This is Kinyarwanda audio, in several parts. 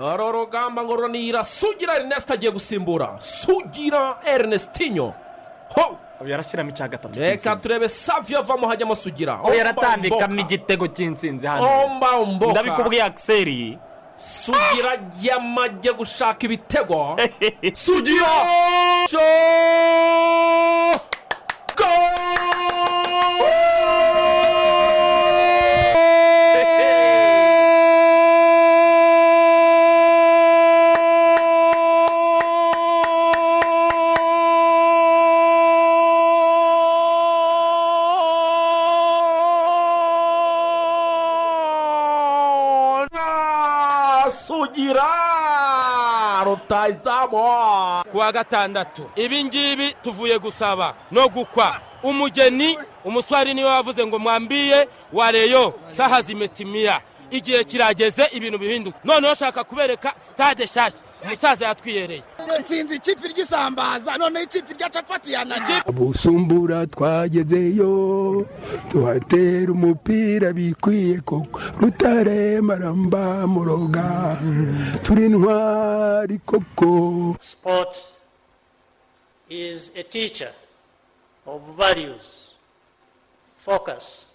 uru rugamba ngo runira sugira erineste agiye gusimbura. Sugira erinestinyo ho! Yarashyiramo icya gatatu reka turebe saviyo avamo hajyamo sugira. We yaratambikamo igitego cy'intsinzi hano. Ndabikubwiye akiseri sugira yamajye gushaka ibitego. Sugira! Rutayizamu kuwa gatandatu. Ibi ngibi tuvuye gusaba no gukwa. Umugeni umuswari ni we wavuze ngo mwambiye wareyo saha zimetimiya igihe kirageze ibintu bihinduka. Noneho ushaka kubereka sitade nshyashya umusaza yatwiyereye nsinzi ikipe ry'isambaza. Noneho ikipe rya capati yanajye busumbura twagezeyo tuhatera umupira bikwiye koko. Rutare maramba muroga turi ntwari koko. Sport is a teacher of values, focus,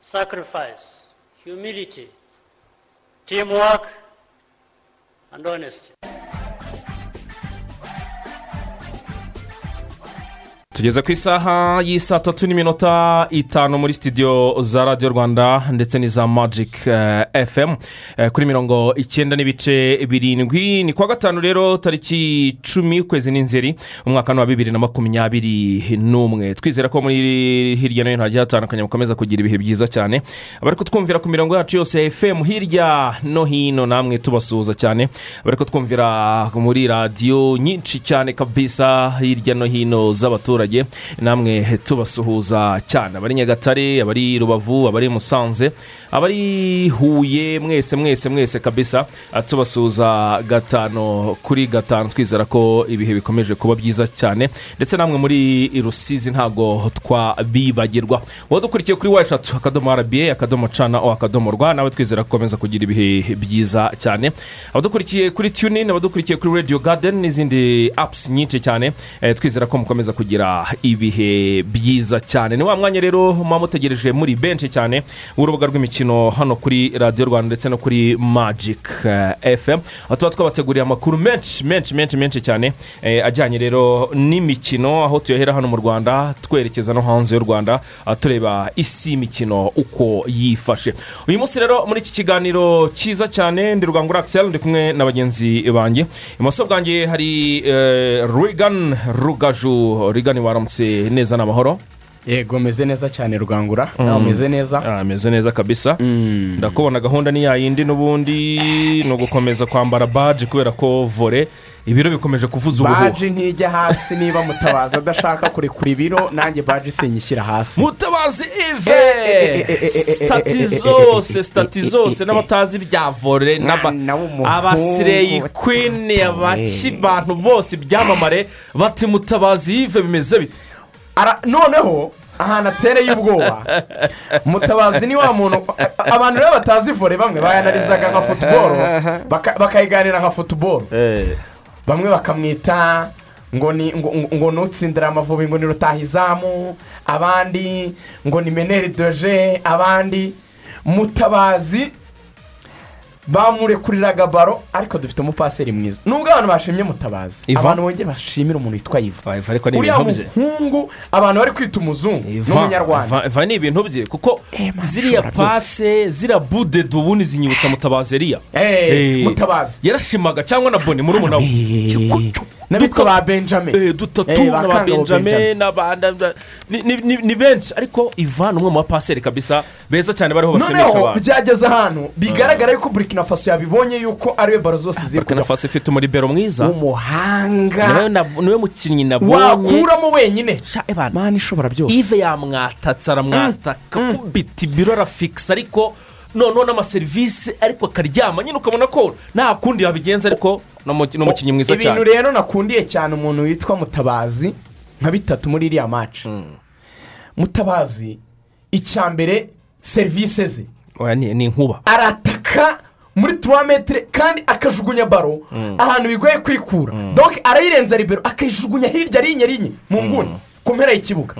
sacrifice, humility, teamwork, and honesty. Tugeze ku isaha y'isaa tatu n'iminota itanu muri studio za radiyo rwanda ndetse n'iza magic fm eh, kuri mirongo icyenda n'ibice birindwi ni kuwa gatanu rero tariki icumi ukwezi n'inzeri umwaka wa bibiri na makumyabiri n'umwe. Twizera ko muri hirya no hino hagiye hatandukanye mukomeza kugira ibihe byiza cyane. Abari kutwumvira ku mirongo yacu yose ya fm hirya no hino namwe tubasuhuza cyane. Abari kutwumvira muri radiyo nyinshi cyane kabisa hirya no hino z'abaturage. Namwe tubasuhuza cyane. Abari nyagatare abari rubavu abari musanze abari huye mwese mwese mwese kabisa ah, tubasuhuza gatanu kuri gatanu. Twizera ko ibihe bikomeje kuba byiza cyane. Ndetse namwe muri rusizi ntago twabibagirwa. Wadukurikiye kuri wa eshatu akadomo rba akadomo cana o akadomo rwa nawe twizera ko ukomeza kugira ibihe byiza cyane. Abadukurikiye kuri tunin abadukurikiye kuri radio garden n'izindi apps nyinshi cyane eh, twizera ko mukomeza kugira ibihe byiza cyane. Ni wa mwanya rero muba mutegereje muri benshi cyane w'urubuga rw'imikino hano kuri radiyo rwanda ndetse no kuri magic eh, fm tuba twabateguriye amakuru menshi menshi menshi menshi cyane eh, ajyanye rero n'imikino aho tuyohera hano mu rwanda twerekeza no hanze y'u rwanda ah, tureba isi y'imikino uko yifashe. Uyu munsi rero muri iki kiganiro cyiza cyane ndi rugangura akisel ndi kumwe na bagenzi banjye. Ibumoso bwanjye hari eh, rigani rugaju. Rigani waramutse neza n'amahoro? Yego meze neza cyane rugangura nawe umeze neza. Ah, ameze neza kabisa. Ndakubona gahunda ni yayindi n'ubundi ni ugukomeza kwambara baji kubera ko vore ibiro bikomeje kuvuza ubuhuha baji ntijya hasi niba mutabazi adashaka kurekura ibiro nanjye baji sinyishyira hasi mutabazi ive Eh, eh, eh, eh, sitati eh, eh, zose eh, sitati eh, zose eh, n'abatazi ibya vore abasireyi kwini abaki bantu bose ibyamamare bati mutabazi ive bimeze bite noneho ahantu atereye ubwoba mutabazi ni wa muntu abantu rero batazi vore bamwe bayanarizaga nka futuboro baka- bakayiganira nka futuboro bamwe bakamwita ngo ni ngo, nutsindira amavubi ngo ni rutahizamu abandi ngo ni meneri doje abandi mutabazi bamurekuriraga baro ariko dufite umupaseri mwiza. Nubwo abantu bashimye mutabazi. Abantu bongere bashimire umuntu witwa iva Iva ni uriya muhungu abantu bari kwita umuzungu Iva- n'umunyarwanda Iva- Iva ni ibintu bye kuko Eh, ziriya pase ziriya budedo ubundi zinyibutsa mutabazi eriya Eh, Eh, mutabazi. Yarashimaga cyangwa na boni muri umuntu Eh, n'abitwa ba benjamin. Dutatu na ba benjamin ni- ni- ni- ni benshi. Ariko ivan umwe mu bapaseri kabisa beza cyane bariho bashimisha noneho abantu byageze ahantu bigaragara yuko burkina faso yabibonye yuko ari we baro zose ziri burkina kujya faso ifite umuribero mwiza. Umuhanga. Niwe mukinnyi nabonye. Wakuramo wenyine. Mani ishobora byose. Ive yamwatatse aramwataka kubita ibiro arafikisa ariko noneho n'amaserivisi ariko akaryama. Nyine ukabona ko nta kundi yabigenza ariko ni umu- ni umukinnyi mwiza ibintu cyane. rero nakundiye cyane umuntu witwa mutabazi nka bitatu muri iriya maci mutabazi icya mbere serivisi ze. Ni inkuba. Arataka muri tuwametire kandi akajugunya baro ahantu bigoye kwikura. Doke arayirenza ribero akayijugunya hirya rinye rinye mu nguni ku mpera y'ikibuga.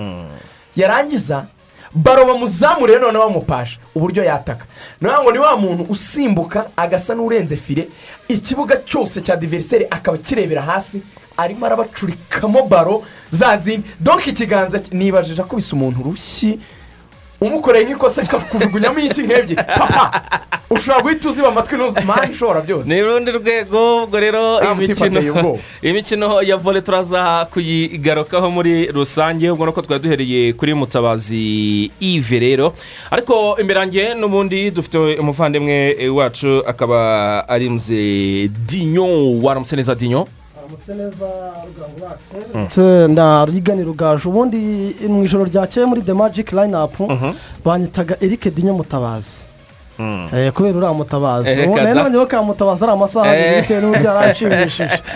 Yarangiza baro bamuzamuriye noneho bamupasha uburyo yataka. Ni ngo ni wa muntu usimbuka agasa n'urenze fire ikibuga cyose cya diveriseri akaba kirebera hasi arimo arabacurikamo baro za zindi. Doke ikiganza nibajije akubise umuntu urushyi umukoreye nk'ikosa akakujugunyamo inshyi nk'ebyiri papa ushobora guhita uziba amatwi n'uzi mpande ishobora byose ni urundi rwego ubwo rero Ah, iyi mutima mikino ateye ubwoba. iyi mikino ya vole turaza kuyigarukaho muri rusange ubwo nuko twari duhereye kuri mutabazi ive rero ariko imbere yanjye n'ubundi dufite umuvandimwe wacu akaba ari muze dinyo waramutse neza dinyo aramutse neza rugango na rigani rugaju. Ubundi mu ijoro ryakeye muri the magic line up banyitaga eric dinyo mutabazi kubera uriya mutabazi Eh, ubu nanjye ka mutabazi ari amasaha abiri Eh. bitewe n'uburyo yaranshimishije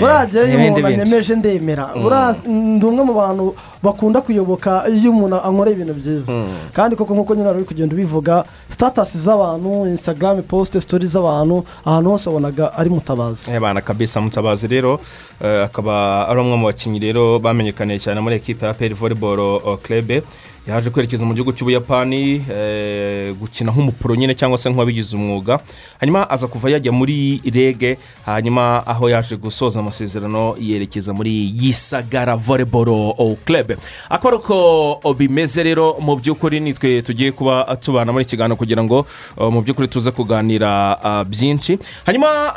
buriya iyo umuntu anyemeje ndemera. Buriya ndi umwe mu bantu bakunda kuyoboka iyo umuntu ankoreye ibintu byiza. Kandi koko nk'uko nyine uri kugenda ubivuga sitatasi z'abantu instagram posite sitori z'abantu ahantu hose wabonaga ari mutabazi. Eh, bana kabisa mutabazi rero. Eh, akaba ari umwe mu bakinnyi rero bamenyekaniye cyane muri ekipa ya peri volleyball club. Yaje kwerekeza mu gihugu cy'ubuyapani eh, gukina nk'umupuro nyine cyangwa se nk'uwabigize umwuga. Hanyuma aza kuva yajya muri rege hanyuma aho yaje gusoza amasezerano yerekeza muri yisagara volleyball club. Ari uko bimeze rero mu by'ukuri nitwe tugiye kuba tubana muri kiganiro kugira ngo uh, mu by'ukuri tuze kuganira uh, byinshi. Hanyuma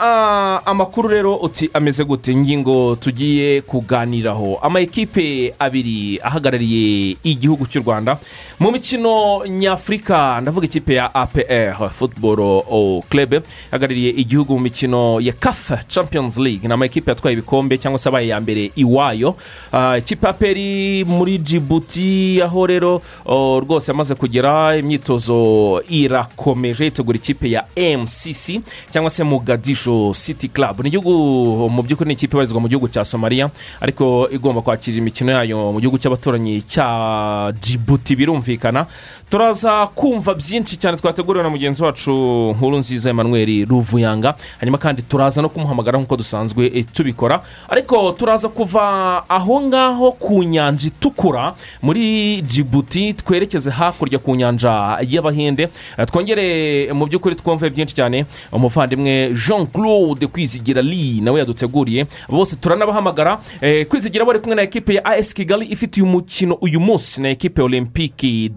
amakuru rero uti ameze gute? Ingingo tugiye kuganiraho. Ama ekipe abiri ahagarariye igihugu cy'u rwanda. Mu mikino nyafurika ndavuga ikipe ya apr football club ihagarariye igihugu mu mikino ya kafa champions league. Ni ama ekipe yatwaye ibikombe cyangwa se abaye iya mbere iwayo. Uh, ikipe ya peri muri jibuti aho rero rwose yamaze kugera imyitozo irakomeje itegura ikipe ya mcc cyangwa se mugadisho city club. Ni igihugu mu by'ukuri ni ikipe ibarizwa mu gihugu cya somaliya ariko igomba kwakira imikino yayo mu gihugu cy'abaturanyi cya jibuti birumvikana turaza kumva byinshi cyane twateguriwe na mugenzi wacu nkuru nziza emmanuel ruvuyanga. Hanyuma kandi turaza no kumuhamagara nk'uko dusanzwe eh, tubikora. Ariko turaza kuva aho ngaho ku nyanja itukura muri jibuti twerekeze hakurya ku nyanja y'abahinde. Eh, twongere mu by'ukuri twumve byinshi cyane. Umuvandimwe jean claude kwizigira li nawe yaduteguriye. Bose turanabahamagara. Eh, kwizigira bari kumwe na ekipe ya as kigali ifite uyu mukino uyu munsi na ekipe olympique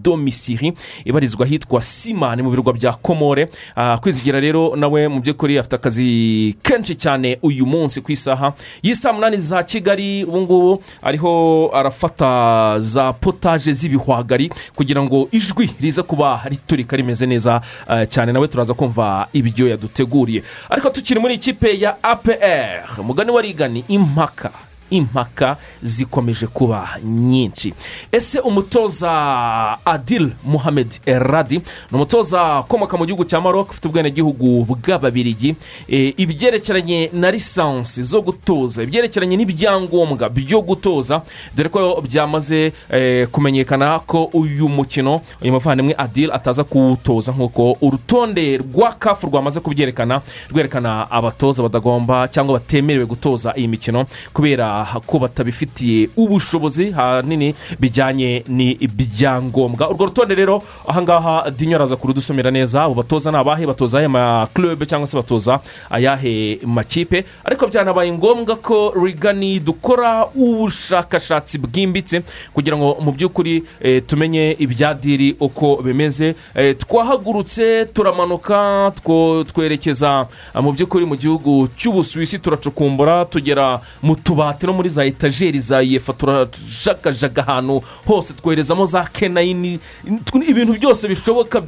domisiri ibarizwa ahitwa simani mu birwa bya komore. Ah, kwizigira rero nawe mu by'ukuri afite akazi kenshi cyane uyu munsi ku isaha. Y'isaa munani za kigali ubu ngubu ariho arafata za potaje z'ibihwagari kugira ngo ijwi rize kuba riturika rimeze neza eh, cyane. Nawe turaza kumva ibyo yaduteguriye. Ariko tukiri muri ikipe ya apr mugani wa rigani impaka. Impaka zikomeje kuba nyinshi. Ese umutoza adil muhamed eradi ni umutoza ukomoka mu gihugu cya maroc ufite ubwenegihugu bw'ababirigi Eh, ibyerekeranye na lisansi zo gutoza ibyerekeranye n'ibyangombwa byo gutoza dore ko byamaze eh, kumenyekana ko uyu mukino uyu muvandimwe adil ataza kuwutoza nk'uko urutonde rwa kafu rwamaze kubyerekana rwerekana abatoza badagomba cyangwa batemerewe gutoza iyi mikino kubera ko batabifitiye ubushobozi hanini bijyanye n'ibyangombwa urwo rutonde rero ahangaha dinyo araza kurudusomera neza abo batoza ni abahe? Batoza ayahe makurube cyangwa se batoza ayahe makipe? Ariko byanabaye ngombwa ko rigani dukora ubushakashatsi bwimbitse kugira ngo mu by'ukuri eh, tumenye ibya diri uko bimeze. Eh, twahagurutse turamanuka twerekeza ah, mu by'ukuri mu gihugu cy'ubusuwisi turacukumbura tugera mu tubati no muri za etajeri za yefa turajagajaga ahantu hose twoherezamo za kenayini ibintu byose bishoboka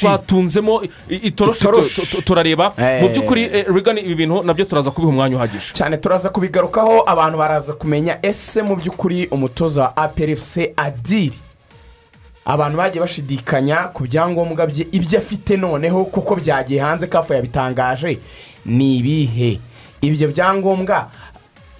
twatunzemo itoroshi Itoroshi. tu- tu- turareba. Eh. mu by'ukuri eh, rigani ibi bintu na byo turaza kubiha umwanya uhagije. Cyane turaza kubigarukaho abantu baraza kumenya ese mu by'ukuri umutoza wa aperefuse adiri abantu bagiye bashidikanya ku byangombwa bye ibyo afite noneho kuko byagiye hanze kafu yabitangaje. Ni ibihe? Ibyo byangombwa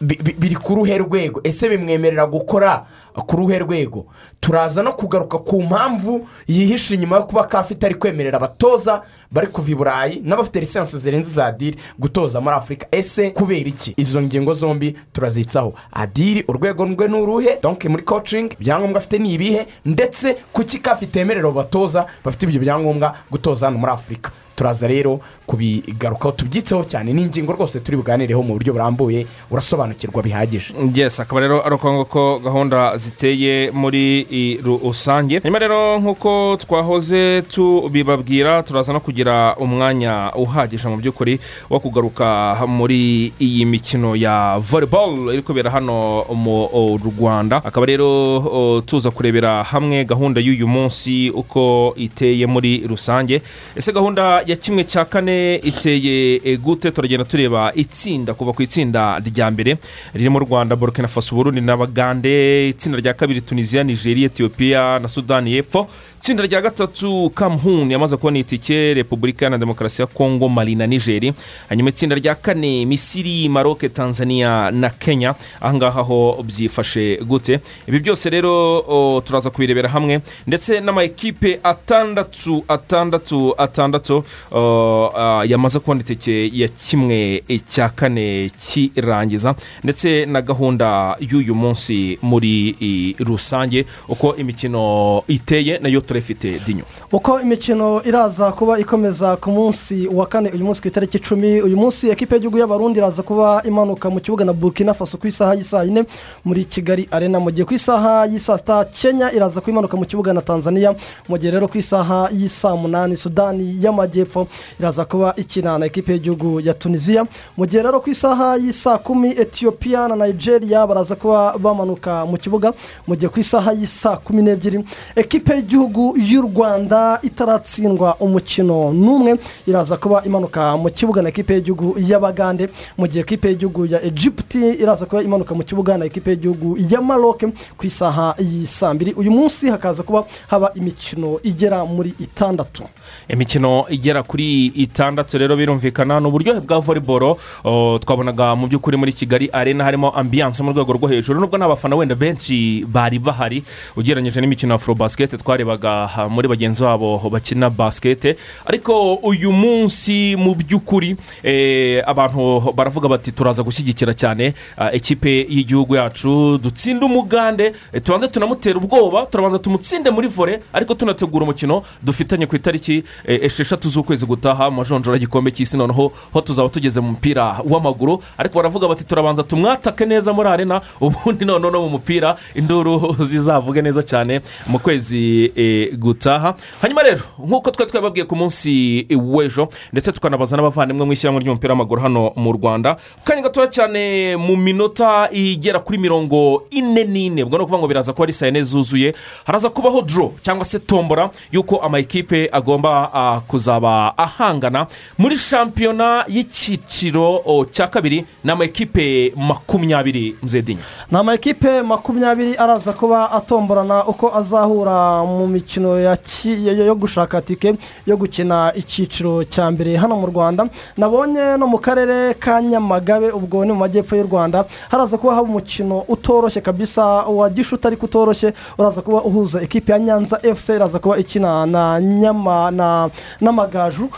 biri ku ruhe rwego? Ese bimwemerera gukora ku ruhe rwego? Turaza no kugaruka ku mpamvu yihishe inyuma yo kuba kafite ari kwemerera abatoza bari kuva i burayi n'abafite lisansi zirenze za diri gutoza muri afurika ese kubera iki? Izo ngingo zombi turazitsaho. Adiri urwego rwe ni uruhe? Donke muri kocingi ibyangombwa afite ni ibihe? Ndetse kuki kafite emerera abo batoza bafite ibyo byangombwa gutoza hano muri afurika turaza rero kubigarukaho. Tubyitseho cyane ni ingingo rwose turi buganireho mu buryo burambuye urasobanukirwa bihagije. Yes akaba rero ari uko nguko gahunda ziteye muri rusange. Nyuma rero nk'uko twahoze tubibabwira turaza no kugira umwanya uhagije mu by'ukuri wo kugaruka muri iyi mikino ya volleyball iri kubera hano mu rwanda. Akaba rero tuza kurebera hamwe gahunda y'uyu munsi uko iteye muri rusange. Ese gahunda ya kimwe cya kane iteye e, gute turagenda tureba itsinda kuva ku itsinda rya mbere riri mu rwanda burkina faso burundi na bagande itsinda rya kabiri tunisiya nigeria etiyopiya na sudani y'epfo. Itsinda rya gatatu kamuhuni yamaze kubona itike repubulika na demokarasi ya kongo mali na nigeri hanyuma itsinda rya kane misiri maroke tanzania na kenya. Ahangaha ho byifashe gute. Ibi byose rero turaza kubirebera hamwe. Ndetse n'amakipe atandatu atandatu atandatu o, a, yamaze kubona itike ya kimwe cya kane kirangiza. Ndetse na gahunda y'uyu munsi muri rusange uko imikino iteye na yo turayifite dinyo. Uko imikino iraza kuba ikomeza ku munsi wa kane uyu munsi ku itariki icumi uyu munsi ekipe y'igihugu y'abarundi iraza kuba imanuka mu kibuga na burkina faso ku isaha y'isaa yine muri kigali arena. Mu gihe ku isaha y'isaa sita kenya iraza kuba imanuka mu kibuga na tanzania. Mu gihe rero ku isaha y'isaa munani sudani y'amajyepfo iraza kuba ikina na ekipe y'igihugu ya tunisiya mu gihe rero ku isaha y'isaa kumi etiyopiya na nigeria baraza kuba bamanuka mu kibuga. Mu gihe ku isaha y'isaa kumi n'ebyiri ekipe y'igihugu y'u rwanda itaratsindwa umukino n'umwe. Iraza kuba imanuka mu kibuga na ekipe y'igihugu y'abagande. Mu gihe ekipe y'igihugu ya egiputi iraza kuba imanuka mu kibuga na ekipe y'igihugu ya maroke ku isaha y'isaa mbiri. Uyu munsi hakaza kuba haba imikino igera muri itandatu. Imikino igera kuri itandatu rero birumvikana ni uburyohe bwa volleyball. O, twabonaga mu by'ukuri muri kigali arena harimo ambiyanse mu rwego rwo hejuru nubwo nta bafana wenda benshi bari bahari. Ugereranyije n'imikino ya furo basikete twarebaga ha, muri bagenzi babo bakina basikete ariko uyu munsi mu by'ukuri eh, abantu baravuga bati turaza gushyigikira cyane ekipe y'igihugu yacu. Dutsinde umugande eh, tubanze tunamutera ubwoba turabanza tumutsinde muri vore ariko tunategura umukino dufitanye ku itariki eh, esheshatu z'ukwezi gutaha mu majonjora y'igikombe cy'isi. Noneho ho tuzaba tugeze mu mupira w'amaguru. Ariko baravuga bati turabanza tumwatake neza muri arena ubundi noneho no mu mupira induru zizavuge neza cyane mu kwezi eh, gutaha. Hanyuma rero nk'uko twari twababwiye ku munsi w'ejo ndetse tukanabaza n'abavandimwe mu ishyirahamwe ry'umupira w'amaguru hano mu rwanda kanya gatoya cyane mu minota igera kuri mirongo ine n'ine ubwo ni ukuvuga ngo biraza kuba ari saa yine zuzuye haraza kubaho doro cyangwa se tombora y'uko amakipe agomba kuzaba ahangana muri shampiyona y'icyiciro cya kabiri ni amakipe makumyabiri mzedinya ni amakipe makumyabiri araza kuba atomborana uko azahura mu mikino ki- yo gushaka tike yo gukina icyiciro cya mbere hano mu rwanda. Nabonye no mu karere ka nyamagabe ubwo ni mu majyepfo y'u rwanda. Haraza kuba haba umukino utoroshye kabisa wa gishuti ariko utoroshye. Uraza kuba uhuza ekipe ya nyanza fc iraza kuba ikina na nyama na n'amagaju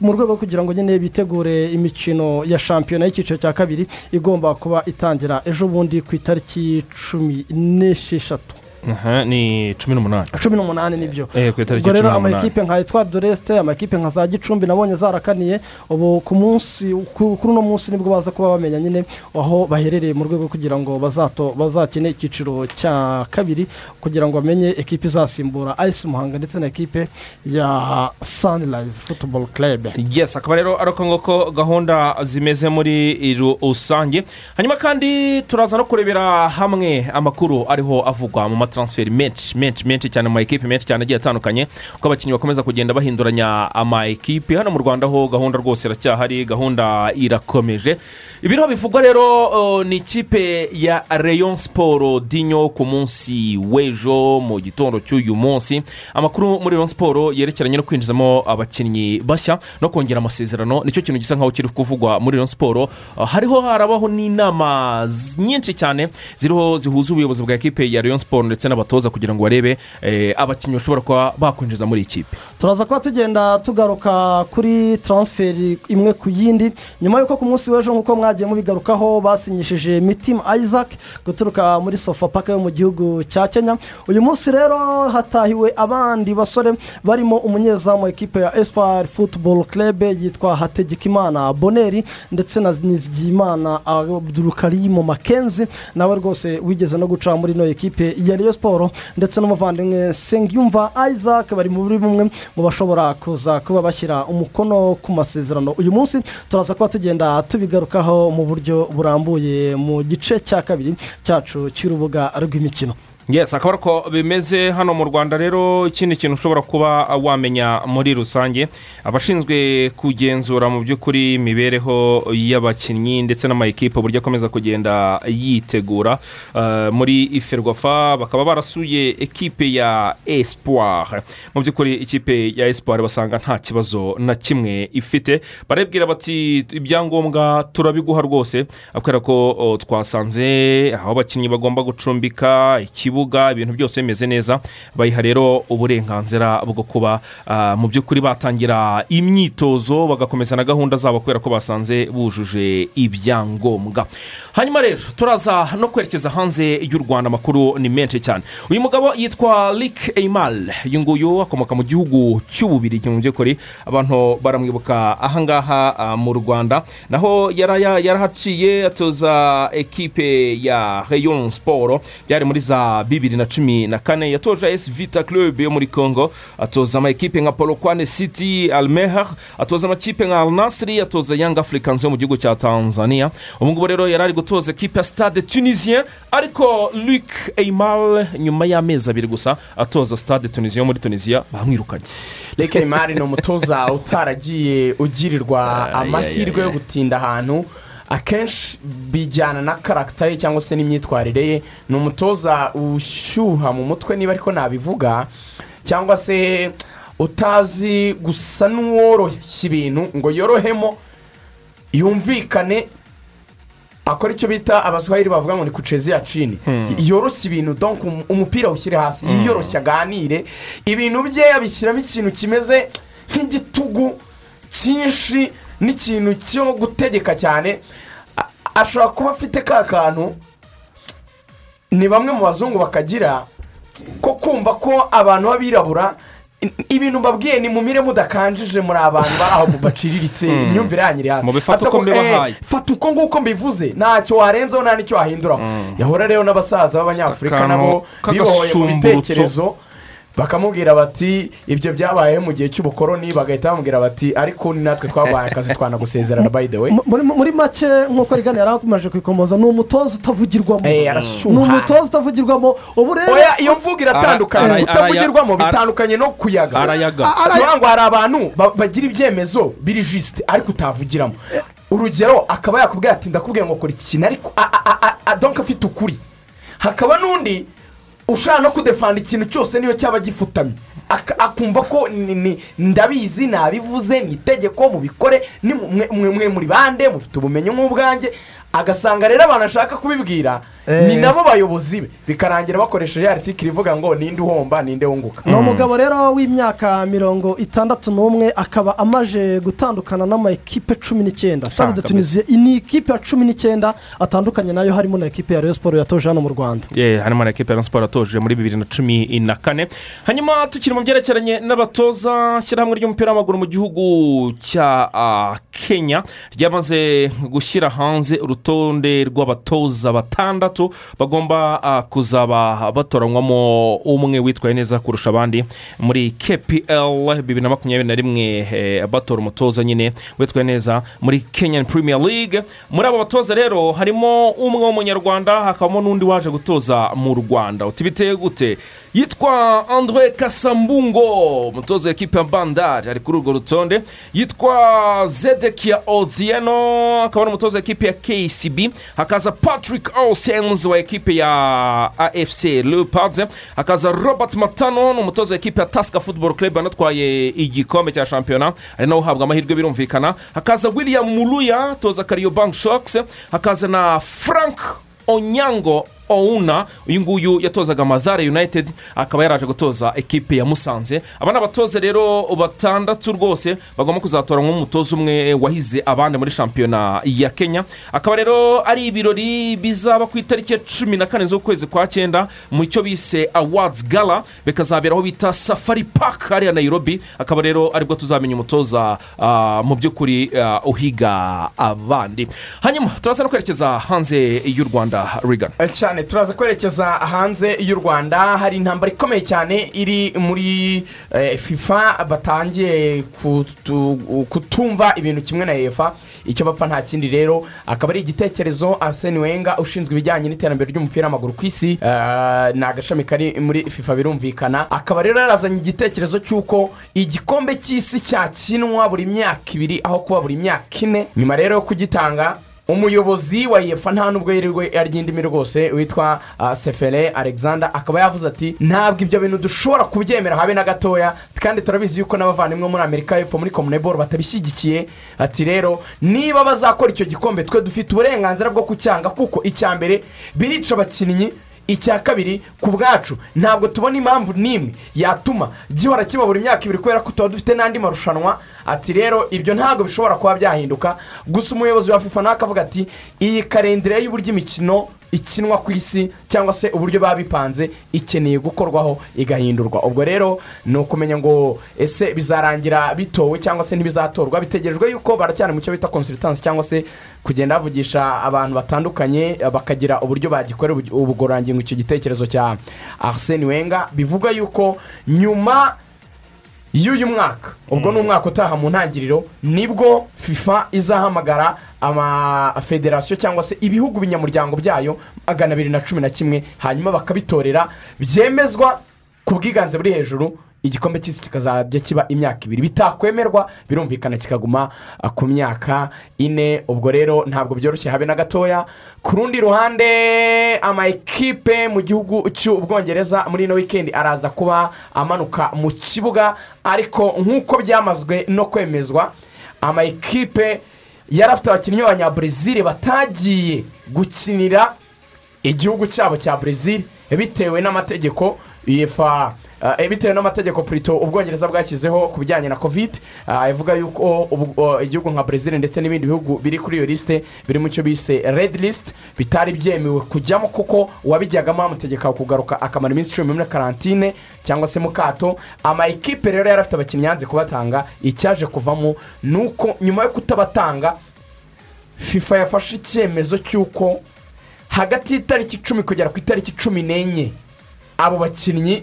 mu rwego rwo kugira ngo nyine bitegure imikino ya shampiyona y'icyiciro cya kabiri igomba kuba itangira ejo bundi ku itariki cumi n'esheshatu. Aha, ni cumi n'umunani. Cumi n'umunani ni byo. Eh, ubwo rero amakipe nka etwari doresite amakipe nka za gicumbi nabonye zarakaniye ubu ku munsi ku- kuri uno munsi ni bwo baza kuba bamenya nyine aho baherereye mu rwego kugira ngo bazakine icyiciro cya kabiri kugira ngo bamenye ekipe izasimbura ayisi muhanga ndetse na ekipe ya sanirayizi futuboro kerebe yes akaba rero ari uko nguko gahunda zimeze muri rusange. Hanyuma kandi turaza no kurebera hamwe amakuru ariho avugwa mu y'amataransiferi menshi menshi menshi cyane mu ma ekipi menshi cyane agiye atandukanye. Kuko abakinnyi bakomeza kugenda bahinduranya ama ekipi hano mu rwanda ho gahunda rwose iracyahari gahunda irakomeje. Ibiriho bivugwa rero uh, ni ikipe ya rayon siporo dinyo ku munsi w'ejo mu gitondo cy'uyu munsi. Amakuru muri rayon siporo yerekeranye no kwinjizamo abakinnyi bashya no kongera amasezerano. Nicyo kintu gisa nkaho kiri kuvugwa muri rayon siporo Uh, hariho harabaho n'inama nyinshi cyane ziriho zihuza ubuyobozi bwa ekipe ya rayon siporo ndetse n'abatoza kugira ngo barebe eh, abakinnyi bashobora kuba bakwinjiza muri iyi kipe. Turaza kuba tugenda tugaruka kuri taransiferi imwe ku yindi. Nyuma y'uko ku munsi w'ejo nk'uko mwagiye mubigarukaho basinyishije mitima isaac guturuka muri sofapaka yo mu gihugu cya kenya. Uyu munsi rero hatahiwe abandi basore barimo umunyezamu ekipe ya espoir football club yitwa hategekimana boneri ndetse na nizigiyimana abdurukarimu makenzi. Nawe rwose wigeze no guca muri ino ekipe ya Rayon siporo ndetse n'umuvandimwe sengiyumva isaac bari muri bumwe mu bashobora kuza kuba bashyira umukono ku masezerano uyu munsi. Turaza kuba tugenda tubigarukaho mu buryo burambuye mu gice cya kabiri cyacu cy'urubuga rw'imikino. Yes akaba ari uko bimeze hano mu rwanda rero ikindi kintu ushobora kuba wamenya muri rusange abashinzwe kugenzura mu by'ukuri imibereho y'abakinnyi ndetse n'amayikipe uburyo akomeza kugenda yitegura uh, muri iferwafa bakaba barasuye ekipe ya espoir. Mu by'ukuri ikipe ya espoir basanga nta kibazo na kimwe ifite. Barabwira bati ibyangombwa turabiguha rwose kubera ko o, twasanze aho abakinnyi bagomba gucumbika ikibuga ibintu byose bimeze neza. Bayiha rero uburenganzira bwo kuba ah, mu by'ukuri batangira imyitozo bagakomeza na gahunda zabo kubera ko basanze bujuje ibyangombwa. Hanyuma rero turaza no kwerekeza hanze y'u rwanda. Amakuru ni menshi cyane. Uyu mugabo yitwa rick eymal. Uyu nguyu akomoka mu gihugu cy'ububirigi mu by'ukuri. Abantu baramwibuka ahangaha ah, mu rwanda. Naho yara- yarahaciye atoza ekipe ya rayon siporo byari muri za bibiri na cumi na kane. Yatoje esi vita club yo muri congo. Atoza amakipe nka polokwane city almeher atoza amakipe nka alnasiri atoza young africans yo mu gihugu cya tanzania. Ubu ngubu rero yari ari gutoza ekipe ya stade tunisien. Ariko luc eymal nyuma y'amezi abiri gusa atoza stade tunisien yo muri tunisia. Bamwirukanye. Reka imari ni umutoza utaragiye ugirirwa amahirwe yo gutinda ahantu. Akenshi bijyana na karagita ye cyangwa se n'imyitwarire ye ni umutoza ushyuha mu mutwe niba ariko nabivuga cyangwa se utazi gusa n'uworoshya ibintu ngo yorohemo yumvikane akora icyo bita abaswahili bavuga ngo ni kucezi ya cini yoroshya ibintu donc um- umupira ushyire hasi yiyoroshya aganire. Ibintu bye abishyiramo ikintu kimeze nk'igitugu cyinshi n'ikintu cyo gutegeka cyane. Ashobora kuba afite ka kantu ni bamwe mu bazungu bakagira ko kumva ko abantu b'abirabura ibintu mbabwiye ni mumire mudakanjije muri abantu bari aho baciriritse. Imyumvire yanyu iri hasi Mubifate Fata uko ko- mbibahaye. eh, fata uko nguko mbivuze. Ntacyo warenzaho nta n'icyo wahinduraho yahora rero n'abasaza b'abanyafurika nabo bibohoye mu bitekerezo. Bakamubwira bati ibyo byabayeho mu gihe cy'ubukoroni bagahita bamubwira bati ariko ni natwe twabaye akazi twanagusezerana by the way. Mu- muri muri make nk'uko rigana yari akomeje kwikomoza ni umutoza utavugirwamo. Eh, ni umutoza utavugirwamo. Ubu rero oya iyo mvugo iratandukanye araya- bitandukanye no kuyaga. Arayaga. Kuvuga ngo hari abantu ba- bagira ibyemezo biri jisite ariko utavugiramo. Urugero akaba yakubwira ati ndakubwira ngo kora iki kintu ariko a- a- a- a- donka afite ukuri. Hakaba n'undi ushaka no kudefanda ikintu cyose niyo cyaba gifutamye. Akumva ko ndabizi nabivuze ni itegeko mubikore mwe muri bande mufite ubumenyi nk'ubwanjye. Agasanga rero abantu ashaka kubibwira ni nabo bayobozi be. Bikarangira bakoresheje ya artikiri ivuga ngo ninde uhomba ninde wunguka. Ni umugabo rero w'imyaka mirongo itandatu n'umwe akaba amaje gutandukana n'amakipe cumi n'icyenda. Stade de tunisiya ni ikipe ya cumi n'icyenda atandukanye na yo harimo na ekipe ya Rayon siporo yatoje hano mu rwanda. Yeah, harimo na ekipa ya siporo yatoje muri bibiri na cumi na kane. Hanyuma tukiri mu byerekeranye n'abatoza shyirahamwe ry'umupira w'amaguru mu gihugu cya kenya ryamaze gushyira hanze urutonde rw'abatoza batandatu. Batandatu bagomba ah, kuzaba batoranywamo umwe witwaye neza kurusha abandi. Muri kpl bibiri na makumyabiri na rimwe eh, batora umutoza nyine witwaye neza muri kenyan premier league. Muri abo batoza rero harimo umwe w'umunyarwanda hakabamo n'undi waje gutoza mu rwanda. Uti biteye gute? Yitwa andre kasambungo umutoza w'ikipe ya bandari ari kuri urwo rutonde. Yitwa zedekia odhieno akaba ari umutoza w'ikipe ya kcb hakaza patrick olsens wa ekipe ya afc leopards. Hakaza robert matano ni umutoza w'ikipe ya tasika football club yanatwaye igikombe cya shampiyona. Ari nawe uhabwa amahirwe birumvikana. Hakaza william muruya toza kariyo bank shokes hakaza na frank onyango ouna uyu nguyu yatozaga madare united akaba yaraje gutoza ekipe ya musanze. Aba ni abatoza rero batandatu rwose bagomba kuzatoranywa nk'umutoza umwe wahize abandi muri shampiyona ya kenya. Akaba rero ari ibirori bizaba ku itariki ya cumi na kane z'ukwezi kwa cyenda mu cyo bise awards gala bikazabera aho bita safari park hariya nairobi. Akaba rero ari bwo tuzamenya umutoza ah, mu by'ukuri ah, uhiga abandi. Hanyuma turaza no kwerekeza hanze y'u rwanda rigana cyane turaza kwerekeza hanze y'u rwanda. Hari intambara ikomeye cyane iri muri eh, fifa batangiye kutu- kutumva ibintu kimwe na efa icyo bapfa nta kindi rero akaba ari igitekerezo arsene wenga ushinzwe ibijyanye n'iterambere ry'umupira w'amaguru ku isi eh, ni agashami kari muri fifa birumvikana. Akaba rero yarazanye igitekerezo cy'uko igikombe cy'isi cyakinwa buri myaka ibiri aho kuba buri myaka ine. Nyuma rero yo kugitanga umuyobozi wa efa nta nubwo yirirwe arya rwose witwa ah, sefere alexander akaba yavuze ati ntabwo ibyo bintu dushobora kubyemera habe na gatoya kandi turabizi yuko n'abavandimwe muri amerika y'epfo muri komuneboro batabishyigikiye. Ati rero niba bazakora icyo gikombe twe dufite uburenganzira bwo kucyanga kuko icya mbere birica abakinnyi icya kabiri ku bwacu. Ntabwo tubona impamvu n'imwe yatuma gihora kiba buri myaka ibiri kubera ko tuba dufite n'andi marushanwa ati rero ibyo ntabwo bishobora kuba byahinduka. Gusa umuyobozi wa fifa nawe akavuga ati iyi karendire y'uburyo imikino ikinwa ku isi cyangwa se uburyo baba bipanze ikeneye gukorwaho igahindurwa. Ubwo rero ni ukumenya ngo ese bizarangira bitowe cyangwa se ntibizatorwa? Bitegerejwe yuko baracyari mu cyo bita konsultansi cyangwa se kugenda bavugisha abantu batandukanye bakagira uburyo bagikorera ubu- ubugororangingo. Icyo gitekerezo cya arsene wenga bivuga yuko nyuma y'uyu mwaka. Ubwo ni umwaka utaha mu ntangiriro ni bwo fifa izahamagara amafederasiyo cyangwa se ibihugu binyamuryango byayo magana abiri na cumi na kimwe hanyuma bakabitorera. Byemezwa ku bwiganze buri hejuru igikombe cy'isi kikazajya kiba imyaka ibiri. Bitakwemerwa birumvikana kikaguma ah, ku myaka ine. Ubwo rero ntabwo byoroshye habe na gatoya. Ku rundi ruhande ama ekipe mu gihugu cy'ubwongereza muri ino wikendi araza kuba amanuka mu kibuga ariko nk'uko byamazwe no kwemezwa ama ekipe yari afite abakinnyi b'abanyabrezil batagiye gukinira igihugu cyabo cya brezil bitewe n'amategeko yefa eh, bitewe n'amategeko purito ubwongereza bwashyizeho ku bijyanye na kovide ivuga yuko igihugu nka brezil ndetse n'ibindi bihugu biri kuri iyo lisite biri mu cyo bise red list bitari byemewe kujyamo kuko uwabijyagamo bamutegeka kugaruka akamara iminsi icumi muri karantine cyangwa se mu kato. Ama ekipe rero yari afite abakinnyi yanze kubatanga icyaje kuvamo ni uko nyuma yo kutabatanga fifa yafashe icyemezo cy'uko hagati y'itariki icumi kugera ku itariki cumi n'enye abo bakinnyi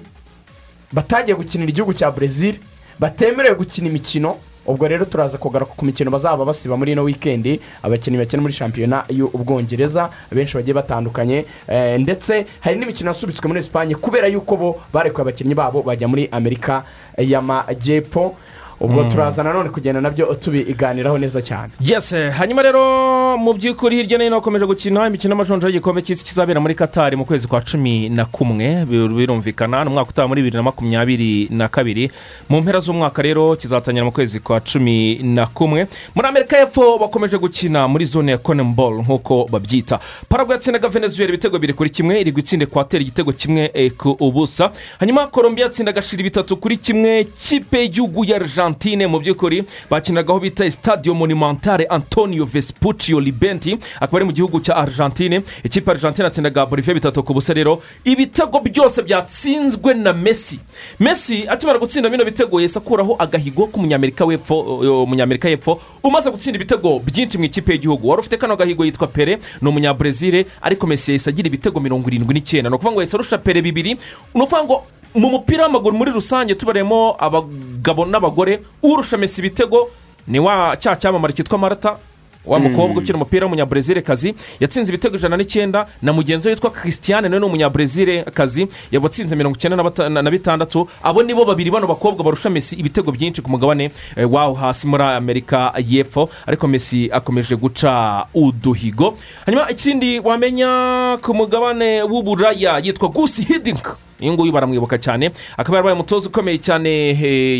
batagiye gukinira igihugu cya brezil batemerewe gukina imikino. Ubwo rero turaza kugaruka ku mikino bazaba basiba muri ino wikendi abakinnyi bakina muri shampiyona y'ubwongereza benshi bagiye batandukanye. Eh, ndetse hari n'imikino yasubitswe muri esipanye kubera yuko bo barekuye abakinnyi babo bajya muri amerika y'amajyepfo. Ubwo turaza nanone kugenda na byo tubiganiraho neza cyane. Yes hanyuma rero mu by'ukuri hirya no hino hakomeje gukina imikino y'amajonjora y'igikombe cy'isi kizabera muri katari mu kwezi kwa cumi na kumwe bir- birumvikana ni umwaka utaha muri bibiri na makumyabiri na kabiri. Mu mpera z'umwaka rero kizatangira mu kwezi kwa cumi na kumwe. Muri amerika y'epfo bakomeje gukina muri zone ya konembol nk'uko babyita. Paragwe yatsindaga venezuela ibitego biri kuri kimwe iri gutsinda ekwateri igitego kimwe eh, ku ubusa. Hanyuma colombia yatsindaga shiri bitatu kuri kimwe kipe y'igihugu ya argentine argentine mu by'ukuri bakiniraga aho bita stade monumentale antonio vespuccio libenti akaba ari mu gihugu cya argentine. Ikipe argentine yatsindaga boliviya bitatu ku busa rero. Ibitego byose byatsinzwe na messi. Messi akimara gutsinda bino bitego yahise akuraho agahigo k'umunyamerika w'epfo umunyamerika y'epfo umaze gutsinda ibitego byinshi mu ikipe y'igihugu. Wari ufite kano gahigo yitwa pere ni umunyabrezil ariko messi yahise agira ibitego mirongo irindwi n'icyenda. Ni ukuvuga ngo yahise arusha pere bibiri. Ni ukuvuga ngo mu mupira w'amaguru muri rusange tubaremo abagabo n'abagore urusha messi ibitego ni wa cya cyamamare cyitwa marata wa mukobwa ukina umupira w'umunyabrezil kazi yatsinze ibitego ijana n'icyenda na mugenzi we witwa christiane nawe ni umunyabrezil kazi yatsinze mirongo icyenda na bitandatu abo nibo babiri bano bakobwa barusha messi ibitego byinshi ku mugabane eh, waho hasi muri amerika y'epfo ariko messi akomeje guca uduhigo. Hanyuma ikindi wamenya ku mugabane w'uburaya yitwa gusi hidingi uyu nguyu baramwibuka cyane. Akaba yarabaye umutoza ukomeye cyane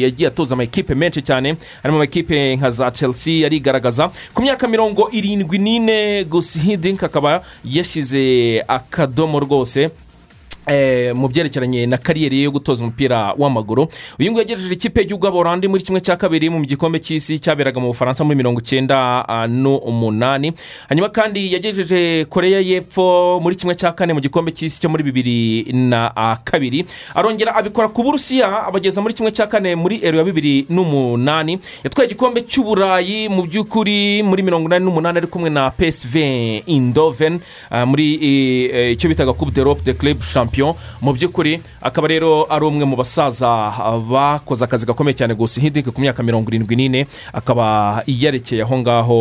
yagiye atoza amakipe menshi cyane. Harimo amakipe nka za chelsea yarigaragaza ku myaka mirongo irindwi n'ine gusi hidingi akaba yashyize akadomo rwose. Mu byerekeranye na kariyeri ye yo gutoza umupira w'amaguru uyu nguyu yagejeje ikipe y'igihugu y'aborandi muri kimwe cya kabiri mu gikombe cy'isi cyaberaga mu bufaransa muri mirongo icyenda n'umunani hanyuma kandi yagejeje koreya y'epfo muri kimwe cya kane mu gikombe cy'isi cyo muri bibiri na ah, kabiri. Arongera abikora ku burusiya abageza muri kimwe cya kane muri ero ya bibiri n'umunani. Yatwaye igikombe cy'uburayi mu by'ukuri muri mirongo inani n'umunani ari kumwe na psv indoven ah, muri eh, eh, icyo bitaga coupe d'europe de club champion. Mu by'ukuri akaba rero ari umwe mu basaza bakoze akazi gakomeye cyane gusa hidingi ku myaka mirongo irindwi n'ine akaba yarekeye aho ngaho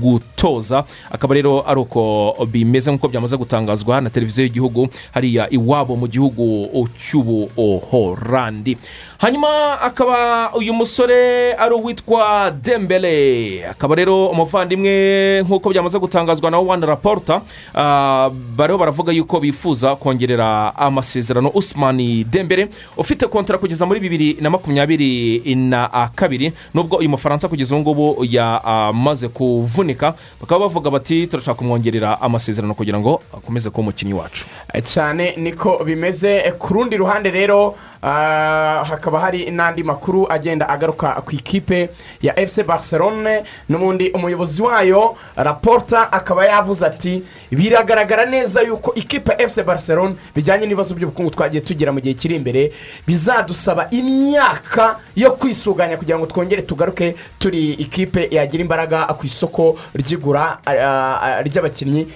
gutoza akaba rero ari uko bimeze nk'uko byamaze gutangazwa na televiziyo y'igihugu hariya iwabo mu gihugu cy'ubuhorandi. Hanyuma akaba uyu musore ari uwitwa dembele. Akaba rero umuvandimwe nk'uko byamaze gutangazwa na wani raporta ah, bariho baravuga yuko bifuza kongerera amasezerano usmani dembele ufite kontara kugeza muri bibiri na makumyabiri na kabiri nubwo uyu mufaransa kugeza ubu ngubu yamaze kuvunika bakaba bavuga bati turashaka kumwongerera amasezerano kugira ngo akomeze kuba umukinnyi wacu. Cyane niko bimeze ku rundi ruhande rero hakaba hari n'andi makuru agenda agaruka ku ikipe ya efuse barcelone n'ubundi umuyobozi wayo raporta akaba yavuze ati biragaragara neza yuko ikipe ya efuse barcelone bijyanye n'ibibazo by'ubukungu twagiye tugira mu gihe kiri imbere bizadusaba imyaka yo kwisuganya kugira ngo twongere tugaruke turi ikipe yagira imbaraga ku isoko ry'igura ah, ah, ry'abakinnyi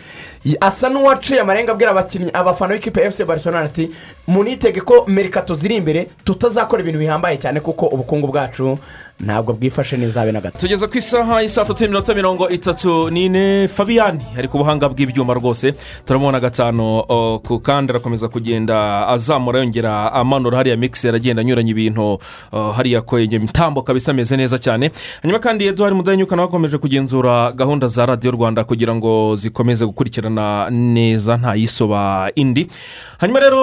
asa n'uwaciye amarenga abwira abakinnyi abafana b'ikipe efuse barcelona ati munitege ko merikato ziri imbere tutazakora ibintu bihambaye cyane kuko ubukungu bwacu ntabwo bwifashe neza na gato. Tugeze ku isaha y'isaa tatu n'iminota mirongo itatu n'ine. Fabiyani ari ku buhanga bw'ibyuma rwose. Turamubona gatanu ku kandi arakomeza kugenda azamura yongera amanura. Hariya mikiseri agenda anyuranya ibintu hariya kwenge mitambo kabisa ameze neza cyane. Hanyuma kandi eduard mudanyuka nawe akomeje kugenzura gahunda za radiyo rwanda kugira ngo zikomeze gukurikirana neza ntayisoba indi. Hanyuma rero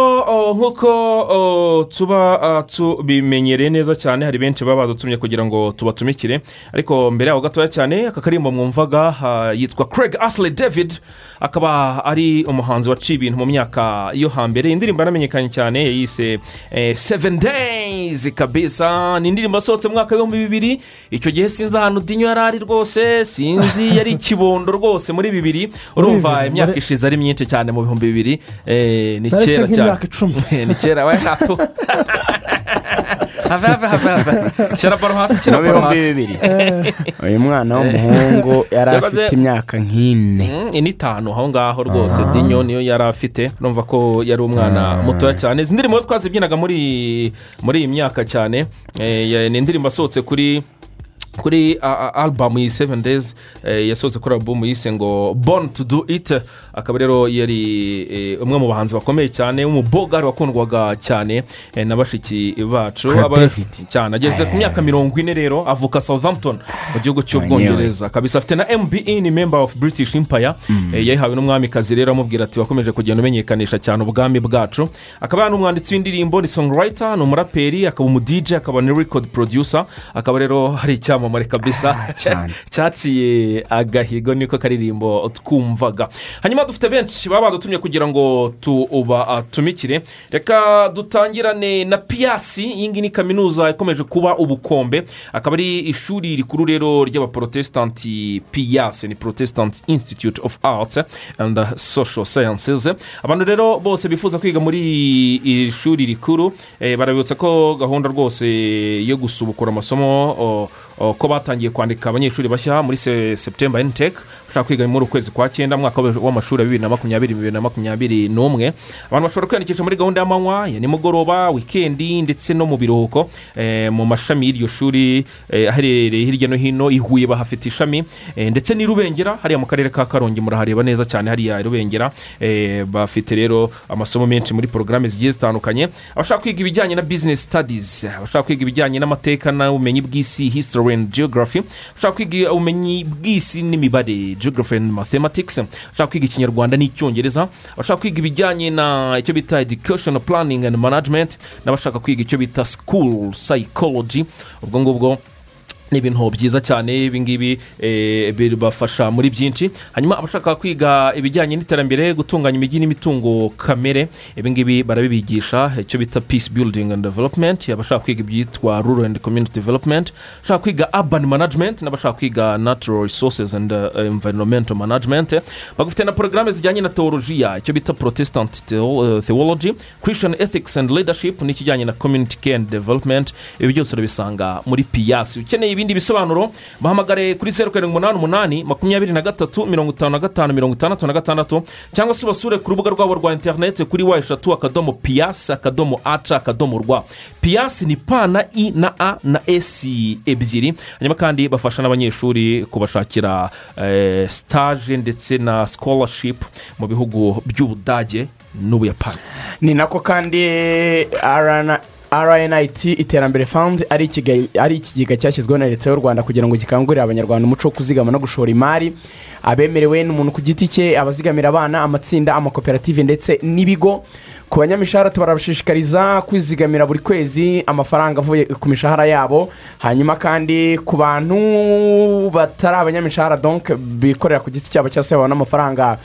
nk'uko tuba tubimenyereye neza cyane hari benshi baba badutumye kugira ngo tubatumikire. Ariko mbere yaho gatoya cyane aka karimbo mwumvaga yitwa craig ashley david akaba ari umuhanzi waciye ibintu mu myaka yo hambere. Indirimbo yaramenyekanye cyane yayise eh, seven days kabisa. Ni indirimbo yasohotse mu mwaka w'ibihumbi bibiri. Icyo gihe sinzi ahantu dinyo yari ari rwose sinzi yari ikibondo rwose muri bibiri. Urumva imyaka ishize ari myinshi cyane mu bihumbi bibiri. Eh, ni kera cyane. ni kera we hato have have have have. Shyira baro hasi shyira baro hasi bibiri uyu mwana w'umuhungu yari afite imyaka nk'ine. Mm, ine itanu aho ngaho rwose dinyo niyo yari afite. Urumva ko yari umwana mutoya cyane. Izi ndirimbo twazibyinaga muri muri iyi myaka cyane eh, ni indirimbo yasohotse kuri kuri alubamu iyi seven days eh, yasohotse kuri alubamu yise ngo born to do it. Akaba rero yari eh, umwe mu bahanzi bakomeye cyane w'umubogari wakundwaga cyane eh, na bashiki bacu. Cyane ageze ku myaka mirongo ine rero avuka southampton mu gihugu cy'ubwongereza kabisa afite na mbe ni member of british empire. Eh, yayihawe n'umwamikazi rero amubwira ati wakomeje kugenda umenyekanisha cyane ubwami bwacu. Akaba ari umwanditsi w'indirimbo ni songwriter ni umuraperi akaba umudije akaba ni record producer. Akaba rero hari icyamamare cyamamare kabisa. Cyane. cyaciye agahigo niko karirimbo twumvaga. Hanyuma dufite benshi baba badutumye kugira ngo tubatumikire reka dutangirane na piyasi iyi ngiyi ni kaminuza ikomeje kuba ubukombe. Akaba ari ishuri rikuru rero ry'abaporotesitanti piyasi ni protestant institute of arts and social sciences. Abantu rero bose bifuza kwiga muri iri shuri rikuru eh, barabibutsa ko gahunda rwose yo gusubukura amasomo ko batangiye kwandika abanyeshuri bashya muri se- september ntec ushaka kwiga muri ukwezi kwa cyenda mwaka w'amashuri wa bibiri na makumyabiri bibiri na makumyabiri n'umwe. Abantu bashobora kwiyandikisha muri gahunda y'amanywa ya nimugoroba wikendi ndetse no mu biruhuko. Eh, mu mashami y'iryo shuri eh, aherereye hirya no hino i huye bahafite ishami. Eh, ndetse n'i rubengera hariya mu karere ka karongi murahareba neza cyane hariya rubengera. Bafite rero amasomo menshi muri porogaramu zigiye zitandukanye. Abashaka kwiga ibijyanye na business studies abashaka kwiga ibijyanye n'amateka n'ubumenyi bw'isi history and geography abashaka kwiga ubumenyi bw'isi n'imibare geography and mathematics. Abashaka kwiga ikinyarwanda n'icyongereza. Abashaka kwiga ibijyanye na icyo bita education planning and management. N'abashaka kwiga icyo bita school psychology. Ubwo ngubwo ni ibintu byiza cyane. Ibi ngibi eh, bibafasha muri byinshi. Hanyuma abashaka kwiga ibijyanye n'iterambere gutunganya imijyi n'imitungo kamere ibi ngibi barabibigisha. Icyo bita peace building and development. Abashaka kwiga ibyitwa rural and community development. Abashaka kwiga urban management n'abashaka kwiga natural resources and uh, environmental management. Bagufite na porogaramu zijyanye na teolojiya icyo bita protestant uh, theology. Christian ethics and leadership n'ikijyanye na community care and development. Ibi byose urabisanga muri piyasi ukeneye ibindi bisobanuro bahamagare kuri zeru karindwi umunani umunani makumyabiri na gatatu mirongo itanu na gatanu mirongo itandatu na gatandatu cyangwa se ubasure ku rubuga rwabo rwa interineti kuri wa eshatu akadomo piyasi akadomo aca akadomo rwa piyasi ni pa na i na a na esi ebyiri. Hanyuma kandi bafasha n'abanyeshuri kubashakira eh, stage ndetse na scholarship mu bihugu by'ubudage n'ubuyapani. Ni nako kandi arana rnit iterambere fund ari ikigega cyashyizweho na leta y'u rwanda kugira ngo gikangurire abanyarwanda umuco wo kuzigama no gushora imari. Abemerewe n'umuntu ku giti cye abazigamira abana amatsinda amakoperative ndetse n'ibigo. Ku banyamishahara tubarabashishikariza kwizigamira buri kwezi amafaranga avuye ku mishahara yabo. Hanyuma kandi ku bantu batari abanyamishahara donk bikorera ku giti cyabo cyangwa se babona amafaranga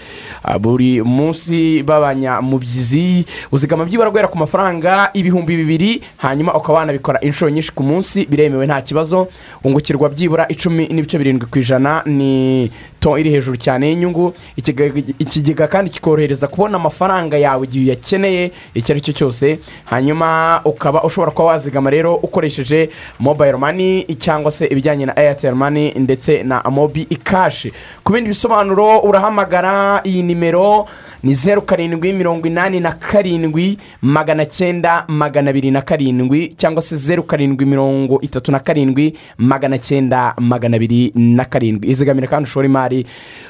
ah, buri munsi b'abanyamubyizi uzigama byibura guhera ku mafaranga ibihumbi bibiri hanyuma ukaba wanabikora inshuro nyinshi ku munsi biremewe nta kibazo. Wungukirwa byibura icumi n'ibice birindwi ku ijana ni to iri hejuru cyane y'inyungu Ikigega- kandi kikorohereza kubona amafaranga yawe igihe uyakeneye icyo ari cyo cyose hanyuma ukaba ushobora kuba wazigama rero ukoresheje mobayiro mani cyangwa se ibijyanye na eyateri mani ndetse na mobi kashi ku bindi bisobanuro urahamagara iyi nimero ni zeru karindwi mirongo inani na karindwi magana cyenda magana abiri na karindwi cyangwa se zeru karindwi mirongo itatu na karindwi magana cyenda magana abiri na karindwi. Izigamire kandi ushora imari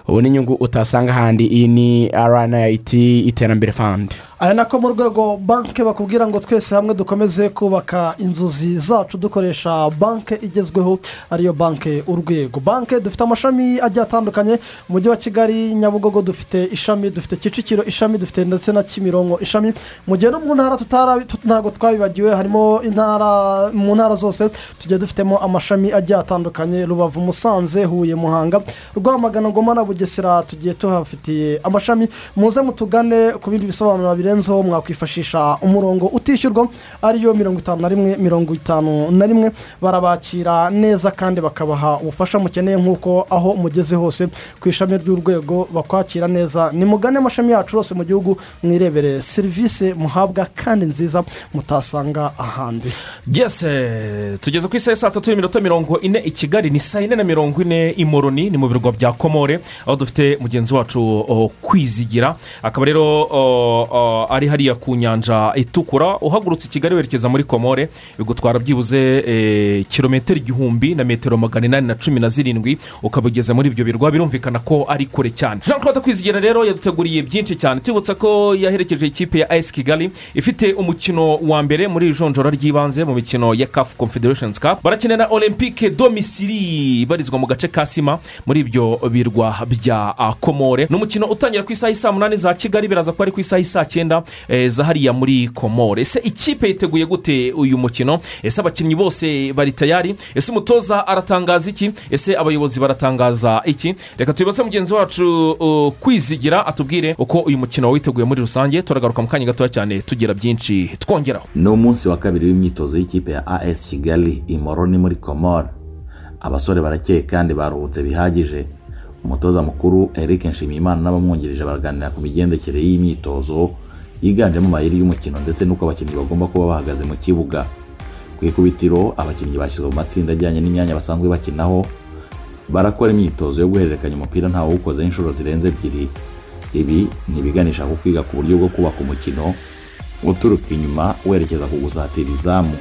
ubona inyungu utasanga ahandi. Iyi ni rnit iterambere fund. Aya nako mu rwego banki bakubwira ngo twese hamwe dukomeze kubaka inzozi zacu dukoresha banki igezweho ariyo banki urwego. Banki dufite amashami agiye atandukanye mu mujyi wa kigali nyabugogo dufite ishami dufite kicukiro ishami dufite ndetse na kimironko ishami. Mu gihe no mu ntara ntabwo twabibagiwe harimo intara mu ntara zose tugiye dufitemo amashami agiye atandukanye. Rubavu musanze huye muhanga rwamagana ngoma na bugesera tugiye tuhafitiye amashami. Muze mutugane ku bindi bisobanuro birenzeho mwakwifashisha umurongo utishyurwa ariyo mirongo itanu na rimwe mirongo itanu na rimwe. Barabakira neza kandi bakabaha ubufasha mukeneye nk'uko aho mugeze hose. Ku ishami ry'urwego bakwakira neza. Nimugane amashami yacu yose mu gihugu mwirebere serivisi muhabwa kandi nziza mutasanga ahandi. Yese tugeze ku isaha saa tatu n'iminota mirongo ine i kigali. Ni saa yine na mirongo ine i moroni ni mu birwa bya komore aho dufite mugenzi wacu o, kwizigira. Akaba rero o, o, ari hariya ku nyanja itukura uhagurutse i kigali werekeza muri komore bigutwara byibuze e, kilometero igihumbi na metero magana inani na cumi na zirindwi ukaba ugeze muri ibyo birwa birumvikana ko ari kure cyane. Jean claude kwizigira rero yaduteguriye byinshi cyane. Tubutsa ko yaherekeje ikipe ya ayisi kigali ifite umukino wa mbere muri iri jonjora ry'ibanze mu mikino ya kafu confederations cup. Barakenera olympique domisiri ibarizwa mu gace ka sima muri ibyo birwa bya ah, komore. Ni umukino utangira ku isaha y'i saa munani za kigali biraza kuba ari ku isaha y'i saa cyenda. Icyenda eh, za hariya muri komore. Ese ikipe yiteguye gute uyu mukino? Ese abakinnyi bose bari tayari? Ese umutoza aratangaza iki? Ese abayobozi baratangaza iki? Reka tubibaze mugenzi wacu kwizigira atubwire uko uyu mukino witeguye muri rusange. Turagaruka mu kanya gatoya cyane tugira byinshi twongeraho. Ni umunsi wa kabiri w'imyitozo y'ikipe ya as kigali imoroni muri komora abasore barakeye kandi baruhutse bihagije. Umutoza mukuru eric nshimiyimana n'abamwungirije baraganira ku migendekere y'imyitozo. Yiganjemo amayeri y'umukino ndetse n'uko abakinnyi bagomba kuba bahagaze mu kibuga. Ku ikubitiro abakinnyi bashyizwe mu matsinda ajyanye n'imyanya basanzwe bakinaho barakora imyitozo yo guhererekanya umupira ntawe uwukozeho inshuro zirenze ebyiri. Ibi ni ibiganisha ku kwiga ku buryo bwo kubaka umukino uturuka inyuma werekeza ku gusatira izamu.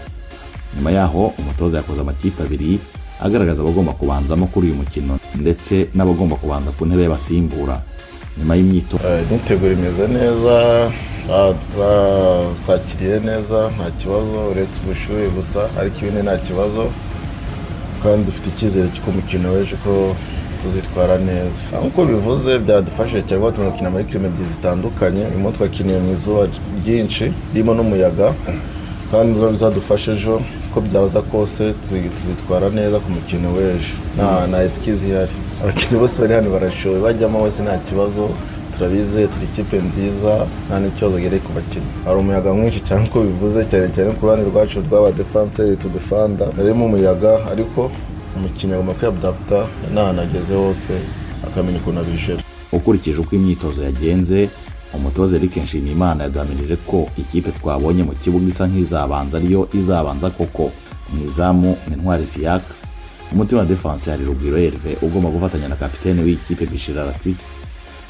Nyuma yaho umutoza yakoze amakipe abiri agaragaza abagomba kubanzamo kuri uyu mukino ndetse n'abagomba kubanza ku ntebe y'abasimbura. Nyuma y'imyitozo. Imyiteguro imeze neza twakiriye neza nta kibazo uretse ubushyuhe gusa ariko ibindi nta kibazo. Kandi dufite icyizere cy'uko umukino w'ejo ko tuzitwara neza. Nk'uko bivuze byadufashije cyane kuba tunakina muri kirime ebyiri zitandukanye. Munsi twakiniye mu izuba ryinshi ririmo n'umuyaga. Kandi biba bizadufasha ejo uko byaza kose tuzi- tuzitwara neza ku mukino w'ejo. Nta esikizi ihari. Abakinnyi bose bari hano barashoboye. Bajyamo wese nta kibazo. Turabizeye turi ikipe nziza nta n'ikibazo gereye ku bakinnyi. Hari umuyaga mwinshi cyane uko bivuze cyane cyane ku ruhande rwacu rw'abadefanseri tudefanda harimo umuyaga ariko umukinnyi agomba kwiyadaputa n'ahantu ageze hose akamenya ukuntu abijera ukurikije uko imyitozo yagenze umutoza eric nshimiyimana yaduhamirije ko ikipe twabonye mu kibuga isa nk'izabanza ariyo izabanza koko. Mu izamu ni ntwari fiyaka umutima wa defanse hari rugwiro herve ugomba gufatanya na kapitene w'iyi kipe bishira latif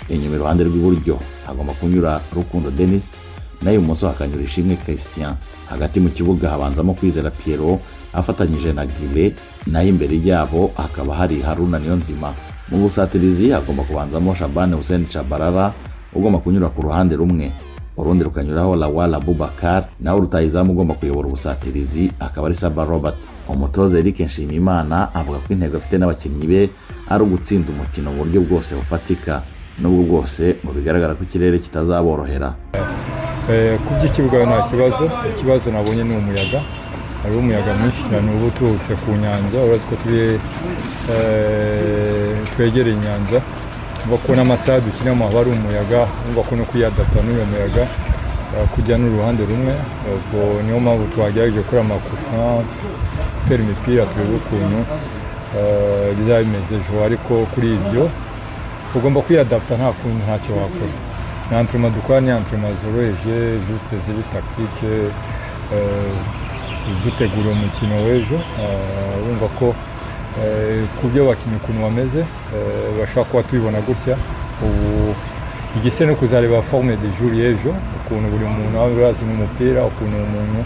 inyuma iruhande rw'iburyo hagomba kunyura rukundo denis naho ibumoso hakanyura ishimwe christian. Hagati mu kibuga habanzamo kwizera piero afatanyije na gire naho imbere yabo hakaba hari haruna niyonzima. Mu busatirizi hagomba kubanzamo shabane hussein chabarara ugomba kunyura ku ruhande rumwe. Urundi rukanyuraho lawala bubakar nawe rutayizamu ugomba kuyobora ubusatirizi akaba ari saba robert. Umutoza eric nshimiyimana avuga ko intego afite n'abakinnyi be ari ugutsinda umukino mu buryo bwose bufatika n'ubwo bwose ngo bigaragara ko ikirere kitazaborohera. Eh, ku by'ikibuga nta kibazo ikibazo nabonye ni umuyaga hariho umuyaga mwinshi cyane uba uturutse ku nyanja uretse ko eh, twegereye inyanja. Umva ko n'amasaha dukinamo haba hari umuyaga umva ko no kwiyadapta n'uyo muyaga eh, kujya n'uruhande rumwe ubwo niyo mpamvu twagerageje gukora amakufa gutera imipira turebe ukuntu eh, bizaba bimeze ejo. Ariko kuri ibyo ugomba kwiyadapta nta kuntu ntacyo wakora. Ni antrema dukora ni antrema zoroheje juste ziri takitike dutegura umukino w'ejo eh, urumva ko eh, ku byo abakinnyi ukuntu bameze eh, bashobora kuba tubibona gutya. Ubu igise no kuzareba forme de jour y'ejo ukuntu buri muntu aba urazi n'umupira ukuntu umuntu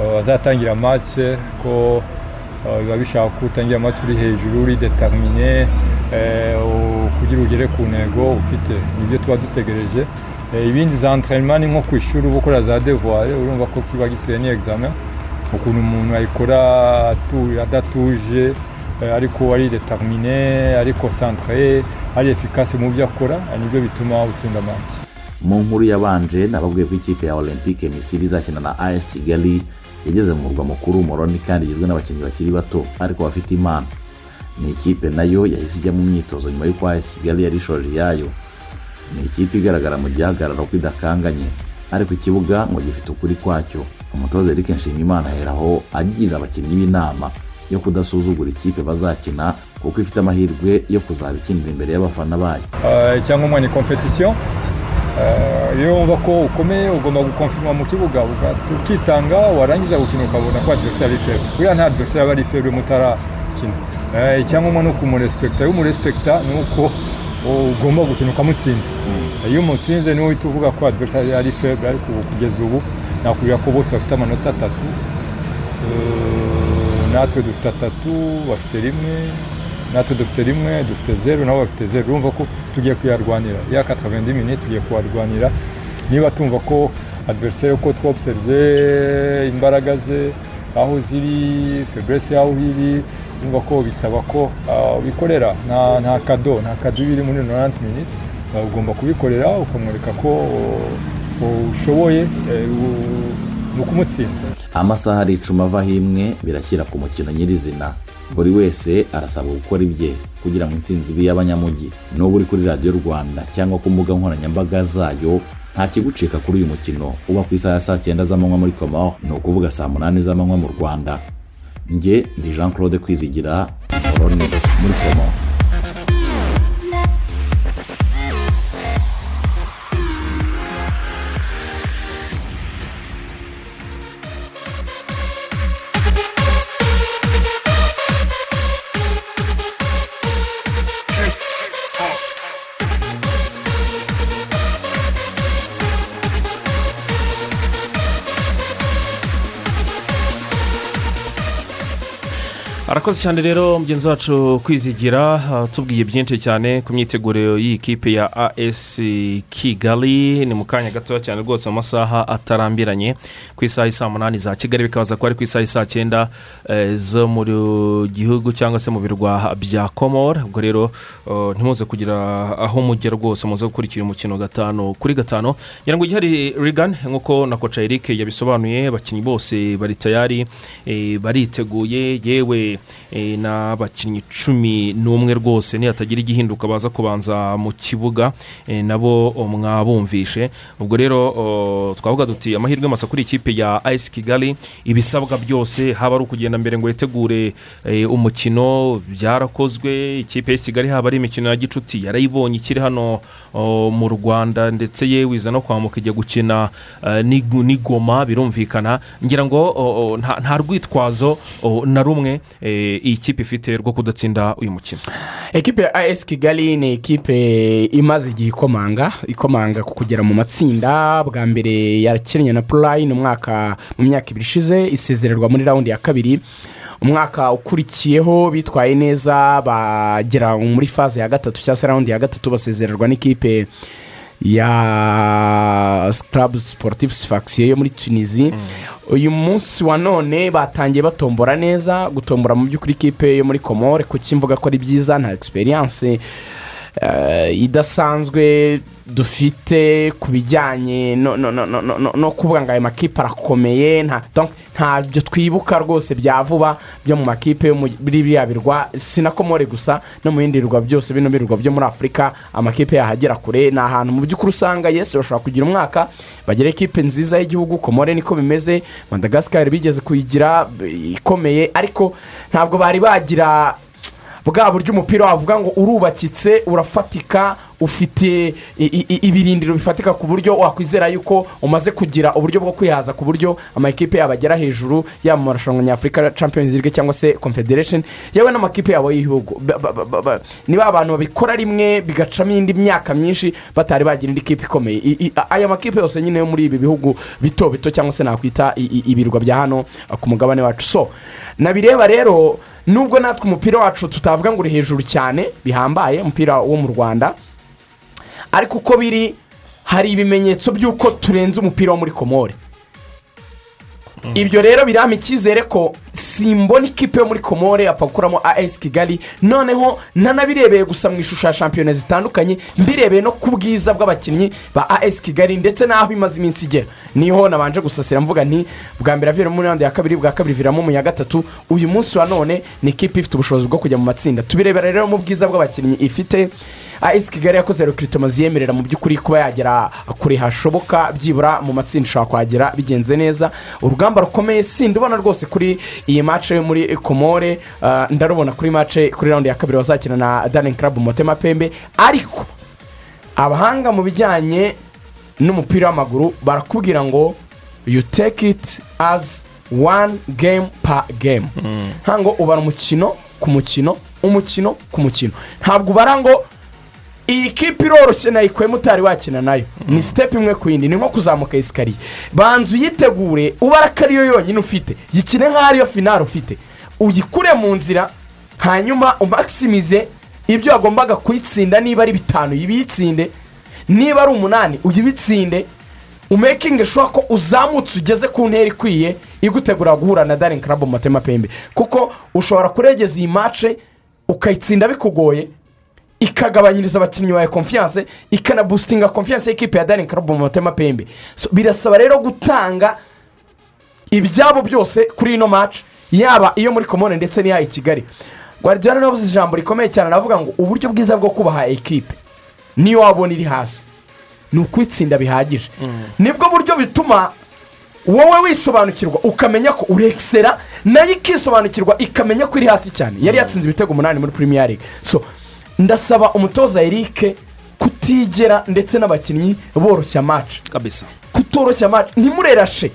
eh, azatangira match ko eh, biba bishaka ko utangira match uri hejuru uri determine eh, kugira ugere ku ntego ufite. Nibyo tuba dutegereje. Eh, ibindi za entraînement ni nko ku ishuri uba ukora za devoir urumva ko kiba gisigaye ni examen. Ukuntu umuntu ayikora atu- adatuje eh, ariko ari determine ari concentré ari efficace mu byo akora eh, ni byo bituma utsinda match mu nkuru yabanje nababwiye ko ikipe ya olympique misiri izakina na as kigali yageze mu murwa mukuru moroni kandi igizwe n'abakinnyi bakiri bato ariko bafite impano ni ikipe na yo yahise ijya mu myitozo nyuma y'uko as kigali yari ishoje iyayo ni ikipe igaragara mu gihagararo ko idakanganye ariko ikibuga ngo gifite ukuri kwacyo umutoza eric nshimiyimana aheraho agirira abakinnyi b'inama yo kudasuzugura ikipe bazakina kuko ifite amahirwe yo kuzaba ikinira imbere y'abafana bayo. Eh, icyangombwa ni competition Eh, iyo wumva ko ukomeye ugomba gukonfirma mu kibuga uga- ukitanga warangiza gukina ukabona ko adversaire ari faible. Buriya nta adversaire aba ari faible mutarakina. Icyangombwa ni ukumurespekta iyo umurespekta ni uko ugomba gukina ukamutsinda. Iyo umutsinze ni we uhita uvuga ko adversaire ari faible ariko kugeza ubu nakubwira ko bose bafite amanota atatu. Natwe dufite atatu bafite rimwe. Natwe dufite rimwe dufite zeru nabo bafite zeru. Urumva ko tugiye kuyarwanira. Ya 90 minutes tugiye kuharwanira niba tumva ko adversaire uko twobserve imbaraga ze aho ziri febrese yaho iri urumva ko bisaba ko ah, ubikorera. Nta kado nta kado iba iri muri 90 minutes Ah, ugomba kubikorera ukamwereka ko ushoboye eh, ni ukumutsinda. Amasaha aricuma avaho imwe birakira ku mukino nyirizina. Buri wese arasabwa gukora ibye kugira ngo intsinzi ibe iy'abanyamujyi n'ubu uri kuri radiyo rwanda cyangwa ku mbuga nkoranyambaga zayo nta kigucika kuri uyu mukino. Uba ku isaha ya saa cyenda z'amanywa muri komoro ni ukuvuga saa munani z'amanywa mu rwanda. Njye ndi jean claude kwizigira koroni muri komoro arakoze cyane rero mugenzi wacu kwizigira ah, tubwiye byinshi cyane ku myiteguro y'iyi kipe ya as kigali. Ni mu kanya gatoya cyane rwose mu masaha atarambiranye ku isaha saa munani za kigali bikaza kuba ari ku isaha saa cyenda eh, zo mu gihugu cyangwa se mu birwa bya komora ubwo rero oh, ntimuze kugira aho mujya rwose muze gukurikira umukino gatanu kuri gatanu. Ngira ngo igihari rigani nk'uko na koca eric yabisobanuye abakinnyi bose bari tayari eh, bariteguye. Yewe n'abakinnyi cumi n'umwe rwose nihatagira igihinduka baza kubanza mu kibuga. Eh, nabo oh, mwabumvishe. Ubwo rero oh, twavuga duti amahirwe masa kuri ikipe ya ayisi kigali ibisabwa byose haba ari ukugenda mbere ngo yitegure eh, umukino byarakozwe. Ikipe ya kigali haba ari imikino ya gicuti yarayibonye ikiri hano mu rwanda ndetse yewe iza no kwambuka ijya gukina eh, n'igoma birumvikana. Ngira ngo nta rwitwazo na rumwe eh, iyi kipe ifite rwo kudatsinda uyu mukino. Ekipe ya as kigali ni ekipe imaze igihe ikomanga ikomanga ku kugera mu matsinda. Bwa mbere yakinnye na purayini mu myaka ibiri ishize isezererwa muri rawundi ya kabiri. Umwaka ukurikiyeho bitwaye neza bagera muri faze ya gatatu cyangwa se rawundi ya gatatu basezererwa n'ikipe ya sikarabu siporutifu sifakisiyo yo muri tunizi uyu munsi wa none batangiye batombora neza gutombora mu by'ukuri ikipe yo muri komore kuko imvuga ko ari byiza? Nta egisperiyanse idasanzwe dufite ku bijyanye no, no, no, no, no, no kuvuga ngo ayo makipe arakomeye ntabyo twibuka rwose bya vuba byo mu makipe yo muri biriya birwa si na komore gusa no mu bindi birwa byose bino birwa byo muri afurika amakipe yahagera kure ni ahantu mu by'ukuri usanga yesi bashobora kugira umwaka bagira ekipe nziza y'igihugu komore niko bimeze madagascar bigeze kuyigira eh, ikomeye ariko ntabwo bari bagira bwa buryo umupira wavuga ngo urubakitse urafatika ufite ibirindiro bifatika ku buryo wakwizera yuko umaze kugira uburyo bwo kwihaza ku buryo amakipe yabo agera hejuru yaba mu marushanwa nyafurika champions league cyangwa se confederation. Yewe n'amakipe yabo y'ibihugu. Ba- ba- ba- ba- niba abantu babikora rimwe bigacamo indi myaka myinshi batari bagira indi kipe ikomeye. Aya makipe yose nyine yo muri ibi bihugu bito bito cyangwa se nakwita ibirwa bya hano ku mugabane wacu. So nabireba rero nubwo natwe umupira wacu tutavuga ngo uri hejuru cyane bihambaye umupira wo mu rwanda ariko uko biri hari ibimenyetso by'uko turenze umupira wo muri komore. Ibyo rero birampa icyizere ko simbona ikipe yo muri komore yapfa gukuramo as kigali. Noneho ntanabirebeye gusa mu ishusho ya shampiyona zitandukanye mbirebeye no ku bwiza bw'abakinnyi ba as kigali ndetse n'aho imaze iminsi igera. Niho nabanje gusasira mvuga nti bwa mbere aviramo raundi ya kabiri bwa kabiri viramo mu ya gatatu. Uyu munsi wa none ni ikipe ifite ubushobozi bwo kujya mu matsinda. Tubirebera rero mu bwiza bw'abakinnyi ifite as kigali yakoze rekiritomo ziyemerera mu by'ukuri kuba yagera kure hashoboka byibura mu matsinda ushobora kuhagera bigenze neza. Urugamba rukomeye sindi ubona rwose kuri iyi mace yo muri komore ah, ndarubona kuri mace kuri raundi ya kabiri bazakina na danin karabu motema pembe ariko abahanga mu bijyanye n'umupira w'amaguru barakubwira ngo you take it as one game per game. Ntabwo ubara umukino ku mukino umukino ku mukino. Ntabwo ubara ngo iyi kipe iroroshye nayikuyemo utari wakina na yo. Ni sitepu imwe ku yindi ni nko kuzamuka esikariye banza uyitegure ubara ko ariyo yonyine ufite. Yikine nk'aho ariyo finari ufite. Uyikure mu nzira hanyuma umakisimize ibyo wagombaga kuyitsinda niba ari bitanu. Uyibitsinde niba ari umunani uyibitsinde. Umekinge shuwa ko uzamutse ugeze ku ntera ikwiye igutegura guhura na darin karabu matema pembe. Kuko ushobora kuregeza iyi mace ukayitsinda bikugoye. Ikagabanyiriza abakinnyi bawe konfiyanse ikanabusitinga konfiyanse y'ikipe ya dani karabu mu matema pembe. So, birasaba rero gutanga ibyabo byose kuri ino maci yaba iyo muri komone ndetse n'iya i kigali. Guardiola navuze ijambo rikomeye cyane aravuga ngo uburyo bwiza bwo kubaha ekipe niyo wabona iri hasi. Ni ukwitsinda bihagije. Nibwo buryo bituma wowe wisobanukirwa ukamenya ko urekisera na yo ikisobanukirwa ikamenya ko iri hasi cyane. Yari yatsinze ibitego umunani muri premier league. So ndasaba umutoza eric kutigera ndetse n'abakinnyi boroshya kabisa. Kutoroshya amaci ntimurerashe.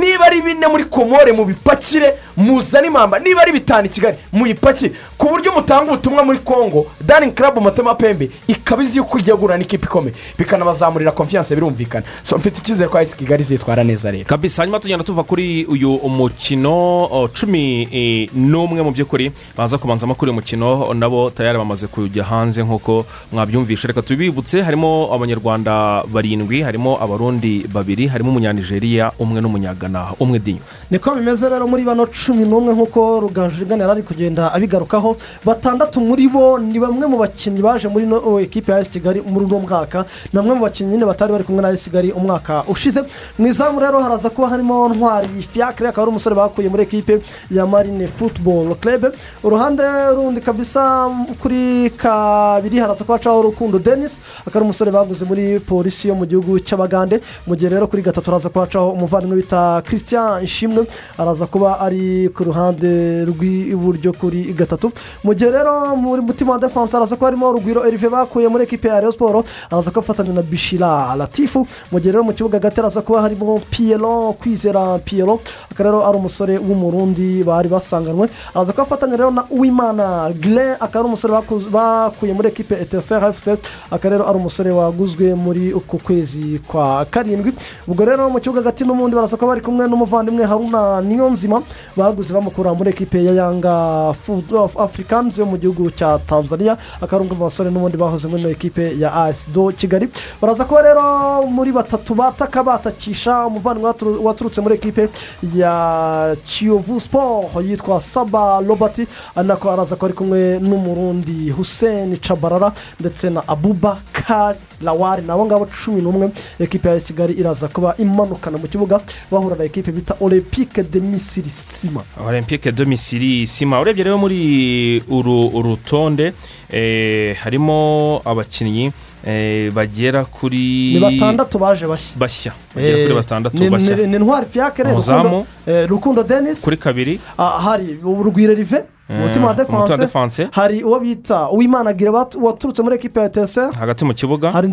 Niba ari bine muri komore mubipakire muzane impamba. Niba ari bitanu i kigali muyipakire. Ku buryo mutanga ubutumwa muri congo daring club matema pembe ikaba izi yuko ijya guhura n'ikipe ikomeye bikanabazamurira konfiyanse birumvikana. So mfite icyizere ko ayisi kigali zitwara neza rero. Kabisa hanyuma tugenda tuva kuri uyu mukino cumi eh, n'umwe mu by'ukuri. Baza kubanzamo kuri uyu mukino nabo tayari bamaze kujya hanze nk'uko mwabyumvishe reka tubibutse harimo abanyarwanda barindwi harimo abarundi babiri harimo umunyanigeriya umwe n'umunyagana umwe dinyo niko bimeze rero muri bano cumi n'umwe nk'uko rugaju yari ari kugenda abigarukaho batandatu muri bo ni bamwe mu bakinnyi baje muri ino ekipe ya esi kigali muri uno mwaka ni bamwe mu bakinnyi nyine batari bari kumwe na esi kigali umwaka ushize. Mu izamu rero haraza kuba harimo ntwari fiacre akaba ari umusore bakuye muri ekipe ya marine football club. Uruhande rundi kabisa kuri kabiri haraza kuba hacaho rukundo denis akaba ari umusore baguze muri polisi yo mu gihugu cy'abagande. Mu gihe rero kuri gatatu haraza kuba hacaho umuvandimwe bita christian ishimwe araza kuba ari ku ruhande rw'iburyo kuri gatatu. Mu gihe rero muri mutima wa defanse haraza kuba harimo rugwiro erive bakuye muri ekipe ya Rayon siporo araza kuba afatanya na bishira latifu mu gihe rero mu kibuga hagati haraza kuba harimo piyero kwizera piyero akaba rero ari umusore w'umurundi bari basanganywe araza kuba afatanya rero na uwimana gire akaba ari umusore bakuye muri ekipe eteseri efuse akaba rero ari umusore waguzwe muri uku kwezi kwa karindwi. Ubwo rero mu kibuga hagati n'ubundi baraza kuba bari kumwe n'umuvandimwe haruna niyonzima baguze bamukura muri ekipe ya yanga fudu afurikanizi yo mu gihugu cya tanzania akaba ari umwe mu basore n'ubundi bahoze muri ekipe ya as do kigali. Baraza kuba rero muri batatu bataka batakisha umuvandimwe waturu- waturutse muri ekipe ya kiyovu siporo yitwa saba robert ari nako araza kuba ari kumwe n'umurundi hussein cabarara ndetse na abubakar lawari ni abo ngabo cumi n'umwe ekipe ya kigali iraza kuba imanukana mu kibuga bahura na ekipe bita olympique de misiri sima olympique de misiri sima urebye rero muri uru urutonde. Eh, harimo abakinnyi eh, bagera kuri ni batandatu baje bashya. bashya. Bagera kuri batandatu ni- bashya. ni- ni ntwari fiyakere Umuzamu. rukundo denis kuri kabiri. Ah, hari urugwiro rive umutima wa wa defanse hari uwo bita uwimanagira waturutse muri ekipe ya eteseri hagati mu kibuga. Hari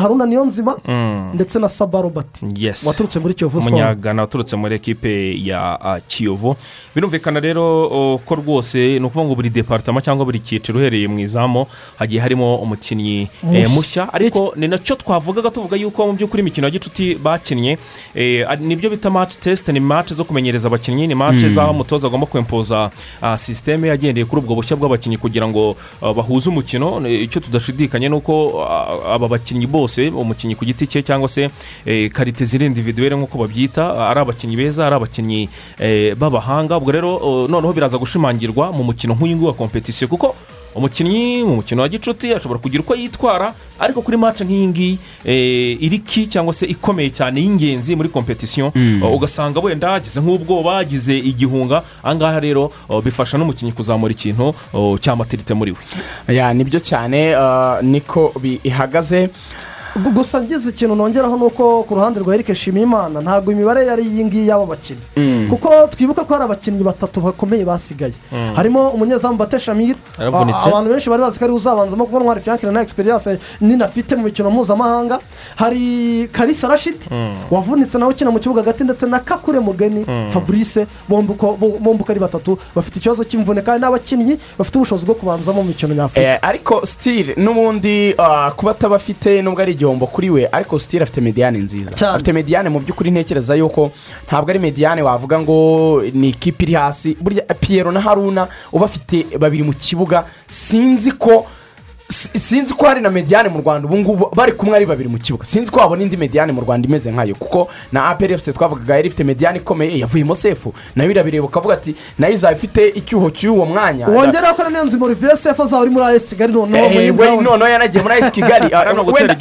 haruna niyonzima Mm. ndetse na saba robert. Yes. Waturutse muri kiyovu siporo umunyagana waturutse muri ekipe ya ah, kiyovu. Birumvikana rero ko rwose ni ukuvuga ngo buri departama cyangwa buri cyiciro uhereye mu izamu hagiye harimo umukinnyi eh, Mushya. ariko ni na cyo twavugaga tuvuga yuko mu by'ukuri imikino ya gicuti bakinnye eh, ni byo bita match test ni match zo kumenyereza abakinnyi ni match Mm. z'aho umutoza agomba kwempoza ah, sisiteme agendeye kuri ubwo bushya bw'abakinnyi kugira ngo ah, bahuze umukino. Eh, icyo tudashidikanya ni uko ah, aba bakinnyi bose umukinnyi ku giti cye cyangwa se eh, karite ziri individuwere nk'uko babyita ah, ari abakinnyi beza ari abakinnyi eh, b'abahanga. Ubwo rero noneho biraza gushimangirwa mu mukino nk'uyu nguyu wa kompetisiyo kuko umukinnyi mu mukino wa gicuti ashobora kugira uko yitwara ariko kuri mace nk'iyi ngiyi eh, iri ki cyangwa se ikomeye cyane y'ingenzi muri kompetisiyo Mm. uh, ugasanga wenda agize nk'ubwoba agize igihunga. Ahangaha rero uh, bifasha n'umukinnyi kuzamura ikintu uh, cy'amatirite muri we. Ya ni byo cyane ah, niko bihagaze gusa ngize ikintu nongeraho ni uko ku ruhande rwa erike shimimana ntabwo imibare yari iyi ngiyi y'aba bakinnyi Mm. kuko twibuka ko hari abakinnyi batatu bakomeye basigaye Mm. harimo umunyezamu bate shamir Yaravunitse. A- abantu benshi bari bazi ko ari uzabanzamo kuko ntwari fiyankire na egisperiyanse nini afite mu mikino mpuzamahanga hari karisa rashidi Mm. wavunitse nawe ukina mu kibuga hagati ndetse na kakure mugeni fabrice bombi uko bo- bombi uko ari batatu bafite ikibazo cy'imvune kandi n'abakinnyi bafite ubushobozi bwo kubanzamo mu mikino nyafurika Eh, ariko sitire n'ubundi ah, kuba atabafite nubwo ari igihombo kuri we ariko sitire afite mediyane nziza. Afite mediyane mu by'ukuri ntekereza yuko ntabwo ari mediyane wavuga ngo ni ikipe iri hasi. Burya piyero na haruna uba afite babiri mu kibuga sinzi ko sinzi ko hari na mediyane mu rwanda. Ubu ngubu bari kumwe ari babiri mu kibuga. Sinzi ko wabona indi mediyane mu rwanda imeze nkayo kuko na aperi efuse twavugaga yari ifite mediyane ikomeye yavuyemo sefu na yo irabireba ukavuga ati na yo izaba ifite icyuho cy'uwo mwanya. Wongeraho ko na nzima olivier sefu azaba ari muri ayesi kigali noneho Eh, Brown. noneho yanagiye muri ayisi kigali. Ah,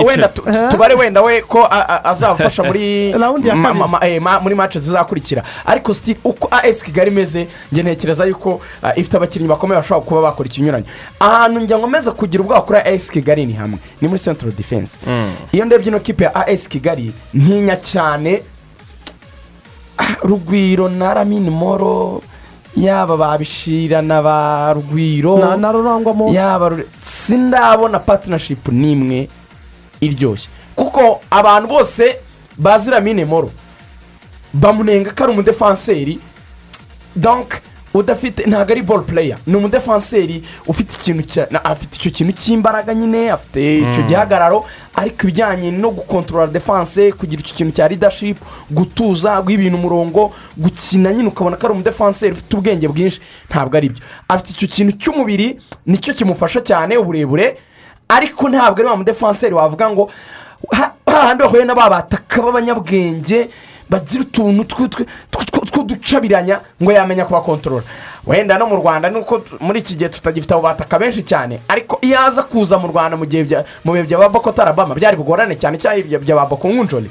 wenda tubare wenda we ko azabafasha muri eh, muri mace zizakurikira. Ariko siti uko ayisi kigali imeze njye ntekereza yuko ah, ifite abakinnyi bakomeye bashobora kuba bakora ikinyuranye ahantu njya nkomeza kugira ubwoba kuri ayisi kigali ni hamwe. Ni muri central defense. Iyo ndebye ino kipe ya ayisi kigali ntinya cyane. Ah, rugwiro na ramini moro yaba babishira na ba rugwiro na rurangwa munsi yaba sindabona patinashipu n'imwe iryoshye. Kuko abantu bose bazi ramine moro. Bamunenga ko ari umudefanseri donk udafite ntabwo ari ball player. Ni umudefanseri ufite ikintu afite icyo kintu cy'imbaraga nyine afite icyo gihagararo ariko ibijyanye no gukontorora defanse kugira icyo kintu cya leadership gutuza guha ibintu umurongo gukina nyine ukabona ko ari umudefanseri ufite ubwenge bwinshi ntabwo ari byo. Afite icyo kintu cy'umubiri ni cyo kimufasha cyane uburebure ariko ntabwo ari wa mudefanseri wavuga ngo ha- hahandi bahuye na ba bataka b'abanyabwenge bagira utuntu tw- tw- tw- tw- tw'uducabiranya ngo yamenya kubakontorora wenda no mu rwanda nuko muri iki gihe tutagifite abo bataka benshi cyane ariko iyo aza kuza mu rwanda mu gihe mu bihe bya boko tarabama byari bugorane cyane cyane ibyo bya boko nkunjori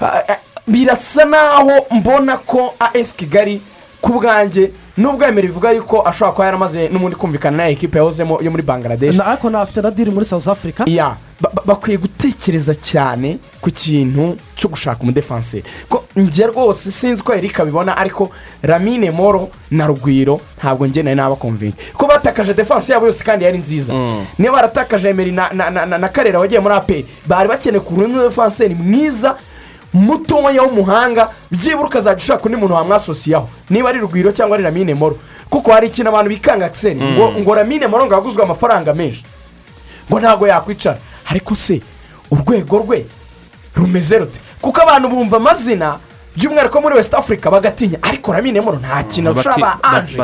Ah, ah, birasa naho mbona ko as kigali ku bwanjye nubwo yemera ivuga yuko ashobora kuba yaramaze n'ubundi kumvikana na ekipa yahozemo yo muri bangladesh. Na- ariko nafite na diri muri south africa? Ya ba- ba- bakwiye gutekereza cyane ku kintu cyo gushaka umudefanseri ko njye rwose sinzi ko erika abibona ariko ramine moro na rugwiro ntabwo njye nari nabakomvinga ko batakaje defanse yabo yose kandi yari nziza. Niba baratakaje emeri na, na, na, na, na karera wagiye muri aperi bari bakeneye kugura undi defanseri mwiza mutoya w'umuhanga byibura ukazajya ushaka undi muntu wamwasosiyaho niba ari rugwiro cyangwa ari ramine moro. Kuko hari ikintu abantu bikanga akiseri ngo ngo ramine moro ngo yaguzwe amafaranga menshi. Ngo ntabwo yakwicara. Ariko se urwego rwe rumeze rute? Kuko abantu bumva amazina by'umwihariko muri west africa bagatinya. Ariko ramine moro nta kintu Bati- ba anje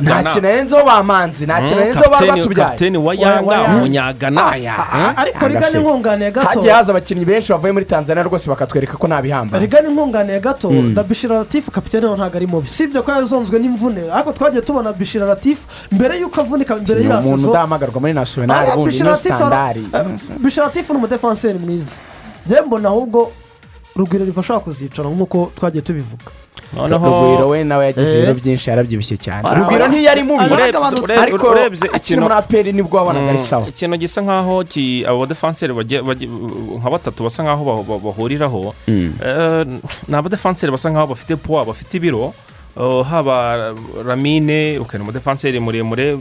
nta kintu arenzeho ba manzi nta kintu arenzeho ba batubyaye kapiteni wa yanga wa Yanga. umunyagana Ah, ariko rigana Agase. inkunganiye gato. Hagiye haza abakinnyi benshi bavuye muri tanzania rwose bakatwereka ko nta bihambaye rigana inkunganiye gato na bishira latifu kapitene we ntabwo ari mubi. Si ibyo ko yazonzwe n'imvune. Ariko twagiye tubona bishira latifu mbere y'uko avunika mbere ni y'iriya umuntu sezo udahamagarwa muri nasiyonari Ah, ubundi Latif sitandari eh, Bishira latifu ni umudefanseri mwiza. Mbona ahubwo rugwiro riva ashobora kuzicara nk'uko twagiye tubivuga. Noneho rugwiro we nawe yagize Eh. ibiro byinshi yarabyibushye cyane. Rugwiro ntiyari mubi ariko ikintu- muri aperi ni bwo wabonaga ari Mm, sawa ikintu gisa nkaho ki- abo badefanseri bagiye- bagiye- nka batatu basa nkaho ba- ba- bahuriraho. Eh, ni abadefanseri basa nkaho bafite puwa bafite ibiro. Haba ramine ukabona umudefanseri muremure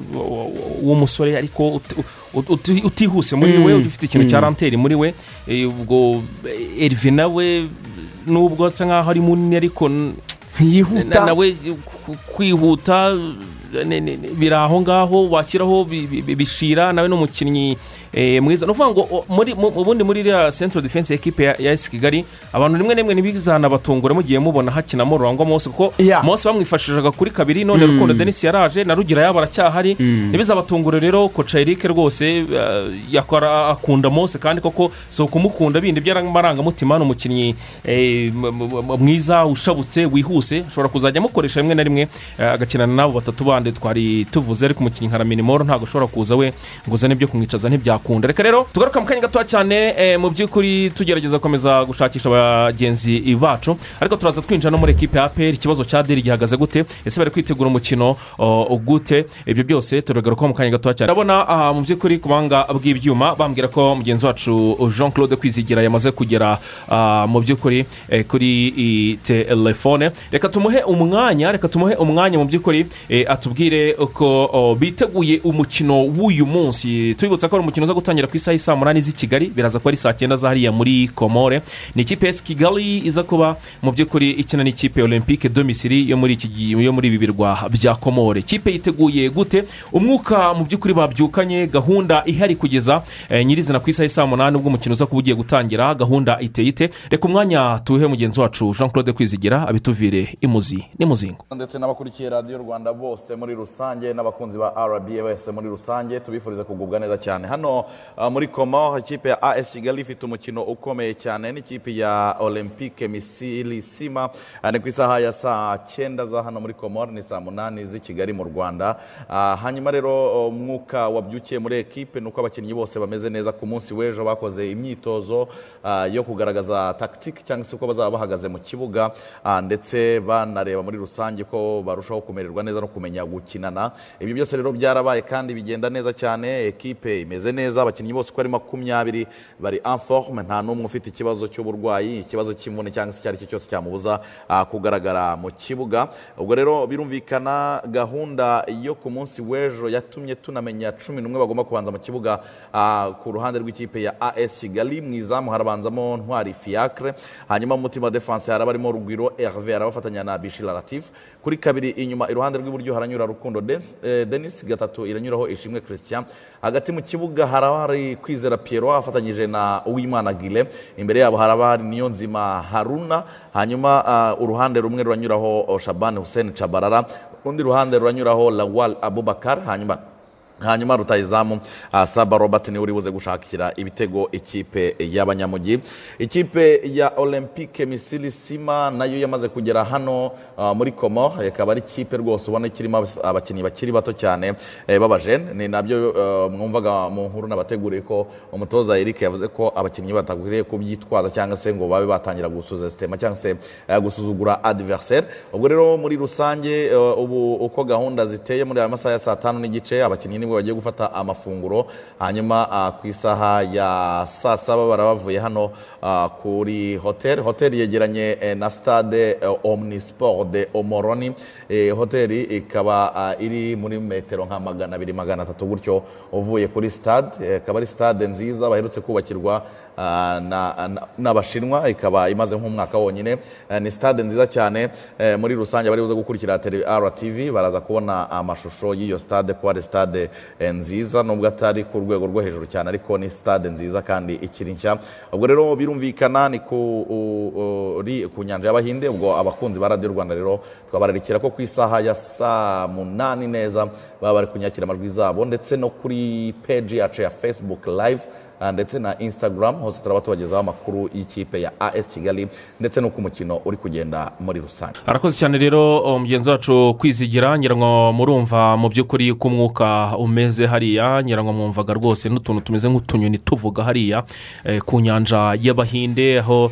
w'umusore ariko uti- ut- uti- utihuse muri we ufite ikintu cya ranteri muri we Eh, ubwo erive nawe nubwo asa nkaho ari munini ariko ntiyihuta. na- nawe kwihuta biri aho ngaho washyiraho bi- bi- bi- bishira nawe ni umukinnyi eh, mwiza ni ukuvuga ngo o, muri iriya central defense ekipe ya ya esi kigali abantu rimwe na rimwe ntibizanabatungure mugiye mubona hakinamo rurangwa mose kuko mose bamwifashishaga kuri kabiri none rukundo denise yaraje na rugira yaba aracyahari ntibizabatungure rero koca erike rwose eh, yakora akunda mose kandi koko si ukumukunda bindi by'amarangamutima ni umukinnyi eh, mwiza ushabutse wihuse ashobora kuzajya amukoresha rimwe na rimwe eh, agakinana n'abo batatu bandi twari tuvuze ariko umukinnyi nka raminimoro ntabwo ashobora kuza we ngo uzane ibyo kumwicaza ntibyakunda reka rero tugaruka mu kanya gatoya cyane eh, mu by'ukuri tugerageza gukomeza gushakisha bagenzi bacu. Ariko turaza twinjira no muri ekipe ya aperi ikibazo cya deri gihagaze gute? Ese bari kwitegura umukino gute ibyo byose turagaruka mu kanya gatoya cyane. Ndabona aha mu by'ukuri ku buhanga bw'ibyuma bambwira ko mugenzi wacu jean claude kwizigira yamaze kugera ah, mu by'ukuri eh, kuri telefone. Reka tumuhe umwanya reka tumuhe umwanya mu by'ukuri eh, atubwire uko biteguye umukino w'uyu munsi. Tubibutsa ko ari umukino uza gutangira ku isaha y'i munani z'i kigali biraza kuba ari saa cyenda za hariya muri komore. Ni ikipe ya kigali iza kuba mu by'ukuri ikina n'ikipe olympique de misiri yo muri ibi birwa bya komore. Ikipe yiteguye gute? Umwuka mu by'ukuri babyukanye gahunda ihari kugeza eh, nyirizina ku isaha y'i munani ubwo umukino uza kuba ugiye gutangira gahunda iteye ite? Reka umwanya tuwuhe mugenzi wacu jean claude kwizigira abituvire imuzi n'imuzingo. Ndetse n'abakurikiye radiyo rwanda bose muri rusange n'abakunzi ba rba bose muri rusange tubifuriza kugubwa neza cyane. Hano muri komo ikipe ya as kigali ifite umukino ukomeye cyane n'ikipe ya olympique misiri sima uh, ni ku isaha ya saa cyenda za hano muri komor ni saa munani z'i kigali mu rwanda. Uh, hanyuma rero umwuka wabyukiye muri ekipe ni uko abakinnyi bose bameze neza ku munsi w'ejo bakoze imyitozo uh, yo kugaragaza tactique cyangwa se uko bazaba bahagaze mu kibuga uh, ndetse banareba muri rusange ko barushaho kumererwa neza no kumenya gukinana. Ibyo byose rero byarabaye kandi bigenda neza cyane ekipe imeze neza. Abakinnyi bose uko ari makumyabiri bari en forme nta n'umwe ufite ikibazo cy'uburwayi ikibazo cy'imvune cyangwa se icyo ari cyo cyose cyamubuza uh, kugaragara mu kibuga. Ubwo rero birumvikana gahunda yo ku munsi w'ejo yatumye tunamenya cumi n'umwe bagomba kubanza mu kibuga uh, ku ruhande rw'ikipe ya as kigali. Mu izamu harabanzamo ntwari fiacre hanyuma mu mutima defense haraba harimo rugwiro herve arabafatanya na bishira latif. Kuri kabiri inyuma iruhande rw'iburyo haranyura rukundo eh, denis gatatu iranyuraho ishimwe christian. Hagati mu kibuga hari kwizera piero afatanyije na uwimana gile. Imbere yabo hari niyo nzima haruna. Hanyuma ah, uruhande rumwe ruranyuraho oh, shabani hussein chabarara. Urundi ruhande ruranyuraho lawal abubakar. Hanyuma hanyuma rutayizamu uh, saba robert ni we uri buze gushakira ibitego ikipe y'abanyamugi. Ikipe ya olympique misiri sima na yo yamaze kugera hano muri komo ikaba ari ikipe rwose ubona kirimo abakinnyi bakiri bato cyane eh, b'abajene ni na byo uh, mwumvaga mu nkuru nabateguriye ko umutoza eric yavuze ko abakinnyi batakwiriye kubyitwaza cyangwa se ngo babe batangira gusuza sitema cyangwa se gusuzugura adversaire. Ubwo rero muri rusange ubu uko gahunda ziteye muri aya masaha ya saa tanu n'igice abakinnyi ni bwo bagiye gufata amafunguro. Hanyuma ah, ku isaha ya saa saba baraba bavuye hano ah, kuri hotel. Hotel yegeranye eh, na stade eh, omnisport. De omoroni. Eh, hoteli ikaba ah, iri muri metero nka magana abiri magana atatu gutyo uvuye kuri stade. Eh, ikaba ari stade nziza baherutse kubakirwa n'abashinwa ikaba imaze nk'umwaka wonyine ni stade nziza cyane muri rusange bari buze gukurikira RTV baraza kubona amashusho y'iyo stade ko ari stade eh, nziza nubwo atari ku rwego rwo hejuru cyane ariko ni stade nziza kandi ikiri nshya ubwo rero birumvikana ni ku nyanja y'abahinde ubwo abakunzi ba radiyo rwanda rero twabararikira ko ku isaha ya saa munani neza baba bari kunyakira amajwi zabo ndetse no kuri peji yacu ya facebook live ndetse na instagram hose turaba tubagezaho amakuru y'ikipe ya as kigali ndetse n'uko umukino uri kugenda muri rusange. Arakoze cyane rero mugenzi wacu kwizigira ngira ngo murumva mu by'ukuri ko umwuka umeze hariya. Ngira ngo mwumvaga rwose n'utuntu tumeze nk'utunyoni tuvuga hariya eh, ku nyanja y'abahinde aho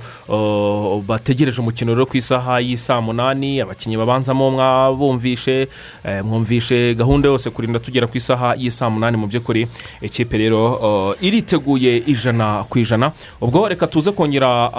bategereje umukino rero ku isaha y'isaa munani. Abakinnyi babanzamo mwabumvishe eh, mwumvishe gahunda yose kurinda tugera ku isaha y'isaa munani mu by'ukuri. Ikipe rero oh, iriteguye ijana ku ijana ubwo reka tuze kongera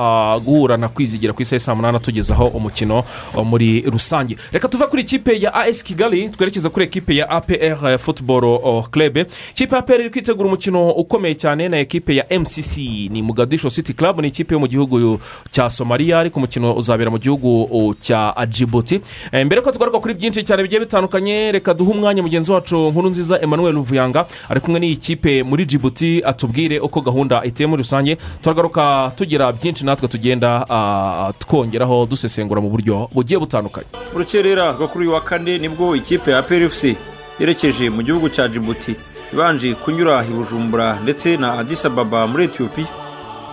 guhura na kwizigira ku isaha y'isaa munani tugezaho umukino muri rusange. Reka tuve kuri ikipe ya as kigali twerekeza kuri ekipe ya apr football club. Ikipe ya apr iri kwitegura umukino ukomeye cyane na ekipe ya mcc ni mugadisho city club ni ikipe yo mu gihugu cya somaliya ariko umukino uzabera mu gihugu cya djibouti. Eh, mbere ko tugaruka kuri byinshi cyane bigiye bitandukanye reka duhe umwanya mugenzi wacu nkuru nziza emmanuel ruvuyanga ari kumwe n'iyi kipe muri djibouti atubwire uko gahunda iteye muri rusange turagaruka tugira byinshi natwe tugenda ah, twongeraho dusesengura mu buryo bugiye butandukanye. Mu rukerera rwo kuri uyu wa kane ni bwo ikipe ya PRFC yerekeje mu gihugu cya Djibouti ibanje kunyura i Bujumbura ndetse na Addis Ababa muri Ethiopia.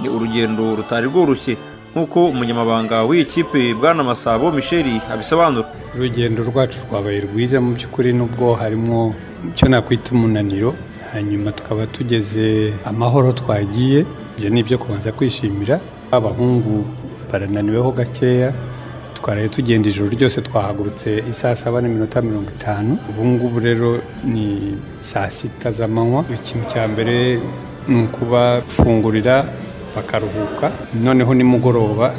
Ni urugendo rutari rworoshye nk'uko umunyamabanga w'iyi kipe bwana Masabo Michel abisobanura. Urugendo rwacu rwabaye rwiza mu by'ukuri nubwo harimo icyo nakwita umunaniro. Hanyuma tukaba tugeze amahoro twagiye. Ibyo ni ibyo kubanza kwishimira. Abahungu barananiweho gakeya. Twaraye tugenda ijoro ryose twahagurutse isaa saba n'iminota mirongo itanu. Ubu ngubu rero ni saa sita z'amanywa. Ikintu cya mbere ni ukubafungurira bakaruhuka. Noneho nimugoroba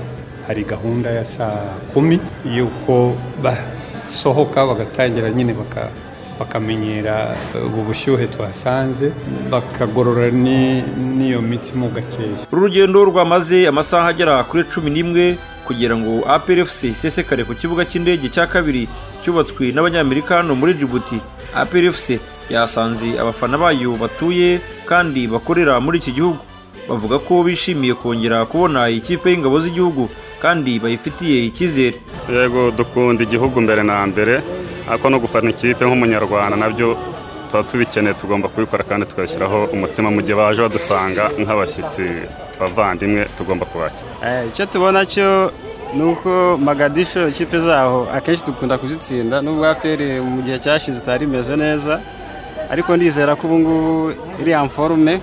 hari gahunda ya saa kumi y'uko basohoka bagatangira nyine baka bakamenyera ubu bushyuhe tuhasanze bakagorora ni- n'iyo mitsi mo gakeya. Uru rugendo rwamaze amasaha agera kuri cumi n'imwe kugira ngo APRFC isesekare ku kibuga cy'indege cya kabiri cyubatswe n'abanyamerika hano muri Djibouti. APRFC yasanze abafana bayo batuye kandi bakorera muri iki gihugu. Bavuga ko bishimiye kongera kubona ikipe y'ingabo z'igihugu kandi bayifitiye icyizere. Yego dukunda igihugu mbere na mbere ariko no gufana ikipe nk'umunyarwanda na byo tuba tubikeneye tugomba kubikora kandi tukabishyiraho umutima mu gihe baje badusanga nk'abashyitsi bavandimwe tugomba kubakira. Eh, icyo tubona cyo ni uko magadisho ikipe zaho akenshi dukunda kuzitsinda nubwo aperi mu gihe cyashize itari imeze neza ariko ndizera ko ubu ngubu iri amforume Eh,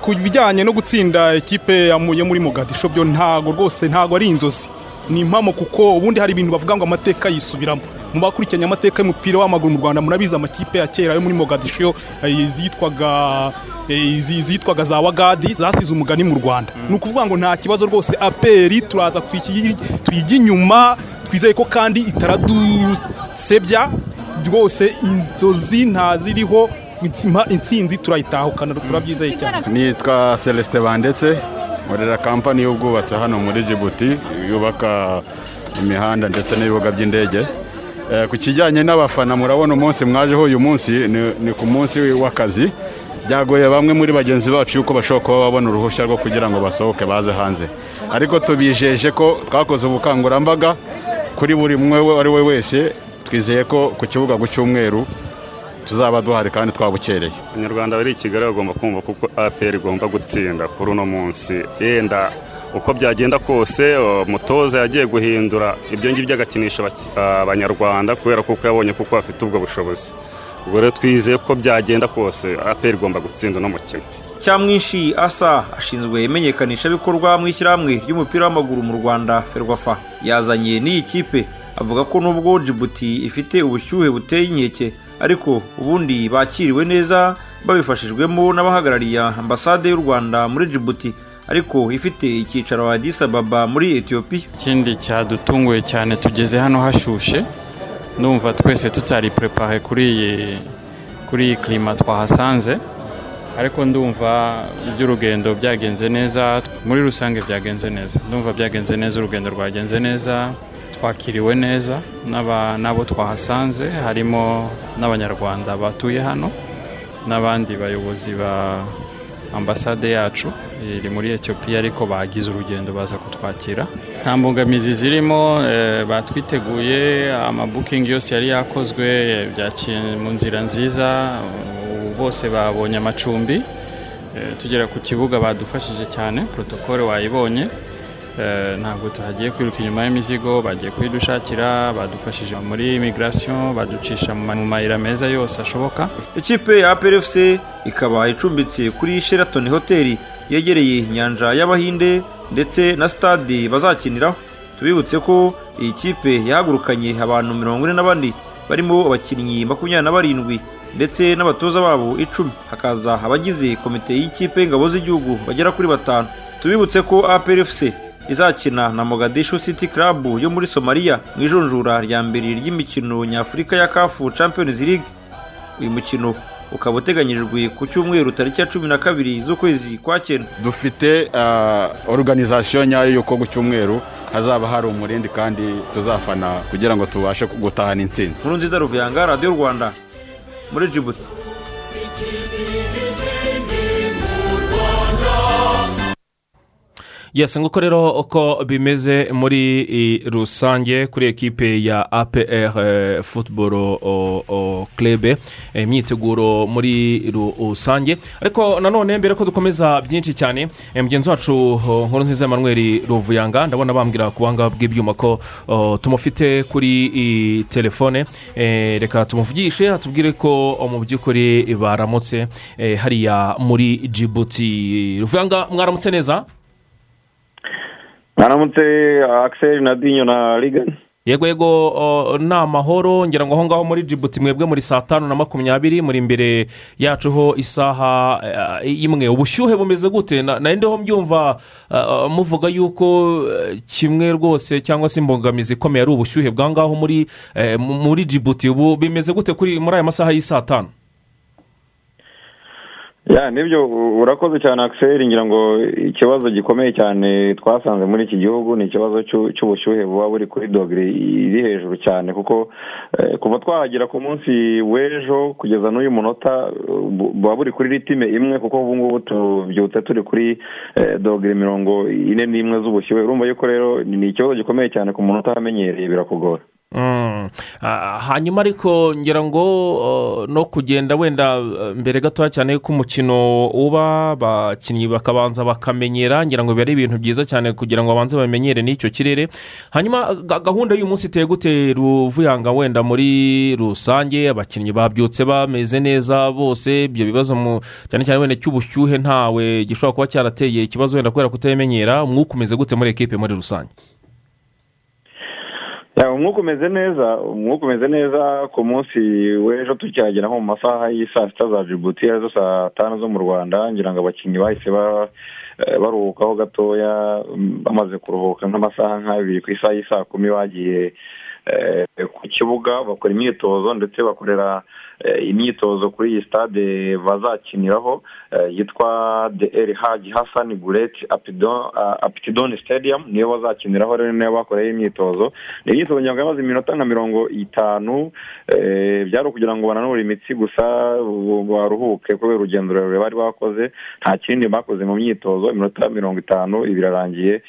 ku bijyanye no gutsinda ikipe ya muri mogadisho byo ntago rwose ntago ari inzozi. Ni impamo kuko ubundi hari ibintu bavuga ngo amateka yisubiramo. Mu bakurikiranye amateka y'umupira w'amaguru mu rwanda murabizi amakipe ya kera yo muri mogadisho eh, zitwaga eh, zi- zitwaga za wagadi zasize umugani mu rwanda. Ni ukuvuga ngo nta kibazo rwose. Aperi turaza tuyijya inyuma twizeye ko kandi itaradusebya. Rwose inzozi ntaziriho intsinzi turayitahukana turabyizeye cyane. Nitwa celestin bandetse nkorera kampani y'ubwubatsi hano muri jibuti yubaka imihanda ndetse n'ibibuga by'indege. Eh, ku kijyanye n'abafana murabona umunsi mwajeho uyu munsi ni- ku munsi w'akazi. Byagoye bamwe muri bagenzi bacu yuko bashobora kuba babona uruhushya rwo kugira ngo basohoke baze hanze. Ariko tubijeje ko twakoze ubukangurambaga kuri buri umwe uwo ari we wese. Twizeye ko ku kibuga ku cyumweru tuzaba duhari kandi twabukereye. Abanyarwanda bari i kigali bagomba kumva kuko apr igomba gutsinda kuri uno munsi. Yenda uko byagenda kose umutoza yagiye guhindura ibyo ngibyo by'agakinisha abanyarwanda kubera kuko yabonye kuko bafite ubwo bushobozi. Ubwo rero twizeye ko byagenda kose apr igomba gutsinda uno mukino. Cyamwinshi asa ashinzwe imenyekanishabikorwa mu ishyirahamwe ry'umupira w'amaguru mu rwanda ferwafa. Yazanye n'iyi kipe. Avuga ko nubwo jibuti ifite ubushyuhe buteye inkeke ariko ubundi bakiriwe neza babifashijwemo n'abahagarariye ambasade y'u rwanda muri jibuti ariko ifite icyicaro Addis Ababa muri etiyopiya ikindi cyadutunguye cyane tugeze hano hashushe ndumva twese tutari prepare kuri iyi klima twahasanze ariko ndumva iby'urugendo byagenze neza muri rusange byagenze neza. Ndumva byagenze neza urugendo rwagenze neza. Twakiriwe neza n'abo twahasanze harimo n'abanyarwanda batuye hano n'abandi bayobozi ba ambasade yacu iri muri etiyopiya ariko bagize urugendo baza kutwakira. Nta mbogamizi zirimo eh, batwiteguye amabukingi yose yari yakozwe eh, byaciye mu nzira nziza bose babonye amacumbi. Eh, tugera ku kibuga badufashije cyane protokole wayibonye. Ntabwo tuhagiye kwiruka inyuma y'imizigo bagiye kuyidushakira badufashije muri imigirasiyo baducisha mu ma- mu mayira meza yose ashoboka. Ikipe ya APRFC ikaba icumbitse kuri Sheraton Hotel yegereye inyanja y'Abahinde ndetse na stade bazakiniraho. Tubibutse ko iyi kipe yahagurukanye abantu mirongo ine na bane barimo abakinnyi makumyabiri na barindwi ndetse n'abatoza babo icumi. Hakaza abagize komite y'ikipe y'ingabo z'igihugu bagera kuri batanu. Tubibutse ko APRFC izakina na Mogadishu City Club yo muri Somalia mu ijonjora rya mbere ry'imikino nyafurika ya CAF Champions League. Uyu mukino ukaba uteganyijwe ku cyumweru tariki ya cumi na kabiri z'ukwezi kwa cyenda. Dufite ah, organization nyayo y'uko ku cyumweru. Hazaba hari umurindi kandi tuzafana kugira ngo tubashe gutahana intsinzi. Nkuru nziza ruvuyanga radiyo rwanda muri jibuti yesi nguko rero uko bimeze muri rusange kuri ekipe ya apr eh, football o- o club eh, imyiteguro muri rusange. Ariko nanone mbere ko dukomeza byinshi cyane eh, mugenzi wacu oh, nkuru nziza emmanuel ruvuyanga ndabona bambwira ku buhanga bw'ibyuma ko oh, tumufite kuri telefone. Eh, reka tumuvugishe atubwire ko mu by'ukuri baramutse eh, hariya muri jibuti ruvuyanga mwaramutse neza? Mwaramutse akiseri na dinyo na rigani yego yego ni amahoro ngira ngo aho ngaho muri jibuti mwebwe muri saa tanu na makumyabiri muri imbere yacu ho isaha eh, imwe. Ubushyuhe bumeze gute? Na- nari ndiho mbyumva eh, muvuga yuko eh, kimwe rwose cyangwa se imbogamizi ikomeye ari ubushyuhe bwa ngaho muri eh, mu- muri jibuti ubu bimeze gute kuri muri aya masaha y'i saa tanu? Ya ni byo urakoze cyane akiseri ngira ngo ikibazo gikomeye cyane twasanze muri iki gihugu ni ikibazo cy'u- cy'ubushyuhe buba buri kuri dogere iri hejuru cyane kuko eh, kuva twahagera ku munsi w'ejo kugeza n'uyu munota bu- buba buri kuri ritime imwe kuko ubu ngubu tubyutse turi kuri eh, dogere mirongo ine n'imwe z'ubushyuhe. Urumva yuko rero ni ikibazo gikomeye cyane ku muntu utahamenyereye birakugora. Hanyuma ariko ngira ngo no kugenda wenda mbere gatoya cyane ko umukino uba abakinnyi bakabanza bakamenyera ngira ngo biba ari ibintu byiza cyane kugira ngo babanze bamenyere n'icyo kirere. Hanyuma ga- gahunda y'uyu munsi iteye gute? Ruvuyanga wenda muri rusange abakinnyi babyutse bameze neza bose ibyo bibazo mu cyane cyane wenda cy'ubushyuhe ntawe gishobora kuba cyarateye ikibazo wenda kubera kutamenyera umwuka umeze gute muri ekipe muri rusange? Umwuka umeze neza umwuka umeze neza ku munsi w'ejo tukihagera nko mu masaha y'i saa sita za jibuti ari zo saa tanu zo mu rwanda ngira ngo abakinnyi bahise ba- eh, baruhukaho gatoya bamaze kuruhuka nk'amasaha nk'abiri ku isaha y'i saa kumi bagiye eh, ku kibuga bakora imyitozo ndetse bakorera imyitozo kuri iyi stade bazakiniraho eh, yitwa de el haji hasani bureti apitidoni stadium niyo bazakiniraho rero niyo bakoreye imyitozo. Ni imyitozo ngo yamaze iminota nka mirongo itanu eh, byari ukugira ngo bananure imitsi gusa baruhuke kubera urugendo rurerure bari bakoze. Nta kindi bakoze mu myitozo iminota mirongo itanu birarangiye. eh,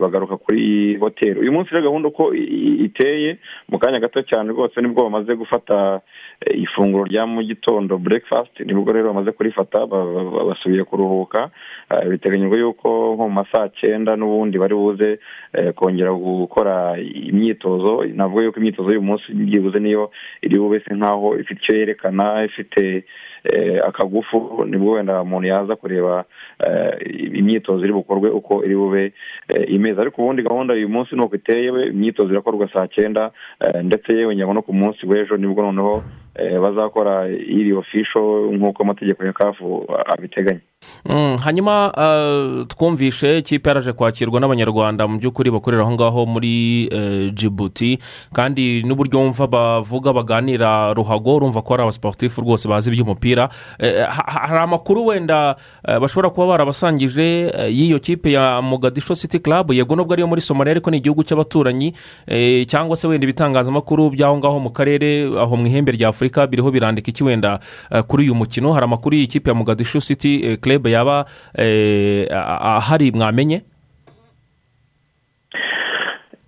bagaruka kuri hoteli uyu munsi rero gahunda uko iteye mu kanya gato cyane rwose ni bwo bamaze gufata eh, ifunguro rya mu gitondo breakfast ni bwo rero bamaze kurifata ba- ba- ba- basubiye kuruhuka. Eh, biteganyijwe yuko nko mu ma saa cyenda n'ubundi bari buze eh, kongera gukora imyitozo. Navuga yuko imyitozo y'uyu munsi byibuze niyo iri bube se nkaho ifite icyo yerekana ifite eh, akagufu ni bwo wenda umuntu yaza kureba eh, imyitozo iri bukorwe uko iri bube eh, imeze. Ariko ubundi gahunda uyu munsi ni uko iteye imyitozo irakorwa saa cyenda eh, ndetse yewe no ku munsi w'ejo ni bwo noneho eh, bazakora iri ofisho nk'uko amategeko ya kafu abiteganya. Mm, hanyuma uh, twumvishe ikipe yaraje kwakirwa n'abanyarwanda mu by'ukuri bakorera aho ngaho muri eh, jibuti kandi n'uburyo wumva bavuga baganira ruhago urumva ko ari abasiporutifu rwose bazi iby'umupira. Eh, ha- ha- hari amakuru wenda eh, bashobora kuba barabasangije eh, y'iyo kipe ya mugadisho city club? Yego nubwo ariyo muri somaliya ariko ni igihugu cy'abaturanyi eh, cyangwa se wenda ibitangazamakuru by'aho ngaho mu karere aho mu ihembe rya afurika biriho birandika iki wenda eh, kuri uyu mukino. Hari amakuru y'iyi kipe ya mugadisho city eh, club yaba eh, ahari mwamenye?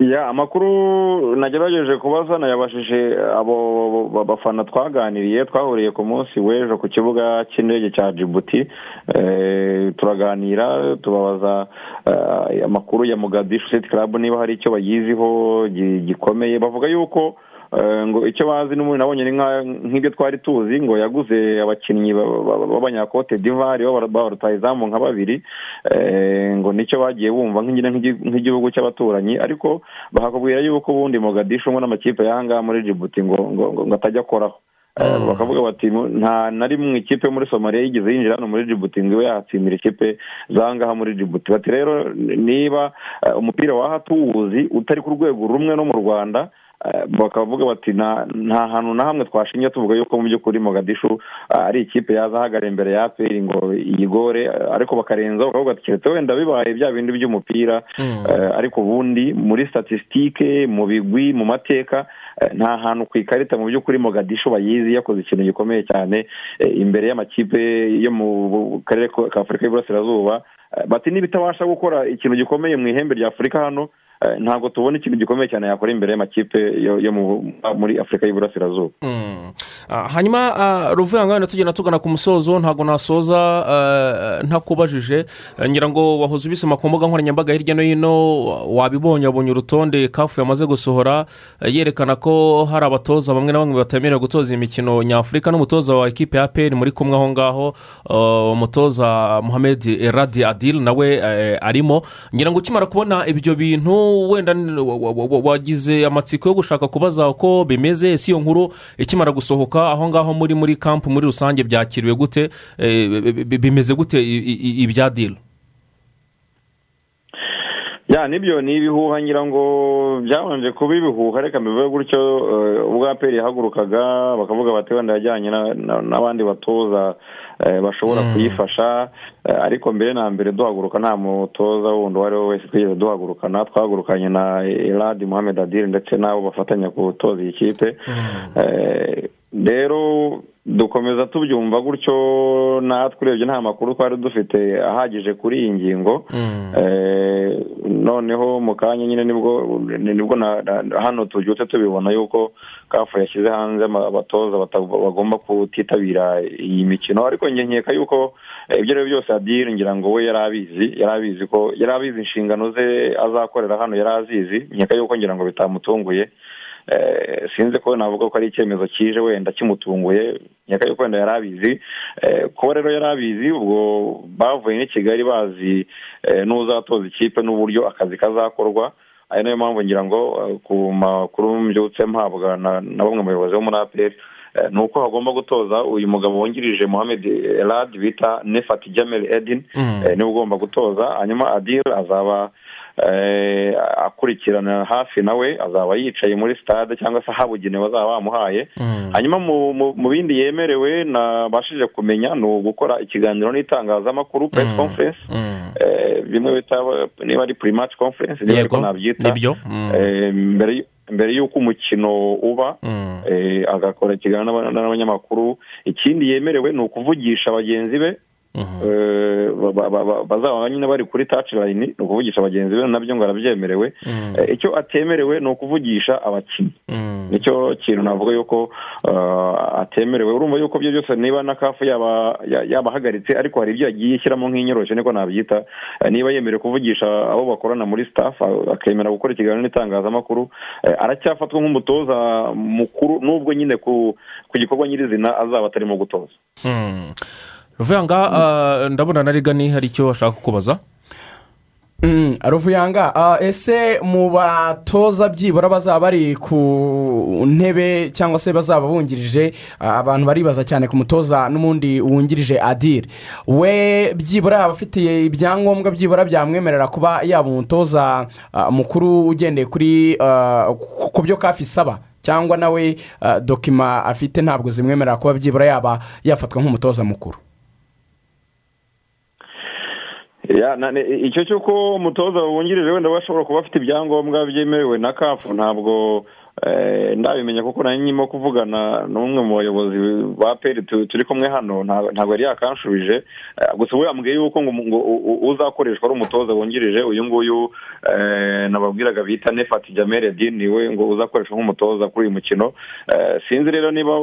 Ya amakuru nagerageje kubaza nayabashije abo ba- bafana twaganiriye twahuriye ku munsi w'ejo ku kibuga cy'indege cya jibuti Eh, turaganira tubabaza eh, amakuru ya mugadishu city club niba hari icyo bayiziho gi- gikomeye. Bavuga yuko eh, ngo icyo bazi n'ubundi nabonye nk'ibyo twari tuzi ngo yaguze abakinnyi ba- ba- b'abanyakote divari b'abarutayizamu nka babiri. Eh, ngo ni cyo bagiye bumva nk'igihugu cy'abaturanyi. Ariko bakakubwira yuko ubundi mugadishu umwe n'amakipe y'ahangaha muri jibuti ngo ngo atajya akoraho. Eh, bakavuga bati "Mu- nta na rimwe ikipe muri somaliya yigeze yinjira hano muri jibuti ngo ibe yahatsindira ikipe z'ahangaha muri jibuti bati rero niba eh, umupira waha tuwuzi utari ku rwego rumwe no mu rwanda eh, bakavuga bati "Nta- hantu na hamwe twashinja tuvuga yuko mu by'ukuri mogadishu ari ikipe yaza ahagarara imbere ya aperi ngo iyigore ariko bakarenzaho bakavuga bati keretse wenda bibaye bya bindi by'umupira Eh, ariko ubundi muri statisitike mu bigwi mu mateka nta hantu ku ikarita mu by'ukuri mogadishu bayizi yakoze ikintu gikomeye cyane eh, imbere y'amakipe yo mu karere ka afurika y'iburasirazuba bati niba itabasha gukora ikintu gikomeye mu ihembe rya afurika hano ntabwo tubona ikintu gikomeye cyane yakora imbere y'amakipe yo yo mu- muri afurika y'iburasirazuba Mm. Ah, hanyuma ah, ruvuyanga wenda tugenda tugana ku musozo ntabwo nasoza ah, ntakubajije. Eh, ngira ngo wahoze ubisoma ku mbuga nkoranyambaga hirya no hino wabibonye wabonye urutonde kafu yamaze gusohora eh, yerekana ko hari abatoza bamwe na bamwe batemerewe gutoza imikino nyafurika n'umutoza wa ekipe ya peri muri kumwe aho ngaho ah, umutoza muhammed eradi adil nawe eh, arimo. Ngira ngo ukimara kubona ibyo bintu wenda wagize amatsiko yo gushaka kubaza uko bimeze ese iyo nkuru ikimara gusohoka aho ngaho muri muri kampu muri rusange byakiriwe gute? Eh, bi- bi- bimeze gute ibya dilo ya ni byo ni ibihuha ngira ngo byabanje kuba ibihuha reka mbivuge gutyo eh, ubwo aperi yahagurukaga bakavuga bati wenda yajyanye na- na- n'abandi batoza bashobora kuyifasha. Eh, ariko mbere na mbere duhaguruka nta mutoza wundi uwo ari we wese twigeze duhagurukana. Twahagurukanye na eladi muhammed adire ndetse n'abo bafatanya gutoza iyi kipe. Eh, rero dukomeza tubyumva gutyo natwe urebye nta makuru twari dufite ahagije kuri iyi ngingo. Eh, noneho mu kanya nyine ni bwo ni- ni bwo hano tubyutse tubibona yuko kafu yashyize hanze abatoza bagomba kutitabira iyi mikino. Ariko nkeka yuko eh, ibyo ari byo byose adire ngira ngo we yari abizi yari abizi ko yari abizi inshingano ze azakorera hano yari azizi. Nkeka yuko ngira ngo bitamutunguye. Sinzi ko navuga ko ari icyemezo kije wenda kimutunguye nkeka yuko wenda yari abizi. Eh, kuba rero yari abizi ubwo bavuye n'i kigali bazi eh, n'uzatoza ikipe n'uburyo akazi kazakorwa. Ari na yo mpamvu ngira ngo eh, ku makuru mbyutse mpabwa na bamwe mu bayobozi bo muri aperi eh, ni uko hagomba gutoza uyu mugabo wungirije Mohamed Elad bita Nefat Jamel Edin Mm. eh, ni we ugomba gutoza hanyuma Adil azaba eh, akurikirana hafi nawe azaba yicaye muri stade cyangwa se ahabugenewe bazaba bamuhaye. Hanyuma mu- bindi yemerewe nabashije kumenya ni ugukora ikiganiro n'itangazamakuru press conference. Eh, bimwe bita niba ari pre-match conference niba ariko nabyita. Eh, mbere y'uko umukino uba eh, agakora ikiganiro n'aba- n'abanyamakuru. Ikindi yemerewe ni ukuvugisha bagenzi be eh, ba- ba- bazaba nyine bari kuri touch line ni ukuvugisha bagenzi be na byo ngo arabyemerewe. Eh, icyo atemerewe ni ukuvugisha abakinnyi. Nicyo kintu navuga yuko uh, atemerewe. Urumva yuko byo byose niba na kafu yaba ya- yabahagaritse ariko hari ibyo yagiye ishyiramo nk'inyorosho niko nabyita Eh, niba yemerewe kuvugisha abo bakorana muri staff a- akemera gukora ikiganiro n'itangazamakuru eh, aracyafatwa nk'umutoza mukuru nubwo nyine ku ku gikorwa nyirizina azaba atarimo gutoza. Ruvuyanga ah, ndabona na rigani hari icyo ashaka kukubaza? Mm, ruvuyanga ah, ese mu batoza byibura bazaba bari ku ntebe cyangwa se bazaba bungirije ah, abantu baribaza cyane ku mutoza n'ubundi wungirije adire we byibura yaba afitiye ibyangombwa byibura byamwemerera kuba yaba umutoza mukuru ugendeye kuri ku- byo kafi isaba cyangwa nawe dokima afite ntabwo zimwemerera kuba byibura yaba yafatwa nk'umutoza mukuru Ya, na- ne- icyo cy'uko umutoza wungirije wenda we ashobora kuba afite ibyangombwa byemerewe na kafu ntabwo ndabimenya kuko nari nyirimo kuvugana n'umwe mu bayobozi ba peri tu- turi kumwe hano nta- ntabwo yari yakanshubije. Eh, gusa we yambwiye yuko ngo uzakoreshwa ari umutoza wungirije. Uyu nguyu eh, nababwiraga bita nefati jamere dini we ngo uzakoreshwa nk'umutoza kuri uyu mukino. Eh, sinzi rero niba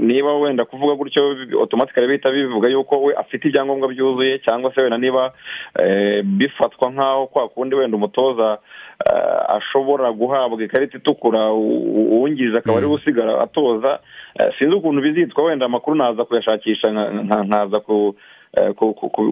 niba wenda kuvuga gutyo otomatikari bihita bivuga yuko we afite ibyangombwa byuzuye cyangwa se wenda niba eh, bifatwa nk'aho kwa kundi wenda umutoza eh, ashobora guhabwa ikarita itukura u- u- uwungirije akaba ari we usigara atoza. Eh, sinzi ukuntu bizitwa wenda amakuru naza kuyashakisha nka- nka- nkaza eh, ku-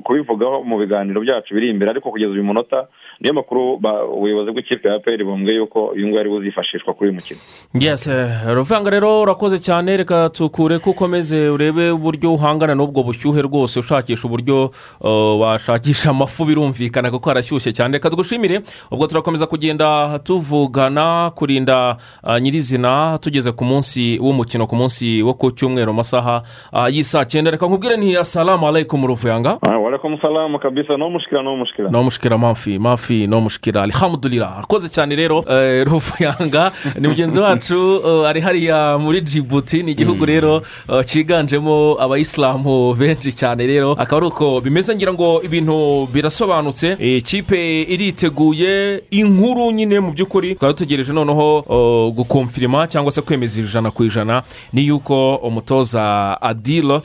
kubivugaho mu biganiro byacu biri imbere ariko kugeza uyu munota niyo makuru ubuyobozi bw'ikipe ya peri bumbwiye yuko uyu nguyu ari buzifashishwa kuri uyu mukino. Yes eh, ruvanga rero urakoze cyane reka tukure ko ukomeze urebe uburyo uhangana n'ubwo bushyuhe rwose ushakisha uburyo uh, washakisha amafu birumvikana kuko harashyushye cyane. Reka tugushimire ubwo turakomeza kugenda tuvugana kurinda uh, nyirizina tugeze ku munsi w'umukino ku munsi wo ku cyumweru mu masaha uh, y'isaa cyenda. Reka nkubwire ni asalamu alaykum ruvuyanga warakomu salamu kabisa no mushikira no mushikira no mushikira mafi mafi no mushikira alhamdulillah. Arakoze cyane rero eh, ruvuyanga ni mugenzi wacu eh, ari hariya muri jibuti ni igihugu rero eh, cyiganjemo abayisilamu benshi cyane rero. Akaba ari uko bimeze ngira ngo ibintu birasobanutse. Ikipe iriteguye inkuru nyine mu by'ukuri. Tukaba dutegereje noneho eh, gukomfirima cyangwa se kwemeza ijana ku ijana ni yuko umutoza adilo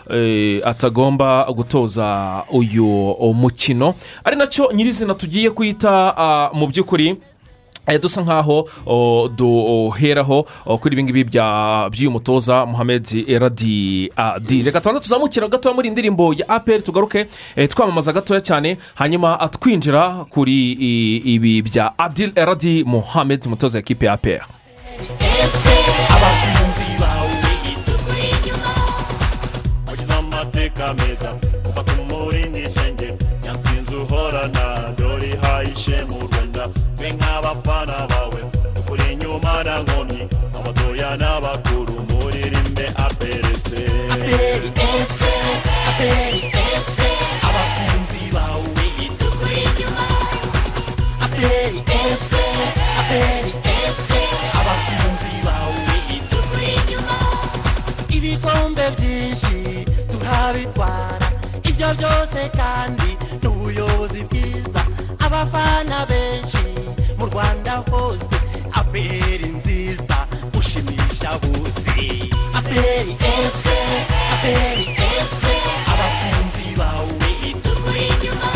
atagomba gutoza uyu mukino. Ari na cyo nyirizina tugiye kwita mu by'ukuri eh, dusa nkaho duheraho kuri ibi ngibi by'uyu mutoza muhammed eradi adi. Reka tubanza tuzamukira gatoya muri iyi ndirimbo ya aperi tugaruke eh, twamamaza gatoya cyane hanyuma twinjira kuri ibi bya adil eradi muhammed umutoza w'ikipe ya aperi abakunzi bawe duhorana dore ihayishe mu rwanda mwe nk'abafana bawe ukuri inyuma na nkomyi abatoya n'abakuru muririmbe aperese. Aperi efuse aperi efuse abakunzi bawe. Tukuri inyuma aperi efuse aperi efuse abakunzi bawe. Tukuri inyuma ibikombe byinshi turabitwara. Ibyo byose aperi efuse abakunzi bawe tukuri inyuma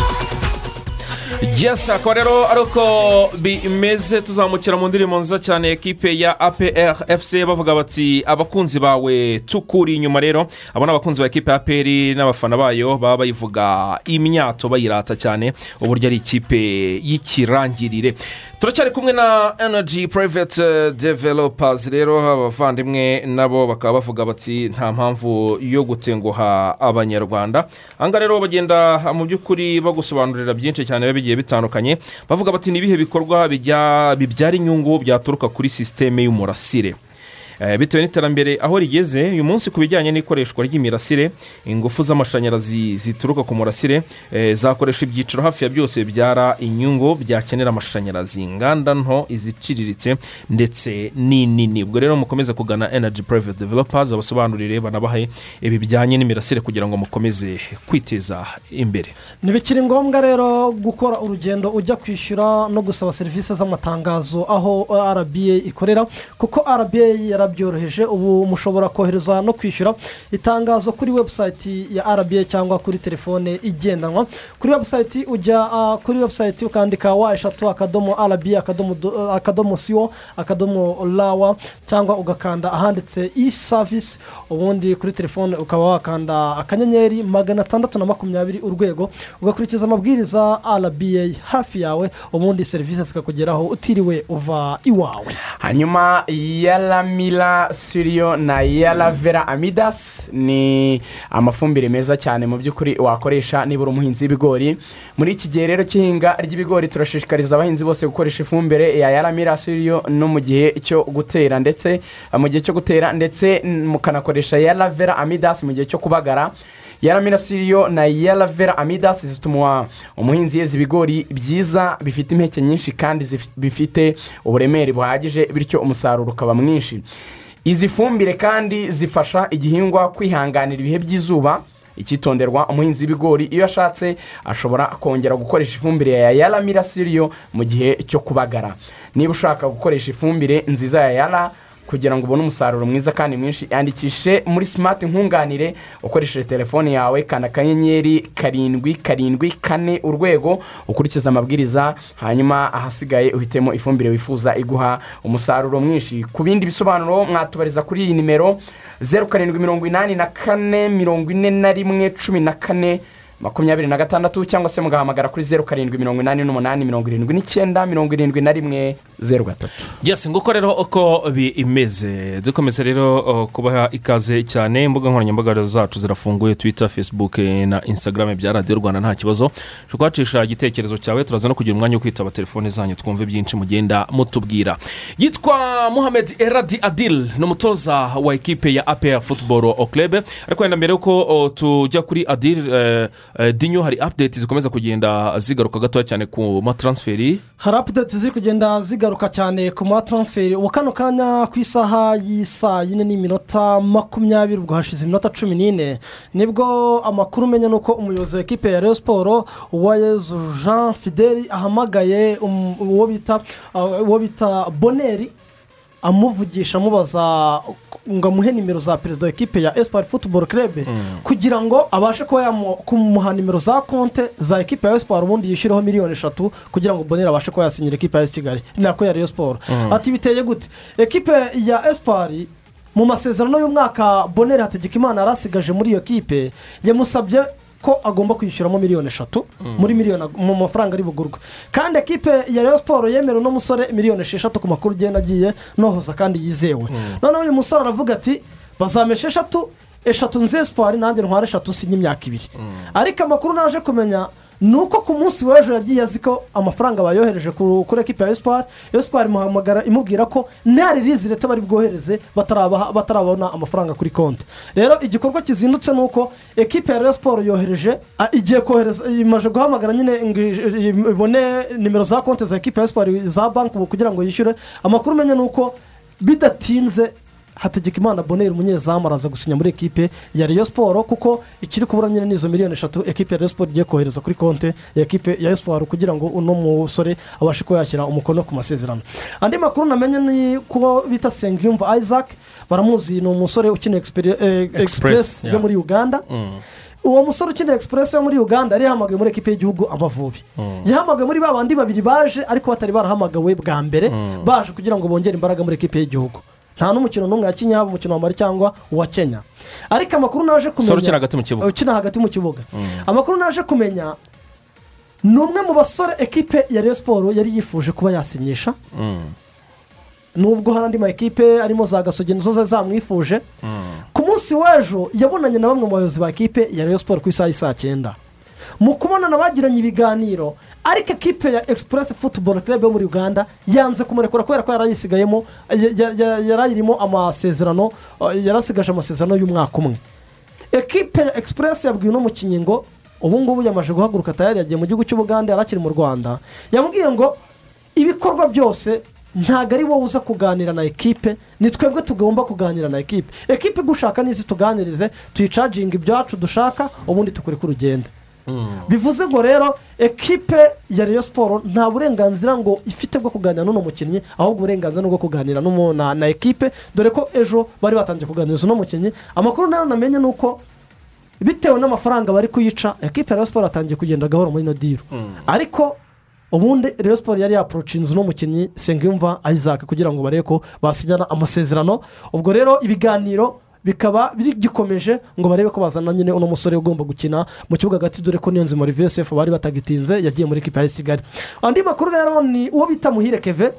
yes akaba rero ari uko bimeze tuzamukira mu ndirimbo nziza cyane ekipe ya apr fc bavuga bati abakunzi bawe tukuri inyuma rero. Abo ni abakunzi ba ekipe ya apr n'abafana bayo baba bayivuga imyato bayirata cyane uburyo ari ikipe y'ikirangirire. Turacyari kumwe na energy private developers. Rero abavandimwe nabo bakaba bavuga bati nta mpamvu yo gutenguha abanyarwanda. Ahangaha rero bagenda mu by'ukuri bagusobanurira byinshi cyane biba bigiye bitandukanye. Bavuga bati ni ibihe bikorwa bibyara inyungu byaturuka kuri sisiteme y'umurasire? Eh, bitewe n'iterambere aho rigeze uyu munsi ku bijyanye n'ikoreshwa ry'imirasire ingufu z'amashanyarazi zituruka ku murasire eh, zakoresha ibyiciro hafi ya byose bibyara inyungu byakenera amashanyarazi. Inganda nto iziciriritse ndetse n'inini. Ubwo rero mukomeze kugana energy private developers babasobanurire banabahe ibi bijyanye n'imirasire kugira ngo mukomeze kwiteza imbere. Ntibikiri ngombwa rero gukora urugendo ujya kwishyura no gusaba serivisi z'amatangazo aho rba ikorera kuko rba yarabyoroheje ubu mushobora kohereza no kwishyura itangazo kuri webusayiti ya rba cyangwa kuri telefone igendanwa. Kuri webusayiti ujya kuri webusayiti ukandika wa eshatu akadomo rba akadomo do- akadomo siwo akadomo rawa cyangwa ugakanda ahanditse i savisi ubundi kuri telefone ukaba wakanda akanyenyeri magana atandatu na makumyabiri urwego ugakurikiza amabwiriza rba hafi yawe ubundi serivisi zikakugeraho utiriwe uva iwawe. Hanyuma yaramira siriyo na yaravera amidas. Ni amafumbire meza cyane mu by'ukuri wakoresha niba uri umuhinzi w'ibigori. Muri iki gihe rero cy'ihinga ry'ibigori turashishikariza abahinzi bose gukoresha ifumbire ya yaramira siriyo no mu gihe cyo gutera. Ndetse mu gihe cyo gutera ndetse mukanakoresha yaravera amidas mu gihe cyo kubagara. Yaramira siriyo na yaravera amidas zituma umuhinzi yeza ibigori byiza bifite impeke nyinshi kandi bifite uburemere buhagije bityo umusaruro ukaba mwinshi. Izi fumbire kandi zifasha igihingwa kwihanganira ibihe by'izuba. Icyitonderwa umuhinzi w'ibigori iyo ashatse ashobora kongera gukoresha ifumbire ya yaramira siriyo mu gihe cyo kubagara. Niba ushaka gukoresha ifumbire nziza ya yara kugira ngo ubone umusaruro mwiza kandi mwinshi. Yandikishe muri simati nkunganire ukoresheje telefone yawe kanda akanyenyeri karindwi karindwi kane urwego ukurikiza amabwiriza hanyuma ahasigaye uhitemo ifumbire wifuza iguha umusaruro mwinshi. Ku bindi bisobanuro mwatubariza kuri iyi nimero zeru karindwi mirongo inani na kane mirongo ine na rimwe cumi na kane makumyabiri na gatandatu cyangwa se mugahamagara kuri zeru karindwi mirongo inani n'umunani mirongo irindwi n'icyenda mirongo irindwi na rimwe zeru gatatu. Yesi nguko rero uko bimeze. Dukomeza rero kubaha ikaze cyane. Imbuga nkoranyambaga zacu zirafunguye twita facebook na instagram bya radiyo rwanda nta kibazo. Ushobora kuhacisha igitekerezo cyawe turaza no kugira umwanya wo kwitaba telefone zanyu twumve byinshi mugenda mutubwira. Yitwa muhamed eradi adil ni umutoza wa ekipe ya apr football club. Ariko wenda mbere yuko tujya kuri adil eh, dinyo hari update zikomeza kugenda zigaruka gatoya cyane ku mataransiferi hari apudeti ziri kugenda zigaruka cyane ku mataransiferi ubu kano kanya ku isaha y'isaa yine n'iminota makumyabiri ubwo hashize iminota cumi n'ine. Nibwo amakuru umenya ni uko umuyobozi wa ekipe ya Rayon siporo uwayezu jean fideli ahamagaye um- uh, uwo bita boneri amuvugisha amubaza ngo amuhe nimero za perezida wa ekipe ya esipari futuboro kerebe kugira ngo abashe kuba yamu- kumuha nimero za konte za ekipe ya esipari ubundi yishyureho miliyoni eshatu kugira ngo bonere abashe kuba yasinyira ekipe ya kigali. Nako ya Rayon siporo Mm. ati biteye gute? Ekipe ya esipari mu masezerano y'umwaka bonere hategekimana yari asigaje muri iyo kipe yamusabye ko agomba kwishyuramo miliyoni eshatu Mm. muri miliyoni mu mafaranga ari bugurwe. Kandi ekipe ya Rayon siporo yemerewe n'umusore miliyoni esheshatu ku makuru ugenda agiye nohoza kandi yizewe. Noneho uyu musore aravuga ati bazampa esheshatu eshatu nzi esipari nanjye ntwara eshatu sinye imyaka ibiri. Ariko amakuru naje kumenya ni uko ku munsi w'ejo yagiye azi ko amafaranga bayohereje ku- kuri ekipa ya esipari esipari imuhamagara imubwira ko nta ririzi leta bari bwohereze batarabona amafaranga kuri konti. Rero igikorwa kizindutse ni uko ekipa ya siporo yohereje igiye kohereza imaze guhamagara nyine ibone nimero za konti za ekipa ya esipari za banki kugira ngo yishyure. Amakuru umenya ni uko bidatinze hategekimana boneri umunyezamu araza gusinya muri ekipe ya Rayon siporo kuko ikiri kubura nyine n'izo miliyoni eshatu ekipe ya Rayon siporo igiye kohereza kuri konti ya ekipe ya esiporo kugira ngo uno musore abashe kuba yashyira umukono ku masezerano. Andi makuru namenye ni ko bita sengiyumva isaac baramuzi ni umusore ukina Experi- eh, yo muri uganda. Uwo musore ukina express yo muri uganda yari yahamagaye muri ekipe y'igihugu amavubi. Yahamagaye muri ba bandi babiri baje ariko batari barahamagawe bwa mbere baje kugira ngo bongere imbaraga muri ekipe y'igihugu. Nta n'umukino n'umwe yakinnye haba umukino wa mari cyangwa uwa kenya. Ariko amakuru naje kumenya Umusore ukina hagati mu kibuga. ukina hagati mu kibuga. Amakuru naje kumenya ni umwe mu basore ekipe ya Rayon siporo yari yifuje kuba yasinyisha. Nubwo hari andi ma ekipe arimo za gasogi nizo zamwifuje. Ku munsi w'ejo yabonanye na bamwe mu bayobozi ba ekipe ya Rayon siporo ku isaha y'i saa cyenda. Mu kubonana bagiranye ibiganiro. Ariko ekipe ya express football club yo muri uganda yanze kumurekura kubera ko yari ayisigayemo ya- ya- ya- yari ayirimo amasezerano uh, yari asigaje amasezerano y'umwaka umwe. Ekipe ya express yabwiye uno mukinnyi ngo ubu ngubu yamaze guhaguruka tayari yagiye mu gihugu cy'ubugande yari akiri mu rwanda. Yambwiye ngo ibikorwa byose ntabwo ari wowe uza kuganira na ekipe ni twebwe tugomba kuganira na ekipe. Ekipe igushaka n'izi tuganirize tuyicaginga ibyacu dushaka ubundi tukure ku rugendo bivuze ngo rero ekipe ya Rayon siporo nta burenganzira ngo ifite bwo kuganira n'uno mukinnyi ahubwo uburenganzira ni ubwo kuganira na na ekipe dore ko ejo bari batangiye kuganiriza uno mukinnyi. Amakuru na yo namenye ni uko bitewe n'amafaranga bari kuyica ekipe ya Rayon siporo yatangiye kugenda gahoro muri ino diro ariko ubundi Rayon siporo yari yaporochinze uno mukinnyi sengiyumva isaac kugira ngo barebe ko basinyana amasezerano. Ubwo rero ibiganiro bikaba bigikomeje ngo barebe ko bazana nyine uno musore ugomba gukina mu kibuga hagati dore ko niyonzi muri vsf bari batagitinze yagiye muri ekipa ya kigali andi makuru rero ni uwo bita muhire keve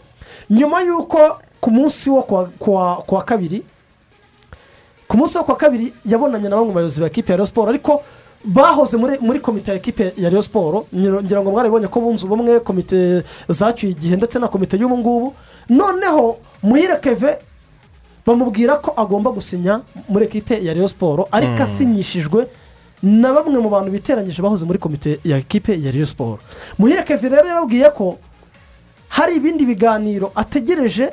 nyuma y'uko ku munsi wo kuwa kuwa kabiri ku munsi wo kuwa kabiri yabonanye na bamwe mu bayobozi ba ekipe ya siporo ariko bahoze muri komite ya ekipe ya Rayon siporo ngira ngo mwarabibonye ko bunze ubumwe komite zacyuye igihe ndetse na komite y'ubu ngubu. Noneho muhire keve bamubwira ko agomba gusinya muri ekipe ya Rayon siporo ariko Mm. asinyishijwe na bamwe mu bantu biteranyije bahoze muri komite ya ekipe ya Rayon siporo muhire keve rero yababwiye ko hari ibindi biganiro ategereje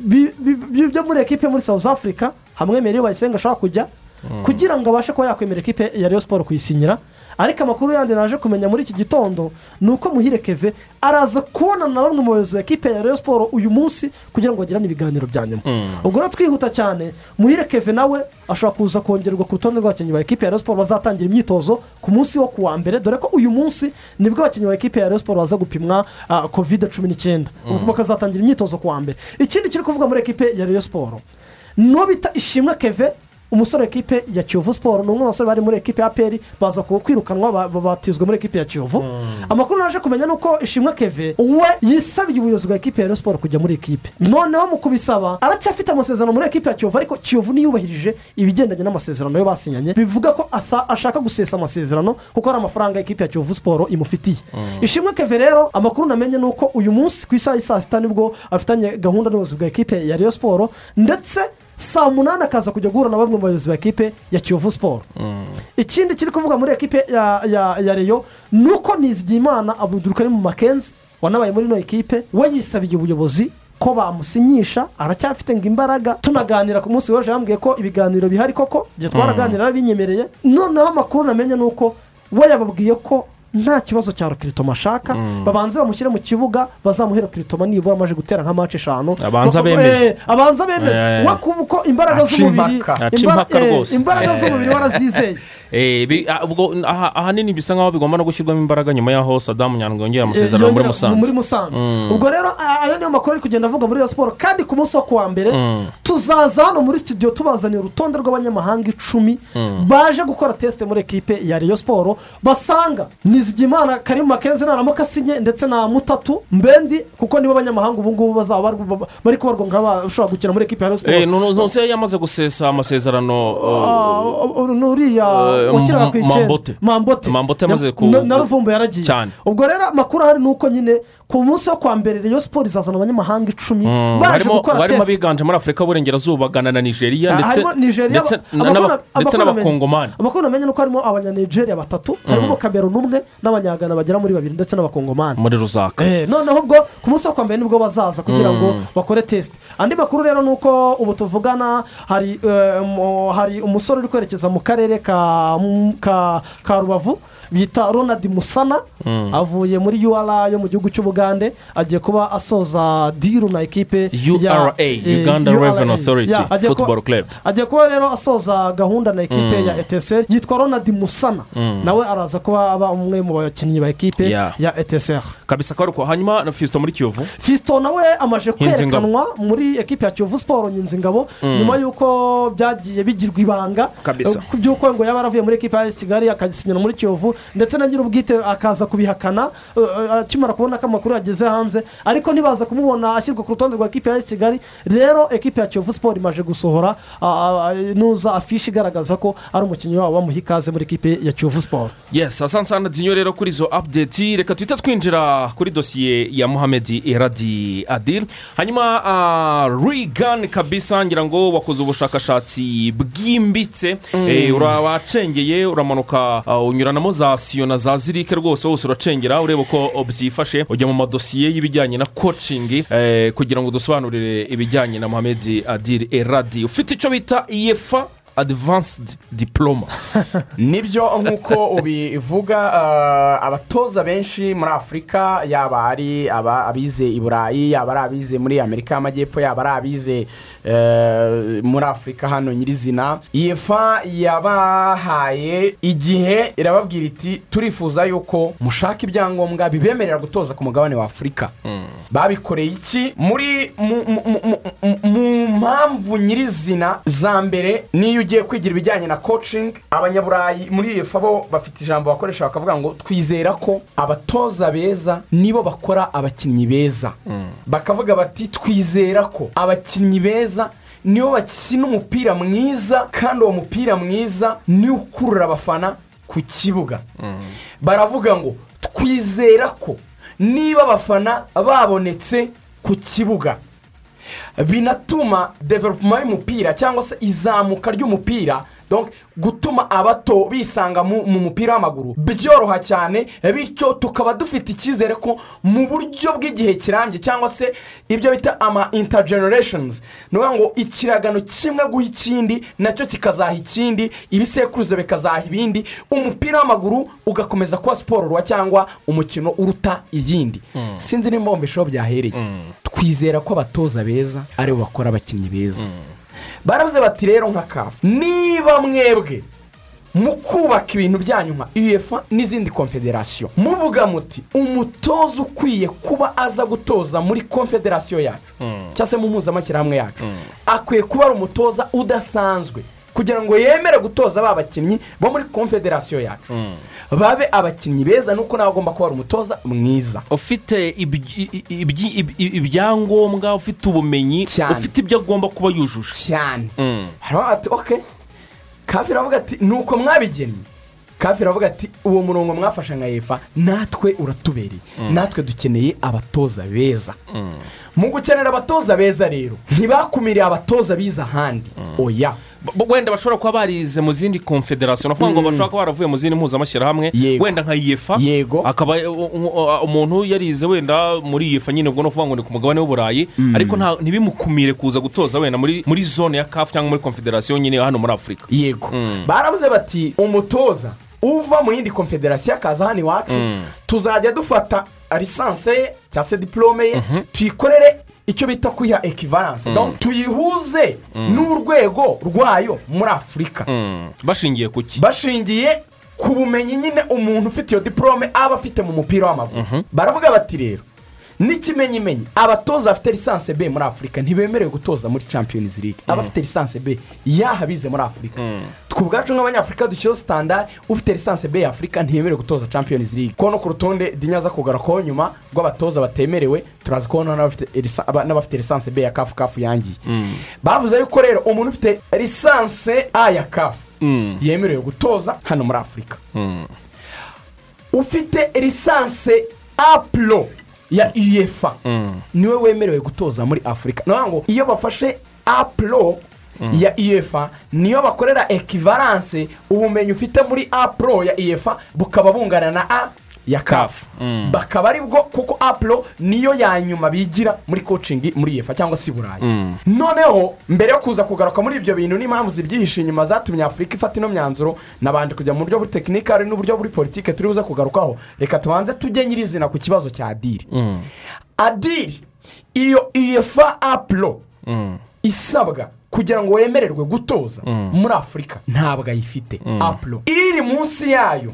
byo muri ekipe muri south africa hamwemereye bayisenga ashobora kujya kugira ngo abashe kuba yakwemera ekipe ya Rayon siporo kuyisinyira. Ariko amakuru yandi naje kumenya muri iki gitondo ni uko muhire keve araza kubonana na bamwe mu bayobozi ba ekipe ya Rayon siporo uyu munsi kugira ngo bagirane ibiganiro bya nyuma. Ubwo rero twihuta cyane muhire keve nawe ashobora kuza kongerwa ku rutonde rw'abakinnyi ba ekipe ya Rayon siporo bazatangira imyitozo ku munsi wo ku wa mbere. Dore ko uyu munsi ni bwo abakinnyi ba ekipe ya Rayon siporo baza gupimwa ah, covid cumi n'icyenda. Mm. bakazatangira imyitozo ku wa mbere. Ikindi kiri kuvuga muri ekipe ya Rayon siporo n'uwo bita ishimwe keve umusore w'ekipe ya kiyovu siporo ni umwe mu basore bari muri ekipe ya peri baza kwirukanwa ba- ba- batizwa muri ekipe ya kiyovu. Amakuru naje kumenya ni uko ishimwe keve we yisabiye ubuyobozi bwa ekipe ya siporo kujya muri ekipe. Noneho mu kubisaba aracyafite amasezerano muri ekipe ya kiyovu ariko kiyovu niyubahirije ibigendanye n'amasezerano yo basinyanye. Bivuga ko ashaka gusesa amasezerano kuko hari amafaranga ekipe ya kiyovu siporo imufitiye. Ishimwe keve rero amakuru namenye ni uko uyu munsi ku isaha y'i saa sita ni bwo afitanye gahunda n'ubuyobozi bwa ekipe ya Rayon siporo ndetse saa munani akaza kujya guhura na bamwe mu bayobozi ba ekipe ya kiyovu siporo ikindi kiri kuvuga muri ekipe ya ya ya reyo ni uko nizigiyimana abudurukari mu makenzi wanabaye muri ino ekipe we yisabiye ubuyobozi ko bamusinyisha aracyafite ngo imbaraga. Tunaganira ku munsi w'ejo yambwiye ko ibiganiro bihari koko ibyo twaraganira yarabinyemereye noneho amakuru namenye ni uko we yababwiye ko nta kibazo cya rokiritoma ashaka. Babanze bamushyire mu kibuga bazamuhe rokiritoma nibura amaze gutera nka mace eshanu. Abanza bemeze. Eh, abanza bemeze. Eh. we kuba uko imbaraga z'umubiri eh, imbaraga z'umubiri warazizeye. Ah, ahanini bisa nkaho bigomba no gushyirwamo imbaraga nyuma y'aho sadamu nyandwi yongera amasezerano muri musanze. muri musanze. Mm. ubwo rero ayo niyo makuru ari kugenda avuga muri iyo siporo kandi ku munsi wo kuwa mbere Mm. tuzaza hano muri studio tubazaniye urutonde rw'abanyamahanga icumi Mm. baje gukora tesite muri ekipe ya Rayon siporo basanga ni nizigimana karimu makenzi naramuka asinye ndetse na mutatu mbendi kuko nibo banyamahanga ubu ngubu bazaba bari- kubarwa nk'abashobora gukina muri ekipi ya Rayon Eh, ntuzi yamaze gusesa amasezerano uh, nuriya Eh, wakinaga M- ku icyenda Mambote. mambote. Yamaze ku- Na- ruvumbu yaragiye. Ubwo rero amakuru ahari ni uko nyine ku munsi wo kwa mbere Rayon siporo izazana abanyamahanga icumi Mm, baje gukora tesite abiganje muri afurika y'uburengerazuba gana na nigeria Ah, ndetse n'abakongomani amakuru namenye ni uko harimo abanyanigeria batatu harimo kameruni umwe n'abanyagana bagera muri babiri ndetse n'abakongomani muri ruzaka Eh, noneho ubwo ku munsi wo kwa mbere ni bwo bazaza kugira ngo Mm. bakore tesite andi makuru rero ni uko ubu tuvugana hari eh, umusore uri kwerekeza mu karere ka rubavu. Bita ronald musana Mm. avuye muri ura yo mu gihugu cy'ubugande agiye kuba asoza diru na ekipe URA, eh, Uganda URA. Revenue Authority Yeah, agiye kuba- rero asoza gahunda na ekipe Mm. ya eteseri yitwa ronald musana Mm. nawe araza kuba aba umwe mu bakinnyi ba ekipe ya eteseri kabisa ko ari uko hanyuma na fisito muri kiyovu fisito nawe Nyinzingabo. kwerekanwa muri ekipi ya kiyovu siporo nyinzingabo nyuma y'uko byagiye bigirwa ibanga by'uko ngo yaba yaravuye muri ekipi ya kigali akagisinyira muri kiyovu ndetse na nyir'ubwite akaza kubihakana akimara kubona ko amakuru yageze hanze ariko ntibaza kumubona ashyirwa ku rutonde rwa ekipi ya esi kigali. Rero ekipi ya kiyovu siporo imaze gusohora nuza afishi igaragaza ko ari umukinnyi wabo bamuha ikaze muri ekipi ya kiyovu siporo yes asansana dinyo rero kuri izo apudeti reka tuhite twinjira kuri dosiye ya muhamedi eradi adil hanyuma rigani kabisa ngira ngo wakoze ubushakashatsi bwimbitse. Mm. Eh, urabacengeye uramanuka unyuranamo za siyo na za zirike rwose wose uracengera ureba uko byifashe ujya mu madosiye y'ibijyanye na kocingi eh, kugira ngo dusobanurire ibijyanye na muhamedi adil eradi ufite icyo bita iyefa adivansidi diporoma ni byo nk'uko ubivuga eh, abatoza benshi muri afurika yaba ari abize i burayi yaba ari abize muri amerika y'amajyepfo yaba ari abize eh, muri afurika hano nyirizina. Iyefa yabahaye igihe irababwira iti turifuza yuko mushaka ibyangombwa bibemerera gutoza ku mugabane wa afurika babikoreye iki? Muri mu- mu- mu- mu- mu- mu mpamvu nyirizina za mbere niyo ugiye kwigira ibijyanye na coaching. Abanyaburayi muri iyo bo bafite ijambo bakoresha bakavuga ngo twizera ko abatoza beza nibo bakora abakinnyi beza. Bakavuga bati twizera ko abakinnyi beza nibo bakina umupira mwiza kandi uwo mupira mwiza niwo ukurura abafana ku kibuga. Baravuga ngo twizera ko niba abafana babonetse ku kibuga. Binatuma developuma y'umupira cyangwa se izamuka ry'umupira gutuma abato bisanga mu mu mupira w'amaguru byoroha cyane bityo tukaba dufite icyizere ko mu buryo bw'igihe kirambye cyangwa se ibyo bita ama intergenerations ni ukuvuga ngo ikiragano kimwe guha ikindi na cyo kikazaha ikindi ibisekuruza bikazaha ibindi umupira w'amaguru ugakomeza kuba siporo cyangwa umukino uruta iyindi. Sinzi nimba wumva byahereye. Twizera ko abatoza beza ari bo bakora abakinnyi beza. Baravuze bati rero nka kafu niba mwebwe mu kubaka ibintu byanyu nka uefa n'izindi konfederasiyo muvuga muti umutoza ukwiye kuba aza gutoza muri konfederasiyo yacu cyangwa se mu mpuzamashyirahamwe yacu akwiye kuba ari umutoza udasanzwe. Kugira ngo yemere gutoza ba bakinnyi bo muri konfederasiyo yacu. Babe abakinnyi beza nuko nawe agomba kuba ari umutoza mwiza. Ufite ibyangombwa ufite ubumenyi ufite ibyo agomba kuba yujuje. Cyane. Oke kafi iravuga ati ni uko mwabigennye. Kafi iravuga ati uwo murongo mwafashe nka efa natwe uratubereye. Mm. natwe dukeneye abatoza beza. Mu gukenera abatoza beza rero ntibakumiriye abatoza bize ahandi. Oya. B- wenda bashobora kuba barize mu zindi konfederasiyo ni ukuvuga ngo Mm. bashobora kuba baravuye mu zindi mpuzamashyirahamwe wenda nka iyefa yego. Akaba umuntu yarize wenda muri iyefa nyine ubwo ni ukuvuga ngo ni ku mugabane w'uburayi. Mm. ariko ntibimukumire kuza gutoza wenda muri zone ya kafu cyangwa muri konfederasiyo nyine hano muri afurika yego. Baravuze bati umutoza uva mu yindi konfederasiyo akaza hano iwacu Mm. tuzajya dufata lisansi ye cyangwa se diporome ye tuyikorere icyo bita kwiha ekivaranse Mm. Tuyihuze Mm. n'urwego rwayo muri afurika bashingiye ku ki? Bashingiye ku bumenyi nyine umuntu ufite iyo diporome aba afite mu mupira w'amaguru. Baravuga bati rero n'ikimenyimenyi. Abatoza bafite lisansi b muri afurika ntibemerewe gutoza muri champions league. Abafite lisansi b yaha bize muri afurika ku bwacu nk'abanyafurika dushyiraho sitandari ufite lisansi b ya afurika ntiyemerewe gutoza champions league. Kuko no ku rutonde dinyaza kugarukaho nyuma rw'abatoza batemerewe turazi kubona n'abafite lisa- aba- n'abafite lisansi b ya kafu kafu yangiye. Bavuze yuko rero umuntu ufite lisansi a ya kafu yemerewe gutoza hano muri afurika ufite lisansi a pro ya uefa ni we wemerewe gutoza muri afurika ni ngo iyo bafashe a pro ya uefa niyo bakorera ekivaranse ubumenyi ufite muri a pro ya uefa bukaba bungana na a ya kafu bakaba ari bwo kuko a pro niyo ya nyuma bigira muri coaching muri uefa cyangwa se i burayi. Noneho mbere yo kuza kugaruka muri ibyo bintu n'impamvu zibyihishe inyuma zatumye afurika ifata ino myanzuro nabanje kujya mu buryo buri tekinikari n'uburyo buri politike turi buze kugarukaho. Reka tubanze tujye nyirizina ku kibazo cya adiri adiri iyo uefa apuro isabwa kugira ngo wemererwe gutoza muri afurika ntabwo ayifite. Apuro iri munsi yayo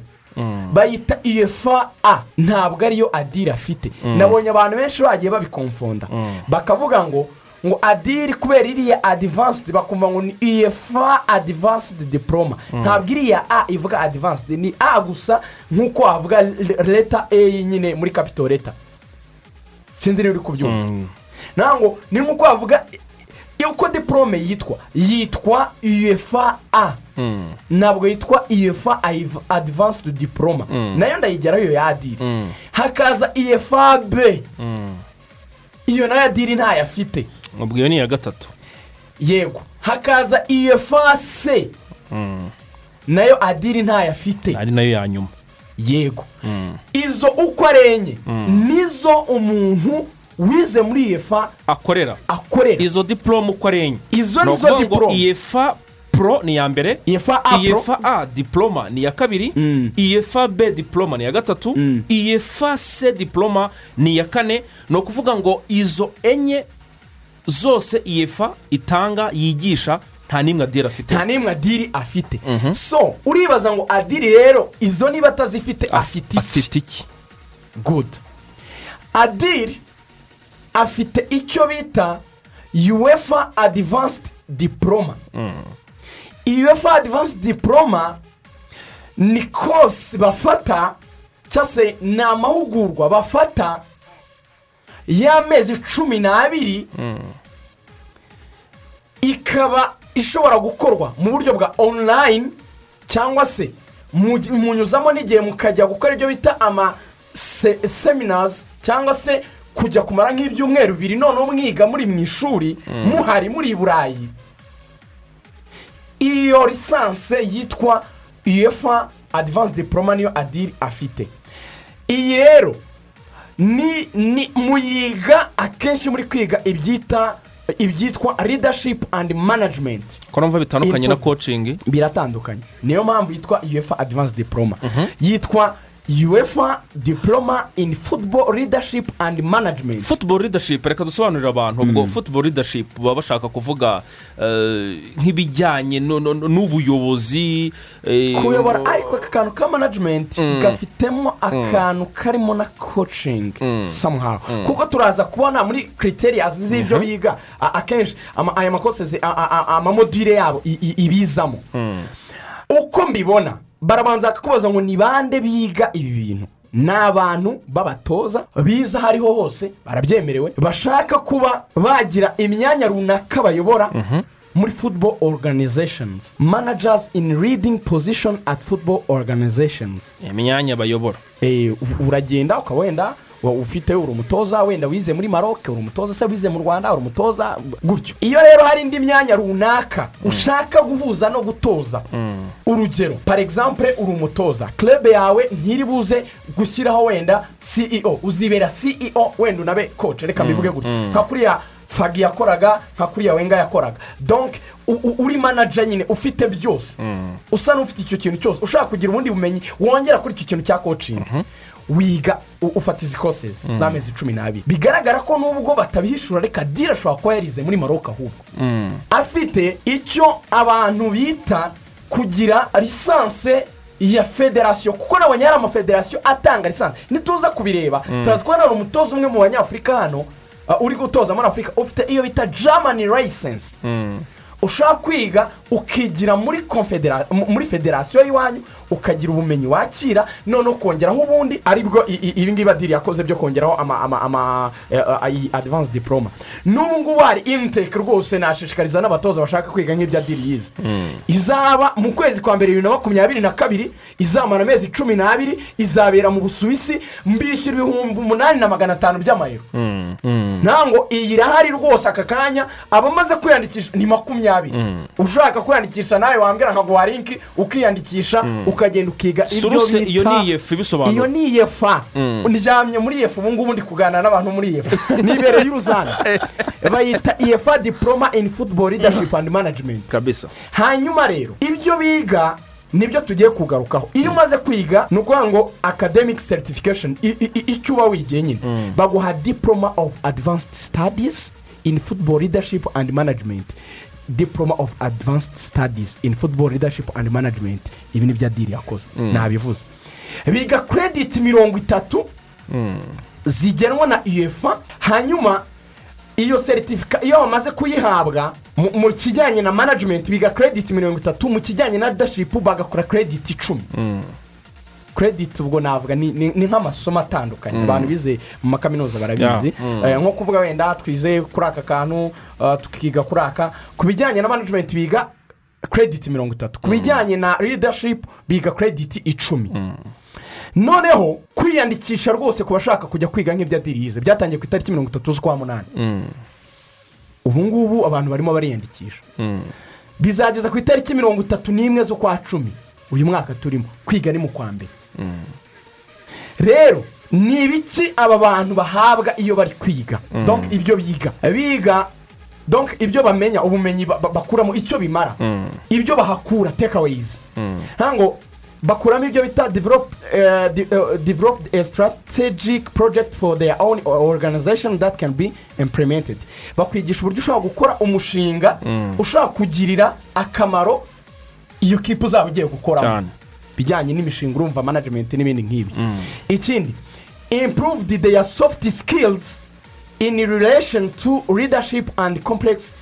bayita uefa a ntabwo ariyo adiri afite. Nabonye abantu benshi bagiye babikomfonda bakavuga ngo ngo adiri kubera iriya adivansidi bakumva ngo ni uefa adivansidi diporoma ntabwo iriya a ivuga adivansidi ni a gusa nk'uko wavuga leta e nyine muri kapito leta sinzi niba uri kubyumva ntabwo ni nk'uko wavuga uko diporome yitwa? Yitwa uefa a. Ntabwo yitwa uefa adivansidi diporoma na yo ndayigeraho iyo ya adiri hakaza uefa b. Iyo na yo adiri ntayo afite. Ubwo iyo ni iya gatatu. Yego. Hakaza uefa c. Nayo adiri ntayo afite. Ari na yo ya nyuma. Yego. Izo uko ari enye nizo umuntu wize muri uefa akorera. Akorera. Izo diporome uko ari enye. Izo ni ngo diporome iyefa pro ni iya mbere. Uefa a iyefa a diporoma ni iya kabiri. Iyefa b diporoma ni iya gatatu. Iyefa c diporoma ni iya kane. Ni ukuvuga ngo izo enye zose iyefa itanga yigisha nta n'imwe adira afite. Nta n'imwe adiri afite. So uribaza ngo adiri rero izo niba atazifite afite iki? afite iki? Gudu adiri afite icyo bita uefa adivansidi diporoma uefa adivansidi diporoma ni kose bafata cyangwa se ni amahugurwa bafata y'amezi cumi n'abiri ikaba ishobora gukorwa mu buryo bwa onurayini cyangwa se mu- munyuzamo n'igihe mukajya gukora ibyo bita ama se- seminazi cyangwa se kujya kumara nk'ibyumweru bibiri noneho mwiga muri mu ishuri muhari muri i burayi. Iyo lisansi yitwa uefa adivansi diporoma niyo adiri afite. Iyi rero ni ni muyiga akenshi muri kwiga ibyita ibyitwa leadership and management. Ko numva bitandukanye na kocingi biratandukanye. Niyo mpamvu yitwa uefa adivansi diporoma yitwa uefa diporoma in football leadership and management. Futuboro ridashipu reka dusobanurire abantu ubwo futuboro ridashipu baba bashaka kuvuga eh, nk'ibijyanye no- no- no- n'ubuyobozi eh, kuyobora ariko aka kantu ka management gafitemo akantu karimo na coaching somehow. Kuko turaza kubona muri criterias z'ibyo biga a- akenshi ama- aya makosezi a- a- a- amamodire yabo ibizamo. Uko mbibona barabanza bakakubaza ngo ni bande biga ibi bintu? Ni abantu b'abatoza biza aho ariho hose barabyemerewe bashaka kuba bagira imyanya runaka bayobora muri football organizations. Managers in leading position at football organizations. Imyanya bayobora. Eh, uragenda ukaba wenda ufite uri umutoza wenda wize muri maroc uri umutoza se wize mu rwanda uri umutoza gutyo. Iyo rero hari indi myanya runaka ushaka guhuza no gutoza urugero par exemple uri umutoza club yawe ntiri buze gushyiraho wenda ceo uzibera ceo wenda unabe coach. Reka mbivuge gutya nka kuriya fagi yakoraga nka kuriya wenga yakoraga. U- uri manager nyine ufite byose. Usa n'ufite icyo kintu cyose. Ushaka kugira ubundi bumenyi wongera kuri icyo kintu cya coaching. Wiga ufata izi kosesi z'amezi cumi n'abiri. Bigaragara ko nubwo batabihishura reka dira ashobora kuba yarize muri maroc ahubwo. Afite icyo abantu bita kugira lisanse ya federasiyo kuko nabonye hari amafederasiyo atanga lisansi nituza kubireba. Turazi ko hano hari umutoza umwe mu banyafurika hano uh, uri gutoza muri afurika ufite iyo bita germany license. Ushaka kwiga ukigira muri federasiyo y'iwanyu ukagira ubumenyi wakira noneho ukongeraho ubundi ari bwo ibi ngibi adiri yakoze byo kongeraho ama ama ama eh, eh, iyi advance diploma. N'ubu ngubu hari intake rwose nashishikariza n'abatoza bashaka kwiga nk'ibyo adiri yize. Izaba mu kwezi kwa mbere bibiri na makumyabiri na kabiri izamara amezi cumi n'abiri izabera mu busuwisi mbishyura ibihumbi umunani na magana atanu by'amayero. Ntabwo iyi irahari rwose aka kanya abamaze kwiyandikisha ni makumyabiri. Ushaka kwiyandikisha nawe wambwira nkaguha linki ukiyandikisha ukagenda ukiga ibyo suruse iyo bita ni iyefu ibisobanuro iyo ni iyefa Mm. ndyamye muri iyefa ubu ngubu ndi kuganira n'abantu muri iyefa nibereye y'uruzana bayita iyefa diporoma ini futuboro ridashipu andi manajimenti kabisa. Hanyuma rero ibyo biga ni byo tugiye kugarukaho. Iyo umaze kwiga ni ukuvuga ngo academic certification i- i- i- icyo uba wigiye nyine. Baguha diploma of advanced studies in football leadership and management. Diploma of advanced studies in football leadership and management. Ibi ni byo adiri yakoze. Mm. nabivuze. Biga credit mirongo itatu zigenwa na uefa hanyuma iyo seritifika iyo bamaze kuyihabwa mu- mu kijyanye na management biga credit mirongo itatu mu kijyanye na leadership bagakora credit icumi. Credit ubwo navuga ni nk'amasomo atandukanye. Mm. abantu bize mu makaminuza barabizi. Mm. Eh, nko kuvuga wenda twize kuri aka kantu uh, tukiga kuri aka. Ku bijyanye na management biga credit mirongo itatu. Ku bijyanye na leadership biga credit icumi. Noneho kwiyandikisha rwose ku bashaka kujya kwiga nk'ibyo adirize byatangiye ku itariki mirongo itatu z'ukwa munani. Ubu ngubu abantu barimo bariyandikisha. Bizageza ku itariki mirongo itatu n'imwe z'ukwa cumi uyu mwaka turimo. Kwiga ni mu kwa mbere. Rero ni ibiki aba bantu bahabwa iyo bari kwiga? Mm. donc ibyo biga. Biga donc ibyo bamenya ubumenyi ba- ba- bakuramo icyo bimara. Ibyo bahakura tekawayizi ntabwo bakuramo ibyo bita develop eh, eh, a strategic project for their own organization that can be implemented. Bakwigisha uburyo ushobora gukora umushinga ushobora kugirira akamaro iyo kipu uzaba ugiye gukoramo. Bijyanye n'imishinga urumva management n'ibindi nk'ibi. Ikindi improved their soft skills in relation to leadership and complex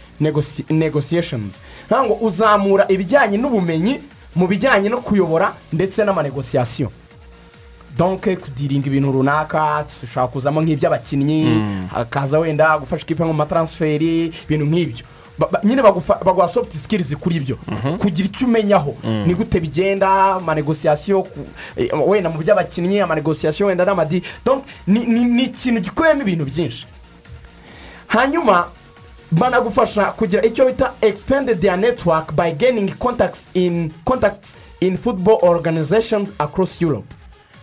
negotiations. Ntabwo uzamura ibijyanye n'ubumenyi mu bijyanye no kuyobora ndetse n'amanegosiyasiyo donke kudiringa ibintu runaka dushobora kuzamo nk'iby'abakinnyi Mm. hakaza wenda gufasha ikipe nko mu mataransiferi ibintu nk'ibyo. Nyine baguha soft skills kuri ibyo. Kugira icyo umenyaho. Mm. ni gute bigenda amanegosiyasiyo eh, wenda mu by'abakinnyi amanegosiyasiyo wenda n'amadi ni ikintu gikubiyemo ibintu byinshi. Hanyuma banagufasha kugira icyo bita expand their network by gaining contacts in contacts in football organizations across europe.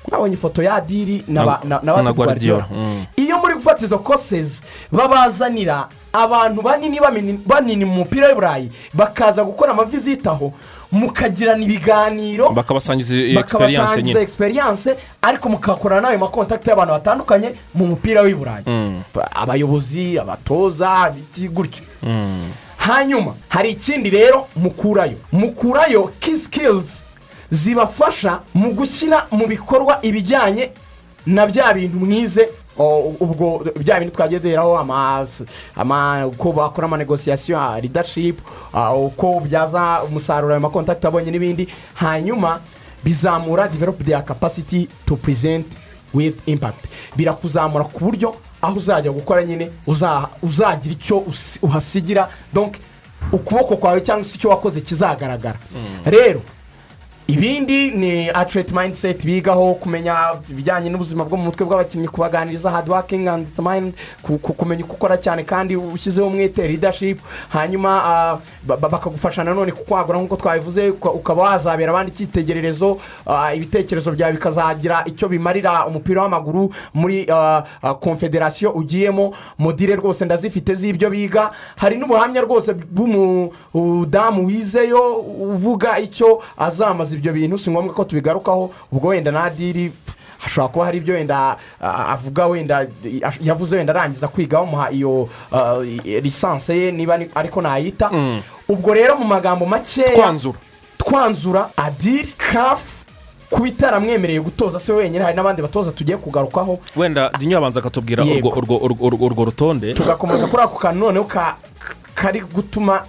Mwabonye ifoto ya adiri na Guardiola. Mm. iyo muri gufata izo kosezi babazanira abantu banini banini mu mupira w'i burayi bakaza gukora amaviziti aho mukagirana ibiganiro bakabasangiza egisperiyanse ariko mukakorana n'ayo makontakiti y'abantu batandukanye mu mupira w'i burayi Mm. abayobozi abatoza gutyo Mm. hanyuma hari ikindi rero mukurayo mukurayo ki sikilizi zibafasha mu gushyira mu bikorwa ibijyanye na bya bintu mwize ubwo bya bintu twagiye duheraho uko bakora amanegosiyasiyo ridashipu uko ubyaza umusaruro ayo makontakiti abonye n'ibindi hanyuma bizamura develop their capacity to present with impact. Birakuzamura ku buryo aho uzajya gukora nyine uza- uzagira icyo uhasigira. Ukuboko kwawe cyangwa se icyo wakoze kizagaragara. Rero ibindi ni atireti mayindiseti bigaho kumenya ibijyanye n'ubuzima bwo mu mutwe bw'abakinnyi kubaganiriza hadi wakingi andi mayindi kumenya uko ukora cyane kandi ushyizeho umwete ridashipu hanyuma ah, ba- ba- bakagufasha nanone kukwagura nk'uko twabivuze uka- ukaba wazabera abandi icyitegererezo ah, ibitekerezo byawe bikazagira icyo bimarira umupira w'amaguru muri ah, ah, konfederasiyo ugiyemo. Modire rwose ndazifite z'ibyo biga. Hari n'ubuhamya rwose bw'umudamu wizeyo uvuga icyo azamaza ibyo bintu si ngombwa ko tubigarukaho ubwo wenda nadiri hashobora kuba hari ibyo wenda avuga wenda yavuze wenda arangiza kwiga bamuha iyo ah, lisansi ye niba ni- ariko nayita. Ubwo rero mu magambo makeya Twanzura. twanzura adiri kafu kuba itaramwemereye gutoza se wenyine hari n'abandi batoza tugiye kugarukaho. Wenda dinyo abanza akatubwira urwo- rutonde. Tugakomeza kuri ako kantu noneho ka- kari gutuma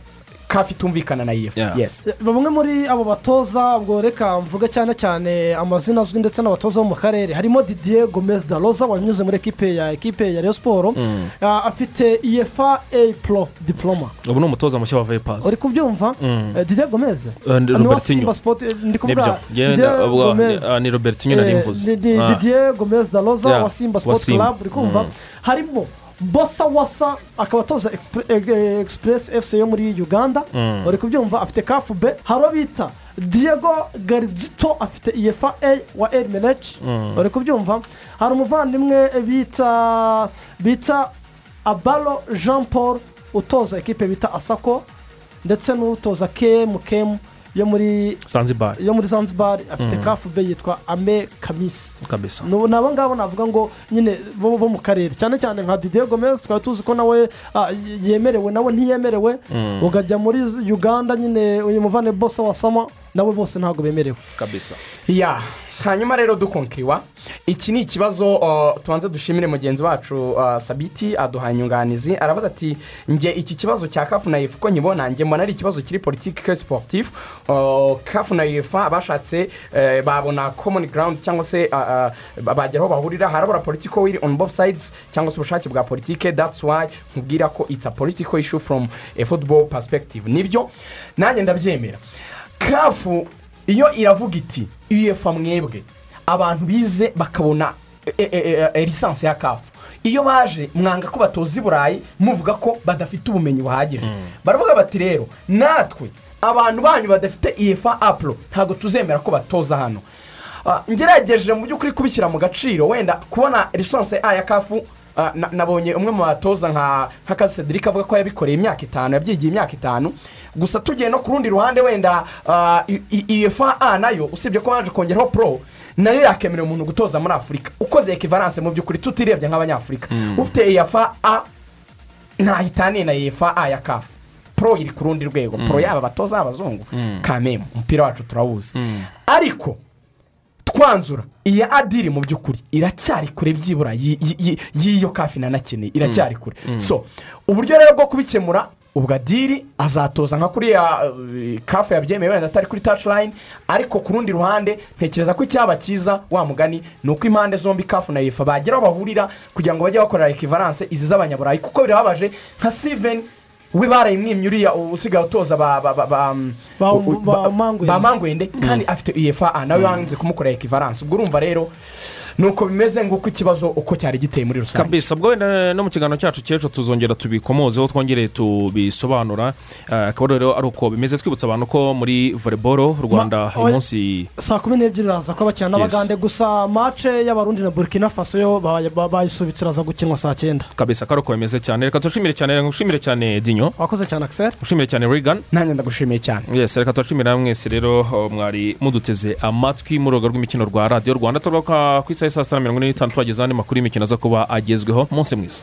kafi itumvikana na yesi bamwe muri abo batoza ubwo reka mvuge cyane cyane amazina azwi ndetse n'abatoza bo mu karere harimo didier gomez da rosa wanyuze muri ekipe ya ekipe ya reyo siporo Mm. Ah, afite iyefa a pro diploma ubu ni umutoza mushya wa vipasi uri kubyumva Mm. Eh, didier gomez Eh, ni Ni wa Robertinho. simba sport eh, ndi kuvuga ah, ni Robertinho nari mvuze. Ah. didier gomez da Yeah, wa simba Simba. club uri kumva Mm. harimo bosa wasa akaba atoza egisipuresi efuse yo muri uganda Mm. uri kubyumva afite kafu be hari uwo bita diego garizito afite iyefa a wa eri meneci Mm. uri kubyumva hari umuvandimwe bita bita abaro jean paul utoza ekipe bita asako ndetse n'utoza kemu kemu yo muri Zanzibar. yo muri zanzibar afite Mm. kafu be yitwa ame kamisi ni abo ngabo navuga ngo nyine bo mu karere cyane cyane nka didier gomez twari tuzi ko nawe ah, yemerewe nawe ntiyemerewe Mm. ukajya muri uganda nyine uyu muvane bose wasama nawe bose ntabwo bemerewe. Kabisa. Ya hanyuma rero dukonkiriwa iki ni ikibazo uh, tubanza dushimire mugenzi wacu uh, sabiti aduha inyunganizi aravuga ati njye iki kibazo cya kafu na efu ko nkibona njye mbona ari ikibazo kiri politiki siporutifu uh, kafu na efu bashatse babona common ground cyangwa se bagera aho bahurira. Harabura politiko wiri on both sides cyangwa se ubushake bwa politike. That's why nkubwira ko it's a political issue from a football perspective. Nibyo? Nanjye ndabyemera. Kafu iyo iravuga iti uefa mwebwe. Abantu bize bakabona e, e, e, lisansi ya kafu. Iyo baje mwanga ko batoza i burayi muvuga ko badafite ubumenyi buhagije. Baravuga bati rero natwe abantu banyu badafite uefa apuro ntabwo tuzemera ko batoza hano. Ah, ngerageje mu by'ukuri kubishyira mu gaciro wenda kubona lisansi ya kafu ah, na- nabonye umwe mu batoza nka cedric avuga ko yabikoreye imyaka itanu yabyigiye imyaka itanu. Gusa tugiye no ku rundi ruhande wenda i- ifa a na yo usibye ko baje kongeraho pro na yo yakemerera umuntu gutoza muri afurika ukoze ekivaranse mu by'ukuri tutirebye nk'abanyafurika. Ufite ifa a ntahitaniye na ifa a ya kafu pro iri ku rundi rwego. Pro yaba abatoza abazungu. Mm. kamemu umupira wacu turawuzi. Ariko twanzura iya adiri mu by'ukuri iracyari kure byibura yi- yi- yi- y'iyo kafi nanakeneye iracyari kure. So uburyo rero bwo kubikemura ubwo adiri azatoza nka kuriya uh, kafu yabyemeye wenda atari kuri taci layini ariko ku rundi ruhande ntekereza ko icyaba cyiza wa mugani ni uko impande zombi kafu na yefa bagira aho bahurira kugira ngo bajye bakorera ekivaranse izi z'abanyaburayi kuko birababaje nka siveni we barayimwimye uriya usigaye utoza ba ba ba ba Ba- u- u- ba Mangwende. kandi afite uefa a nawe wanze kumukorera ekivaranse ubwo urumva rero ni uko bimeze nguko ikibazo uko cyari giteye muri rusange. Kabisa. Ubwo wenda no mu kiganiro cyacu cy'ejo tuzongera tubikomozeho twongere tubisobanura. Eh, akaba rero ari uko bimeze. Twibutsa abantu ko muri voleboro rwanda uyu oya. munsi saa kumi n'ebyiri iraza ko bakina n'abagande. Gusa mace y'abarundi na burkina faso yo ba- ba- bayisubitse iraza gukinwa saa cyenda. Kabisa kari uko bimeze cyane. Reka tushimire cyane ngushimire cyane dinyo wakoze cyane akiseri ngushimire cyane rigani nanjye ndagushimiye cyane. Yes reka tubashimire mwese rero oh, mwari muduteze amatwi mu rubuga rw'imikino rwa radiyo rwanda. Turubuka ku isaha saa sita na mirongo ine n'itanu tubageza andi makuru y'imikino aza kuba agezweho umunsi mwiza.